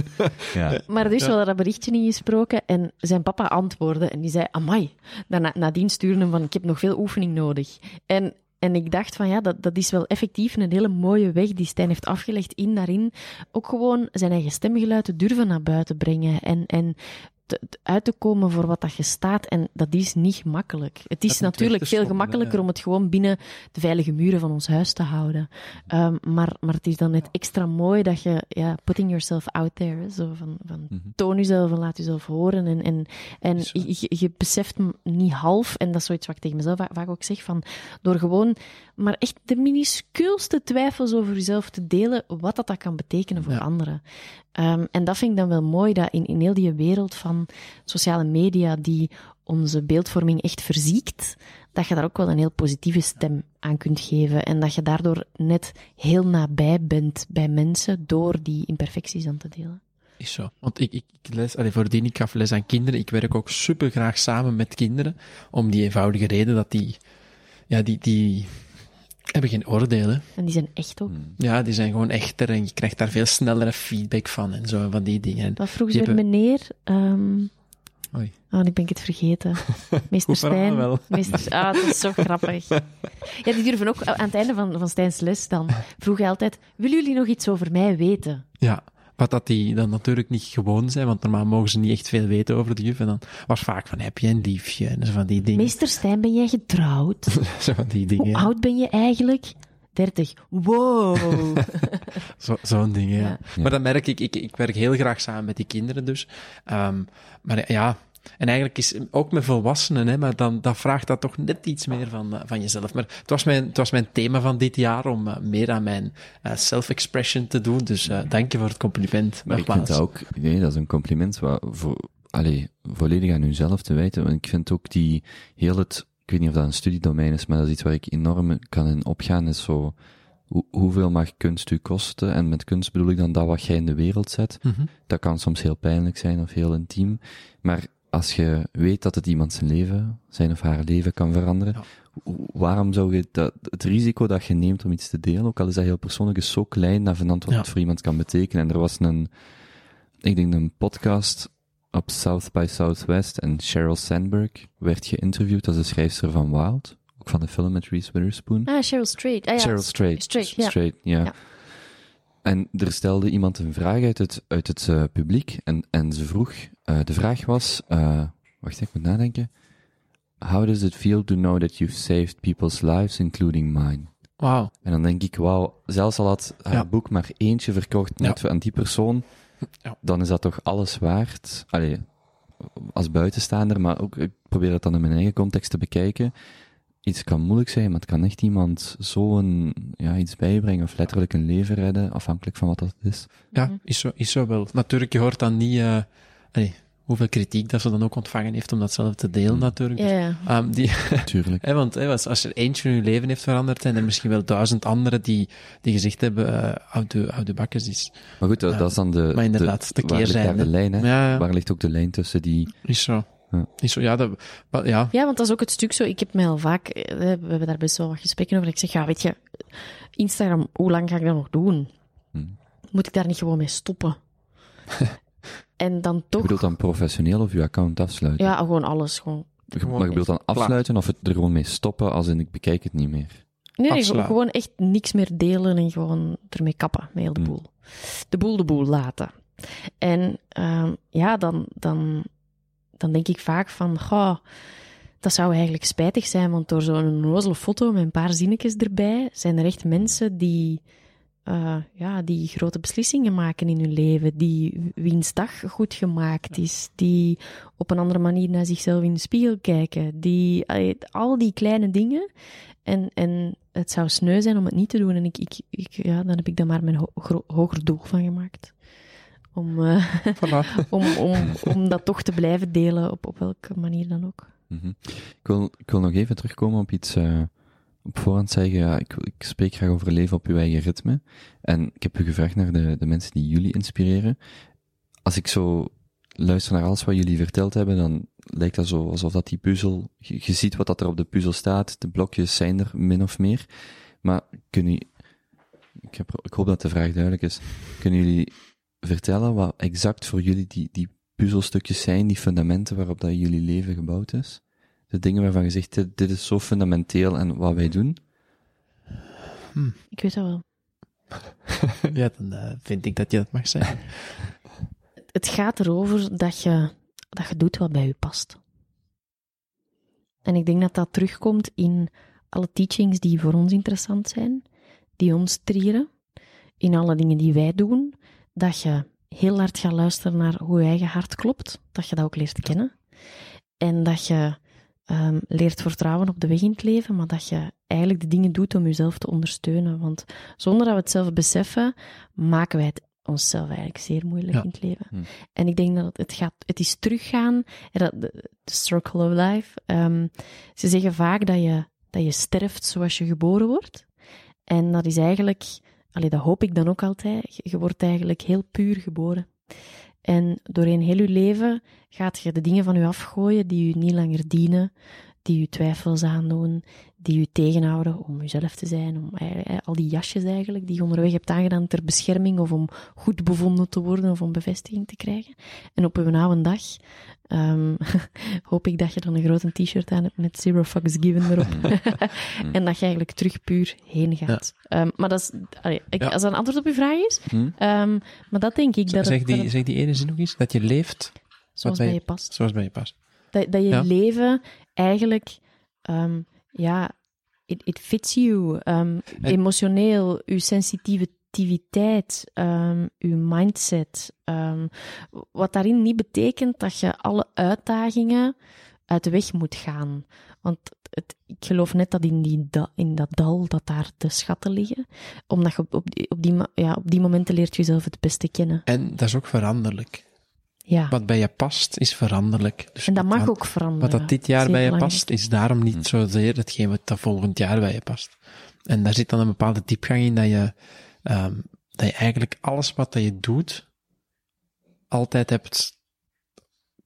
ja. Maar dus Ja. we hadden dat berichtje ingesproken en zijn papa antwoordde en die zei, amai. Daarna, nadien stuurde hem van, ik heb nog veel oefening nodig. En, en ik dacht van, ja, dat, dat is wel effectief een hele mooie weg die Stijn heeft afgelegd in daarin. Ook gewoon zijn eigen stemgeluid te durven naar buiten brengen en, en te- uit te komen voor wat dat je staat. En dat is niet makkelijk. Het is Dat natuurlijk veel gemakkelijker ja. om het gewoon binnen de veilige muren van ons huis te houden. Ehm, maar, maar het is dan net extra mooi dat je, ja, putting yourself out there, hè, zo van, van Mhm. toon jezelf en laat jezelf horen. En, en, en je, je- je beseft niet half, en dat is zoiets wat ik tegen mezelf va- vaak ook zeg, van door gewoon maar echt de minuscuulste twijfels over jezelf te delen, wat dat, dat kan betekenen voor Ja. anderen. Ehm, en dat vind ik dan wel mooi, dat in, in heel die wereld van sociale media die onze beeldvorming echt verziekt, dat je daar ook wel een heel positieve stem aan kunt geven. En dat je daardoor net heel nabij bent bij mensen door die imperfecties aan te delen. Is zo. Want ik, ik, ik les, allee, voordien ik gaf les aan kinderen, ik werk ook super graag samen met kinderen, om die eenvoudige reden dat die, ja, die, die hebben geen oordelen. En die zijn echt ook. Hmm. Ja, die zijn gewoon echter en je krijgt daar veel snellere feedback van en zo, van die dingen. En Wat vroeg ze hebben- meneer? ehm, Oei. Oh, nu ben ik het vergeten. Meester Stijn. wel. Meester, ah, het is zo grappig. Ja, die durven ook aan het einde van, van Stijns les dan vroeg hij altijd: Willen jullie nog iets over mij weten? Ja, wat dat die dan natuurlijk niet gewoon zijn, want normaal mogen ze niet echt veel weten over de juf. En dan was vaak van, heb je een liefje? En zo van die dingen. Meester Stijn, ben jij getrouwd? Zo van die Hoe dingen. oud ben je eigenlijk? 30. Wow. Zo- Zo'n dingen, ja. Ja. Maar dan merk ik, ik, ik werk heel graag samen met die kinderen dus. Ehm, maar ja, en eigenlijk is ook met volwassenen, hè, maar dan, dan vraagt dat toch net iets meer van, eh, van jezelf. Maar het was, mijn, het was mijn thema van dit jaar om eh, meer aan mijn eh, self-expression te doen. Dus dank je voor het compliment. Maar ik vind dat ook, nee, dat is een compliment wat voor, allee, volledig aan uzelf te wijten. Want ik vind ook die, heel het, ik weet niet of dat een studiedomein is, maar dat is iets waar ik enorm kan in opgaan, is zo, hoe, hoeveel mag kunst u kosten? En met kunst bedoel ik dan dat wat jij in de wereld zet. Mhm. Dat kan soms heel pijnlijk zijn of heel intiem. Maar als je weet dat het iemand zijn leven, zijn of haar leven kan veranderen, Ja. waarom zou je dat, het risico dat je neemt om iets te delen, ook al is dat heel persoonlijk, is zo klein dat wat Ja. het voor iemand kan betekenen. En er was een, ik denk een podcast op South by Southwest en Sheryl Sandberg werd geïnterviewd als de schrijfster van Wild, ook van de film met Reese Witherspoon. Ah, Cheryl Strait. Ah, ja. Strait. Strait, ja. Strait, ja. Ja. En er stelde iemand een vraag uit het, uit het eh, publiek en, en ze vroeg, eh, de vraag was, eh, wacht ik moet nadenken. How does it feel to know that you've saved people's lives, including mine? Wauw. En dan denk ik, wauw, zelfs al had haar Ja. boek maar eentje verkocht net aan die persoon, Ja. dan is dat toch alles waard. Allee, als buitenstaander, maar ook, ik probeer het dan in mijn eigen context te bekijken. Iets kan moeilijk zijn, maar het kan echt iemand zo'n, ja, iets bijbrengen, of letterlijk een leven redden, afhankelijk van wat dat is. Ja, Mhm. is zo, is zo wel. Natuurlijk, je hoort dan niet eh, allee, hoeveel kritiek dat ze dan ook ontvangen heeft om dat zelf te delen, Mhm. natuurlijk. Ja, ja. Ehm, die, Tuurlijk. hè, want hè, als, er eentje in je leven heeft veranderd, zijn er misschien wel duizend anderen die, die gezegd hebben, eh houd de, houd de bakkes is. Maar goed, dat, is dan de, Maar inderdaad, de waar ligt daar keerzijde. de lijn, hè? Ja, ja. Waar ligt ook de lijn tussen die, Is zo. Ja. Is zo, ja, dat, maar ja. Ja, want dat is ook het stuk zo. Ik heb mij al vaak, eh, we hebben daar best wel wat gesprekken over. Ik zeg, ja, weet je, Instagram, hoe lang ga ik dat nog doen? Hm. Moet ik daar niet gewoon mee stoppen? en dan je toch, bedoelt dan professioneel of je account afsluiten? ja, gewoon alles. Gewoon. Je- Gewoon maar je bedoelt dan afsluiten of het er gewoon mee stoppen, als in ik bekijk het niet meer? Nee, gewoon echt niks meer delen en gewoon ermee kappen, met heel de Hm. boel. De boel de boel laten. En ehm, ja, dan, dan, dan denk ik vaak van, goh, dat zou eigenlijk spijtig zijn, want door zo'n onnozele foto met een paar zinnetjes erbij, zijn er echt mensen die, eh, ja, die grote beslissingen maken in hun leven, die wiens dag goed gemaakt is, die op een andere manier naar zichzelf in de spiegel kijken, die, allee, al die kleine dingen. En, en het zou sneu zijn om het niet te doen. En ik, ik, ja, dan heb ik daar maar mijn hoger doel van gemaakt. Om, eh, Voilà. om, om, om dat toch te blijven delen, op, op welke manier dan ook. Mhm. ik, wil, ik wil nog even terugkomen op iets, eh, op voorhand zeggen, ja, ik, ik spreek graag over leven op uw eigen ritme. En ik heb u gevraagd naar de, de mensen die jullie inspireren. Als ik zo luister naar alles wat jullie verteld hebben, dan lijkt dat zo alsof dat die puzzel, je, je ziet wat dat er op de puzzel staat, de blokjes zijn er min of meer. Maar kunnen jullie, ik, heb, ik hoop dat de vraag duidelijk is, kunnen jullie vertellen wat exact voor jullie die, die puzzelstukjes zijn, die fundamenten waarop dat jullie leven gebouwd is? De dingen waarvan je zegt, dit, dit is zo fundamenteel en wat wij doen? Ik weet dat wel. ja, dan eh, vind ik dat je dat mag zeggen. Het gaat erover dat je, dat je doet wat bij je past. En ik denk dat dat terugkomt in alle teachings die voor ons interessant zijn, die ons trieren, in alle dingen die wij doen, dat je heel hard gaat luisteren naar hoe je eigen hart klopt, dat je dat ook leert kennen. En dat je ehm, leert vertrouwen op de weg in het leven, maar dat je eigenlijk de dingen doet om jezelf te ondersteunen. Want zonder dat we het zelf beseffen, maken wij het onszelf eigenlijk zeer moeilijk Ja. in het leven. Hm. En ik denk dat het, gaat, het is teruggaan, en dat- de, de circle of life. Ehm, ze zeggen vaak dat je, dat je sterft zoals je geboren wordt. En dat is eigenlijk, allee, dat hoop ik dan ook altijd, je, wordt eigenlijk heel puur geboren. En doorheen heel je leven gaat je de dingen van je afgooien die je niet langer dienen, die u twijfels aandoen, die u tegenhouden om uzelf te zijn, om eh, al die jasjes eigenlijk die je onderweg hebt aangedaan ter bescherming of om goed bevonden te worden of om bevestiging te krijgen. En op uw oude dag um, hoop ik dat je dan een grote t-shirt aan hebt met Zero Fucks Given erop. en dat je eigenlijk terug puur heen gaat. Ja. Um, maar dat is, allee, ik, ja. als dat een antwoord op uw vraag is, hm? um, maar dat denk ik. Dat zeg, het, die, dat zeg die ene zin nog eens, dat je leeft zoals bij je past. Zoals bij je past. Dat, dat je ja. leven eigenlijk, um, ja, it, it fits you. Um, emotioneel, je sensitiviteit, um, je mindset. wat daarin niet betekent dat je alle uitdagingen uit de weg moet gaan. Want het, ik geloof net dat in, die da, in dat dal dat daar de schatten liggen. Omdat je op die, op die, ja, op die momenten leert jezelf het beste kennen. En dat is ook veranderlijk. Ja. Wat bij je past, is veranderlijk. Dus en dat mag wat, ook veranderen. Wat dat dit jaar bij je past, is daarom niet Hm. zozeer hetgeen wat dat volgend jaar bij je past. En daar zit dan een bepaalde diepgang in dat je, um, dat je eigenlijk alles wat dat je doet, altijd hebt,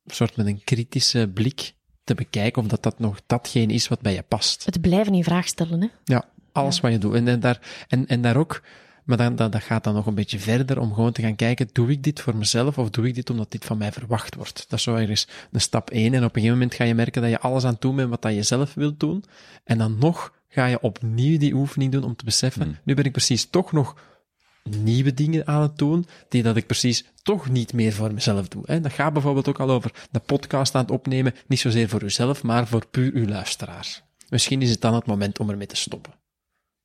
soort met een kritische blik te bekijken of dat dat nog datgene is wat bij je past. Het blijven in vraag stellen, hè? Ja, alles Ja. wat je doet. En, en, daar, en, en daar ook, maar dan, dat, dat gaat dan nog een beetje verder om gewoon te gaan kijken, doe ik dit voor mezelf of doe ik dit omdat dit van mij verwacht wordt? Dat is zo ergens een stap één. En op een gegeven moment ga je merken dat je alles aan het doen bent wat dat je zelf wilt doen. En dan nog ga je opnieuw die oefening doen om te beseffen, Hmm. nu ben ik precies toch nog nieuwe dingen aan het doen, die dat ik precies toch niet meer voor mezelf doe. Hè. Dat gaat bijvoorbeeld ook al over de podcast aan het opnemen, niet zozeer voor uzelf, maar voor puur uw luisteraars. Misschien is het dan het moment om ermee te stoppen.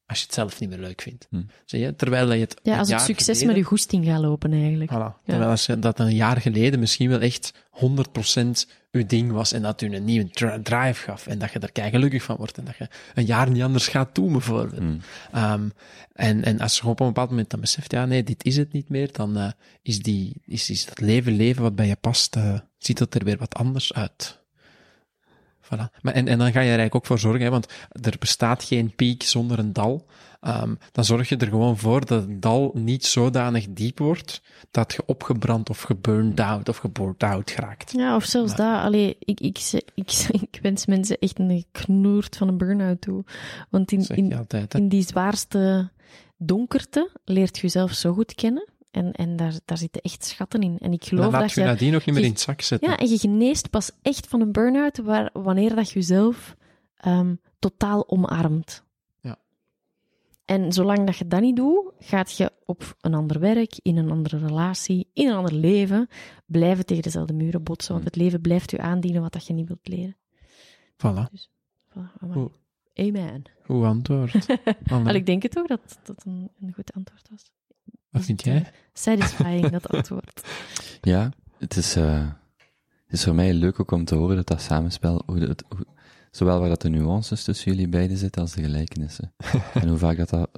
Als je het zelf niet meer leuk vindt. Hm. Zie je? Terwijl dat je het Ja, als het succes geleden- met je goesting gaat lopen, eigenlijk. Voilà. Terwijl als je dat een jaar geleden misschien wel echt 100% uw ding was en dat u een nieuwe dri- drive gaf en dat je er kei gelukkig van wordt en dat je een jaar niet anders gaat doen bijvoorbeeld. Hm. Ehm, en, en als je op een bepaald moment dan beseft, ja nee, dit is het niet meer, dan eh, is, die, is, is dat leven leven wat bij je past, eh, ziet het er weer wat anders uit. Voilà. Maar, en, en dan ga je er eigenlijk ook voor zorgen, hè, want er bestaat geen piek zonder een dal. Ehm, dan zorg je er gewoon voor dat het dal niet zodanig diep wordt dat je opgebrand of geburned out of gebored out geraakt. Ja, of zelfs dat. Allee, ik, ik, ik, ik, wens mensen echt een knoert van een burn-out toe. Want in, Dat in, altijd. In die zwaarste donkerte leert je jezelf zo goed kennen. En, en daar, daar zitten echt schatten in. En ik geloof laat dat je je... nadien ook niet meer je- in het zak zetten. Ja, en je geneest pas echt van een burn-out waar, wanneer dat je jezelf ehm, totaal omarmt. Ja. En zolang dat je dat niet doet, gaat je op een ander werk, in een andere relatie, in een ander leven, blijven tegen dezelfde muren botsen. Want het leven blijft je aandienen wat dat je niet wilt leren. Voilà. Voilà, amai. Oeh. Amen. Goed antwoord. Al, ik denk het ook dat dat een, een goed antwoord was. Wat vind jij? Satisfying, dat antwoord. Ja, het is, eh, het is voor mij leuk ook om te horen dat dat samenspel, hoe de- het, hoe- zowel waar dat de nuances tussen jullie beiden zitten als de gelijkenissen. en hoe vaak dat dat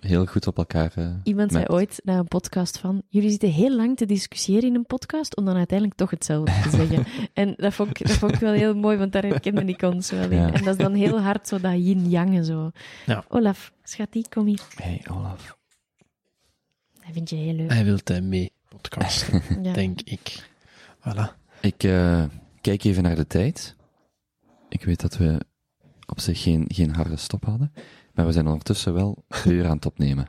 heel goed op elkaar eh, Iemand zei ooit na een podcast van, jullie zitten heel lang te discussiëren in een podcast om dan uiteindelijk toch hetzelfde te zeggen. en dat vond, ik, dat vond ik wel heel mooi, want daar herkende ik ons wel in. Ja. En dat is dan heel hard zo dat yin-yang en zo. Ja. Olaf, schat, die kom hier. Hey, Olaf. Dat vind je heel leuk. Hij wil uh, mee podcasten, Ja. denk ik. Voilà. Ik eh, kijk even naar de tijd. Ik weet dat we op zich geen, geen harde stop hadden, maar we zijn ondertussen wel twee uur aan het opnemen.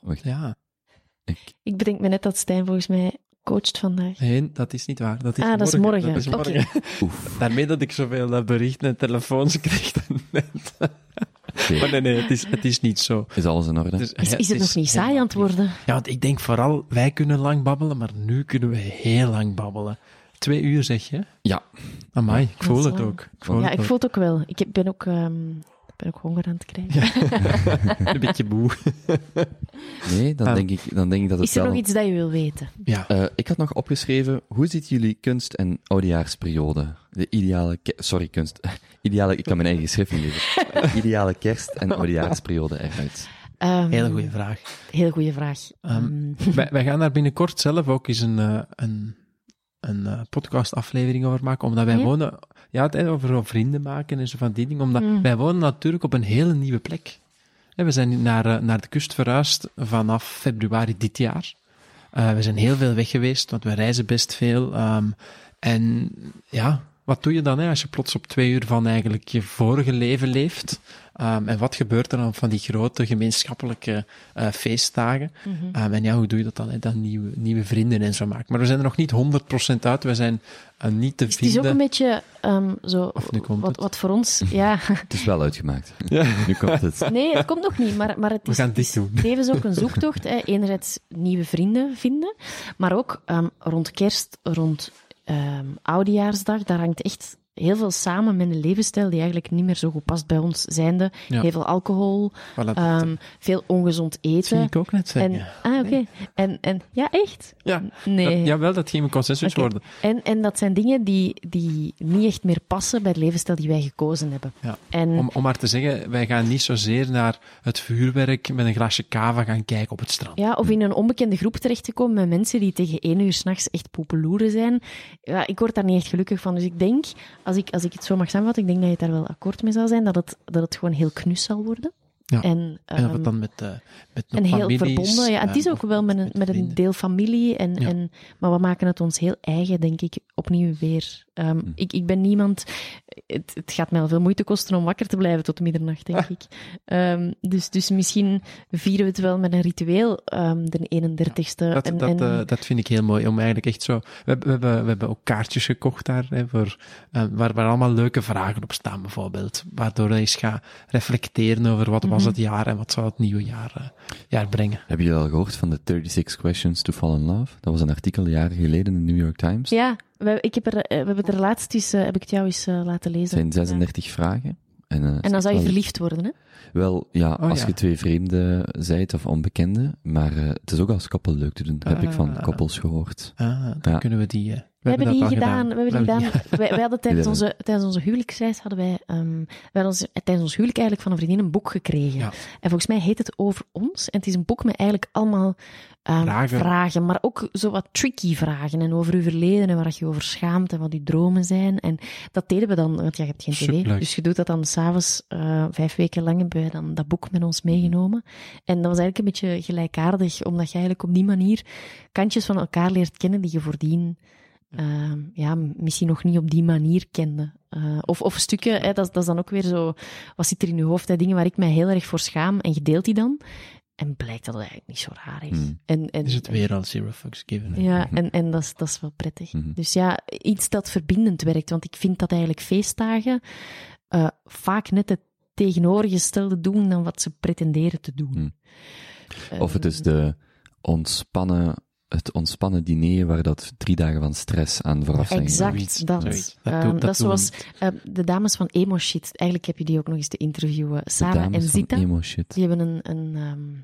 Wacht, Ja. ik, Ik bedenk me net dat Stijn volgens mij coacht vandaag. Nee, dat is niet waar. Dat is Ah, dat is morgen. Dat is morgen. oef. Daarmee dat ik zoveel eh, berichten en telefoons kreeg net. Maar nee, nee, het is, het is niet zo. Is alles in orde? Dus, Is, is het nog niet saai aan het worden? Ja, want ik denk vooral, wij kunnen lang babbelen, maar nu kunnen we heel lang babbelen. Twee uur zeg je? Ja. Amai, ik voel het ook. Ik voel Ja, het ik ook. voel het ook wel. Ik ben ook, ehm, ben ook honger aan het krijgen. Een beetje moe. Nee, dan, Ah. denk ik, dan denk ik dat het Is er wel... nog iets dat je wil weten? Ja. Eh, ik had nog opgeschreven, hoe ziet jullie kunst- en oudejaarsperiode? De ideale, sorry, kunst, ideale, ik kan mijn eigen schrift niet lezen. ideale kerst- en oudejaarsperiode eruit. Ehm, Hele goede vraag. Heel goede vraag. Ehm, Ehm, wij, wij gaan daar binnenkort zelf ook eens een, eh, een, een eh, podcastaflevering over maken, omdat wij Ja? wonen... Ja, het over vrienden maken en zo van die dingen, omdat Mm. wij wonen natuurlijk op een hele nieuwe plek. We zijn naar, eh, naar de kust verhuisd vanaf februari dit jaar. Eh, we zijn heel veel weg geweest, want we reizen best veel. ehm, en ja, wat doe je dan hè, als je plots op twee uur van eigenlijk je vorige leven leeft? Um, en wat gebeurt er dan van die grote gemeenschappelijke uh, feestdagen? Mhm. Um, en ja, hoe doe je dat dan? Hè? Dan nieuwe, nieuwe vrienden en zo maken. Maar we zijn er nog niet 100% uit. We zijn uh, niet te Het is vinden. ook een beetje um, zo, Of nu komt wat, het. wat voor ons, ja. Het is wel uitgemaakt. Ja. Nu komt het. Nee, het komt nog niet, maar, maar het We is, gaan het dit is doen. tevens ook een zoektocht. Hè. Enerzijds nieuwe vrienden vinden, maar ook ehm, rond kerst, rond ehm oudejaarsdag, daar hangt echt heel veel samen met een levensstijl die eigenlijk niet meer zo goed past bij ons zijnde. Ja. Heel veel alcohol, Voilà, dat ehm, veel ongezond zie eten. ik ook net zeggen. En, ah, oké. En, en, ja, echt? ja, Nee. dat, jawel, dat ging een consensus worden. En, en dat zijn dingen die, die niet echt meer passen bij het levensstijl die wij gekozen hebben. Ja. En Om, om maar te zeggen, wij gaan niet zozeer naar het vuurwerk met een glasje kava gaan kijken op het strand. Ja, of in een onbekende groep terechtgekomen met mensen die tegen één uur s'nachts echt poepeloeren zijn. Ja, ik word daar niet echt gelukkig van. Dus ik denk, als ik, als ik het zo mag samenvatten, ik denk dat je het daar wel akkoord mee zal zijn, dat het, dat het gewoon heel knus zal worden. Ja. En, En of ehm, het dan met, eh met heel families, verbonden. Ja, het is eh, ook wel met een, met een deel familie. En, Ja. en, maar we maken het ons heel eigen, denk ik, opnieuw weer. Ehm, Hm. ik, ik ben niemand... Het, het gaat mij al veel moeite kosten om wakker te blijven tot middernacht, denk Ah. ik. Ehm, dus, dus misschien vieren we het wel met een ritueel, ehm, de 31ste. Dat, en, dat, en- eh, dat vind ik heel mooi, om eigenlijk echt zo... We, hebben- we, hebben, we hebben ook kaartjes gekocht daar, hè, voor, waar, waar allemaal leuke vragen op staan, bijvoorbeeld. Waardoor je eens gaat reflecteren over wat was Mhm. het jaar en wat zou het nieuwe jaar, eh, jaar brengen. Heb je al gehoord van de 36 Questions to Fall in Love? Dat was een artikel jaren geleden in de New York Times. Ja, we, ik heb er, eh, we hebben het er laatst eens, eh, heb ik het jou eens eh, laten Het lezen. zijn 36 vragen. En, En dan zou je wel- verliefd worden, hè? Wel, ja, Oh, als ja. je twee vreemden zijt of onbekenden, maar het is ook als koppel leuk te doen, heb ik van Ah. koppels gehoord. Ah, dan Ja. kunnen we die... We hebben die gedaan. We hebben die gedaan. ja. Wij, wij hadden tijdens onze, tijdens onze huwelijksreis hadden wij, ehm, wij hadden ons, tijdens ons huwelijk eigenlijk van een vriendin een boek gekregen. Ja. En volgens mij heet het Over ons. En het is een boek met eigenlijk allemaal ehm, Vragen. maar ook zo wat tricky vragen. En over uw verleden en waar je over schaamt en wat uw dromen zijn. En dat deden we dan, want ja, je hebt geen tv. Superleuk. Dus je doet dat dan s'avonds, eh vijf weken lang hebben wij dan dat boek met ons meegenomen. En dat was eigenlijk een beetje gelijkaardig, omdat je eigenlijk op die manier kantjes van elkaar leert kennen die je voordien ehm, ja, misschien nog niet op die manier kende. Eh, of, of stukken, hè, dat, is- dat is dan ook weer zo, wat zit er in je hoofd? Hè? Dingen waar ik mij heel erg voor schaam en je deelt die dan. En blijkt dat het eigenlijk niet zo raar is. Hmm. En, en, Is het weer al zero fucks given. hè? ja, en, en dat, is, dat is wel prettig. Mhm. Dus ja, iets dat verbindend werkt. Want ik vind dat eigenlijk feestdagen eh, vaak net het tegenovergestelde doen dan wat ze pretenderen te doen. Hmm. Of het is de ontspannen, het ontspannen diner waar dat drie dagen van stress aan vooraf zijn. Exact, Zoiets, dat. zoiets. Doe- dat we zoals-. Eh, de dames van Emo Shit, eigenlijk heb je die ook nog eens te interviewen. Sarah dames en Zita, emo shit. die hebben een, een, ehm,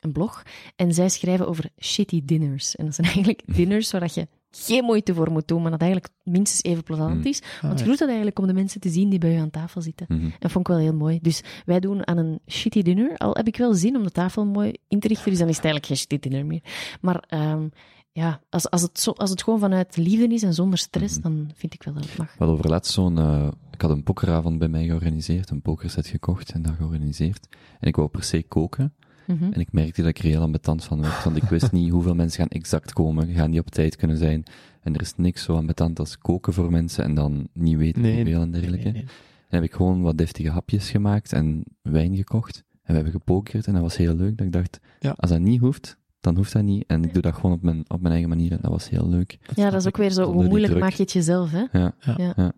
een blog. En zij schrijven over shitty dinners. En dat zijn eigenlijk dinners waar je geen moeite voor moet doen, maar dat eigenlijk minstens even plezant Hmm. is. Want Ah, je doet dat eigenlijk om de mensen te zien die bij je aan tafel zitten. Mhm. Dat vond ik wel heel mooi. Dus wij doen aan een shitty dinner. Al heb ik wel zin om de tafel mooi in te richten, dus dan is het eigenlijk geen shitty dinner meer. Maar ehm, ja, als, als, het zo, als het gewoon vanuit liefde is en zonder stress, Mhm. dan vind ik wel dat het mag. Hadden over laatst zo'n, eh, ik had een pokeravond bij mij georganiseerd, een pokerset gekocht en dat georganiseerd. En ik wou per se koken. Mhm. En ik merkte dat ik er heel ambetant van werd, want ik wist niet hoeveel mensen gaan exact komen, gaan die op tijd kunnen zijn. En er is niks zo ambetant als koken voor mensen en dan niet weten Nee, hoeveel en dergelijke. Nee, nee. Dan heb ik gewoon wat deftige hapjes gemaakt en wijn gekocht. En we hebben gepokerd en dat was heel leuk. Dat ik dacht, Ja. als dat niet hoeft, dan hoeft dat niet. En ik doe dat gewoon op mijn, op mijn eigen manier en dat was heel leuk. Ja, dat is ook weer zo, hoe moeilijk maak je het jezelf, hè? Ja. Ja. Ja. ja.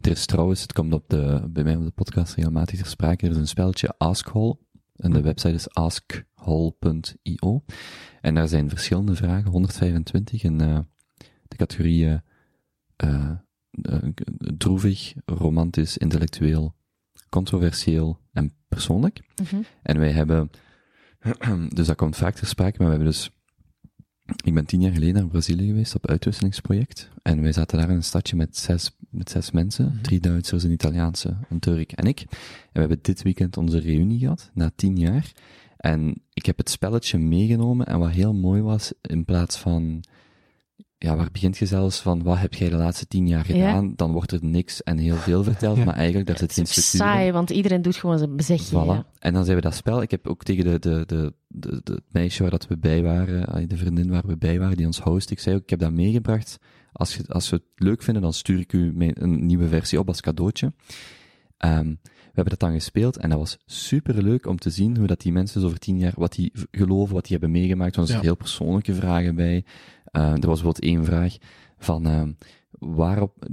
Er is trouwens, het komt op de, bij mij op de podcast regelmatig ter sprake, er is een spelletje Askhole. En de website is askhole.io. En daar zijn verschillende vragen, 125, in eh, de categorieën eh, eh, droevig, romantisch, intellectueel, controversieel en persoonlijk. Mhm. En wij hebben, dus dat komt vaak ter sprake, maar we hebben dus, ik ben tien jaar geleden naar Brazilië geweest op uitwisselingsproject. En wij zaten daar in een stadje met zes, met zes mensen, Mhm. drie Duitsers, een Italiaanse, een Turk en ik. En we hebben dit weekend onze reunie gehad, na tien jaar. En ik heb het spelletje meegenomen en wat heel mooi was, in plaats van, ja, waar begint je zelfs van, wat heb jij de laatste tien jaar Ja. gedaan? Dan wordt er niks en heel veel verteld, Ja. maar eigenlijk, daar zit Het geen in. saai, want iedereen doet gewoon zijn bezegje. Voilà. ja. En dan zijn we dat spel. Ik heb ook tegen de, de, de, de, de het meisje waar dat we bij waren, eh, de vriendin waar we bij waren, die ons host, ik zei ook, ik heb dat meegebracht als, je, als we het leuk vinden, dan stuur ik u mijn, een nieuwe versie op als cadeautje. Ehm, we hebben dat dan gespeeld en dat was super leuk om te zien hoe dat die mensen zo over tien jaar, wat die geloven, wat die hebben meegemaakt. Want er Ja. zitten heel persoonlijke vragen bij. Eh, er was bijvoorbeeld één vraag van, ehm, waarop,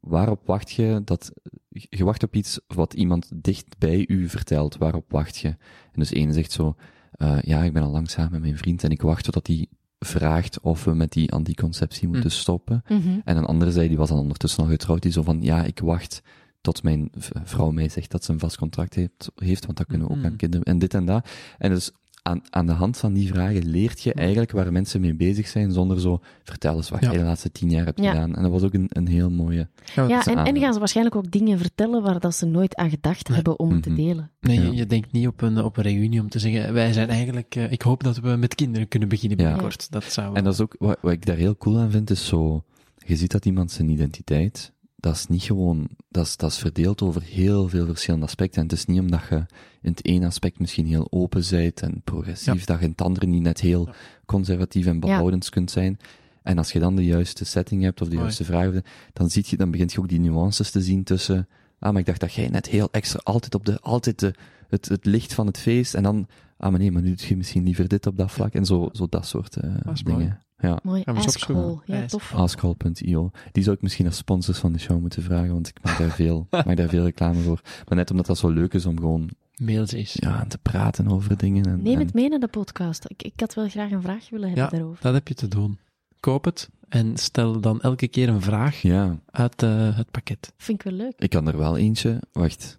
waarop wacht je dat, je wacht op iets wat iemand dicht bij u vertelt, waarop wacht je? En dus één zegt zo, eh, ja, ik ben al lang samen met mijn vriend en ik wacht totdat hij vraagt of we met die anticonceptie moeten stoppen. Mhm. En een andere zei, die was dan ondertussen al getrouwd, die zo van, ja, ik wacht tot mijn vrouw mij zegt dat ze een vast contract heeft, heeft want dat kunnen we ook Mhm. aan kinderen, en dit en dat. En dus aan, aan de hand van die vragen leert je eigenlijk waar mensen mee bezig zijn, zonder zo, vertel eens wat Ja. jij de laatste tien jaar hebt Ja. gedaan. En dat was ook een, een heel mooie... Ja, en, en gaan ze waarschijnlijk ook dingen vertellen waar dat ze nooit aan gedacht Nee. hebben om te Mhm. delen. Nee, Ja. je, je denkt niet op een, op een reunie om te zeggen, wij zijn eigenlijk, eh, ik hoop dat we met kinderen kunnen beginnen Ja. binnenkort. Dat zou En dat is ook, wat, wat ik daar heel cool aan vind, is zo, je ziet dat iemand zijn identiteit, dat is niet gewoon, dat is, dat is verdeeld over heel veel verschillende aspecten. En het is niet omdat je in het ene aspect misschien heel open bent en progressief, dat je in het andere niet net heel Ja. conservatief en behoudend kunt zijn. En als je dan de juiste setting hebt, of de juiste vragen, dan ziet je, dan begint je ook die nuances te zien tussen, ah, maar ik dacht dat jij net heel extra, altijd op de, altijd de, het, het licht van het feest, en dan, ah, maar nee, maar nu doe je misschien liever dit op dat vlak, en zo, zo dat soort eh, Dat dingen. mooi. Ja. Mooi. Opzoeken. Ja, tof. Askcall.io. Die zou ik misschien als sponsors van de show moeten vragen, want ik maak daar veel, maak daar veel reclame voor. Maar net omdat dat zo leuk is om gewoon, mails is. ja, te praten over dingen. En, Neem en- het mee naar de podcast. Ik, ik had wel graag een vraag willen hebben Ja. daarover. Dat heb je te doen. Koop het en stel dan elke keer een vraag Ja, uit eh, het pakket. Vind ik wel leuk. ik kan er wel eentje, wacht.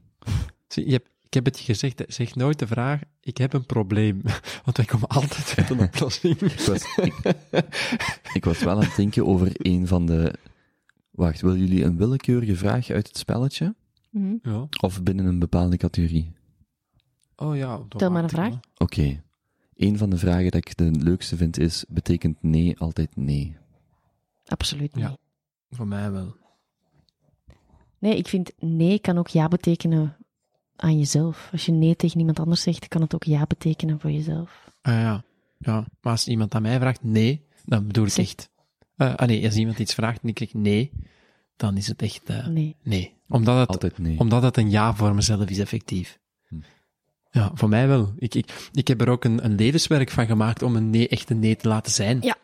Zie, je hebt, ik heb het je gezegd, zeg nooit de vraag, ik heb een probleem. Want wij komen altijd met een oplossing. Ik was, ik, ik was wel aan het denken over een van de, wacht, willen jullie een willekeurige vraag uit het spelletje? Mhm. ja. Of binnen een bepaalde categorie? Oh ja. Stel maar een vraag. Oké. Een van de vragen dat ik de leukste vind is, betekent nee altijd nee? Absoluut niet. Ja. Voor mij wel. Nee, ik vind nee kan ook ja betekenen aan jezelf. Als je nee tegen iemand anders zegt, kan het ook ja betekenen voor jezelf. Ah ja. Ja. Maar als iemand aan mij vraagt nee, dan bedoel ik Zeg. echt. Eh, ah nee, als iemand iets vraagt en ik zeg nee, dan is het echt eh, Nee. nee. Omdat het, Altijd nee. omdat het een ja voor mezelf is, effectief. Hm. Ja, voor mij wel. Ik, ik, ik heb er ook een, een levenswerk van gemaakt om een nee echt een nee te laten zijn. Ja.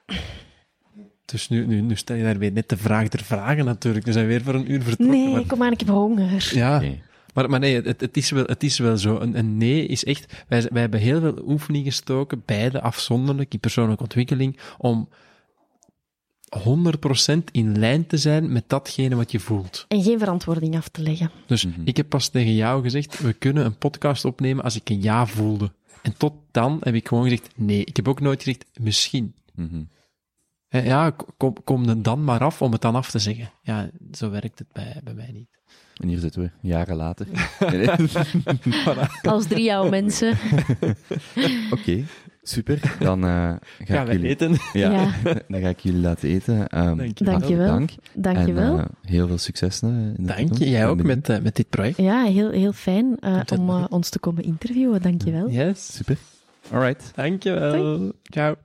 Dus nu, nu, nu stel je daar weer net de vraag der vragen natuurlijk. We zijn weer voor een uur vertrokken. Nee, maar- kom aan, ik heb honger. ja. Maar, maar nee, het, het, is wel, het is wel zo. Een, een nee is echt... Wij, wij hebben heel veel oefening gestoken, beide afzonderlijk, in persoonlijke ontwikkeling, om 100% in lijn te zijn met datgene wat je voelt. En geen verantwoording af te leggen. Dus Mhm. ik heb pas tegen jou gezegd, we kunnen een podcast opnemen als ik een ja voelde. En tot dan heb ik gewoon gezegd, nee. Ik heb ook nooit gezegd, misschien. Mhm. Hè, Ja, kom, kom dan maar af om het dan af te zeggen. Ja, zo werkt het bij, bij mij niet. En hier zitten we, jaren later. Als drie oude mensen. Oké, super. Dan eh, ga Gaan ik we jullie... eten? Ja, Ja. dan ga ik jullie laten eten. Ehm, Dank je. Dankjewel. Dank. Dankjewel. En eh, heel veel succes eh, in de Dank je. Jij ook met, met dit project. Ja, heel, heel fijn eh, om ons te komen interviewen. Dankjewel. Yes. Super. Alright. Dankjewel. Ciao.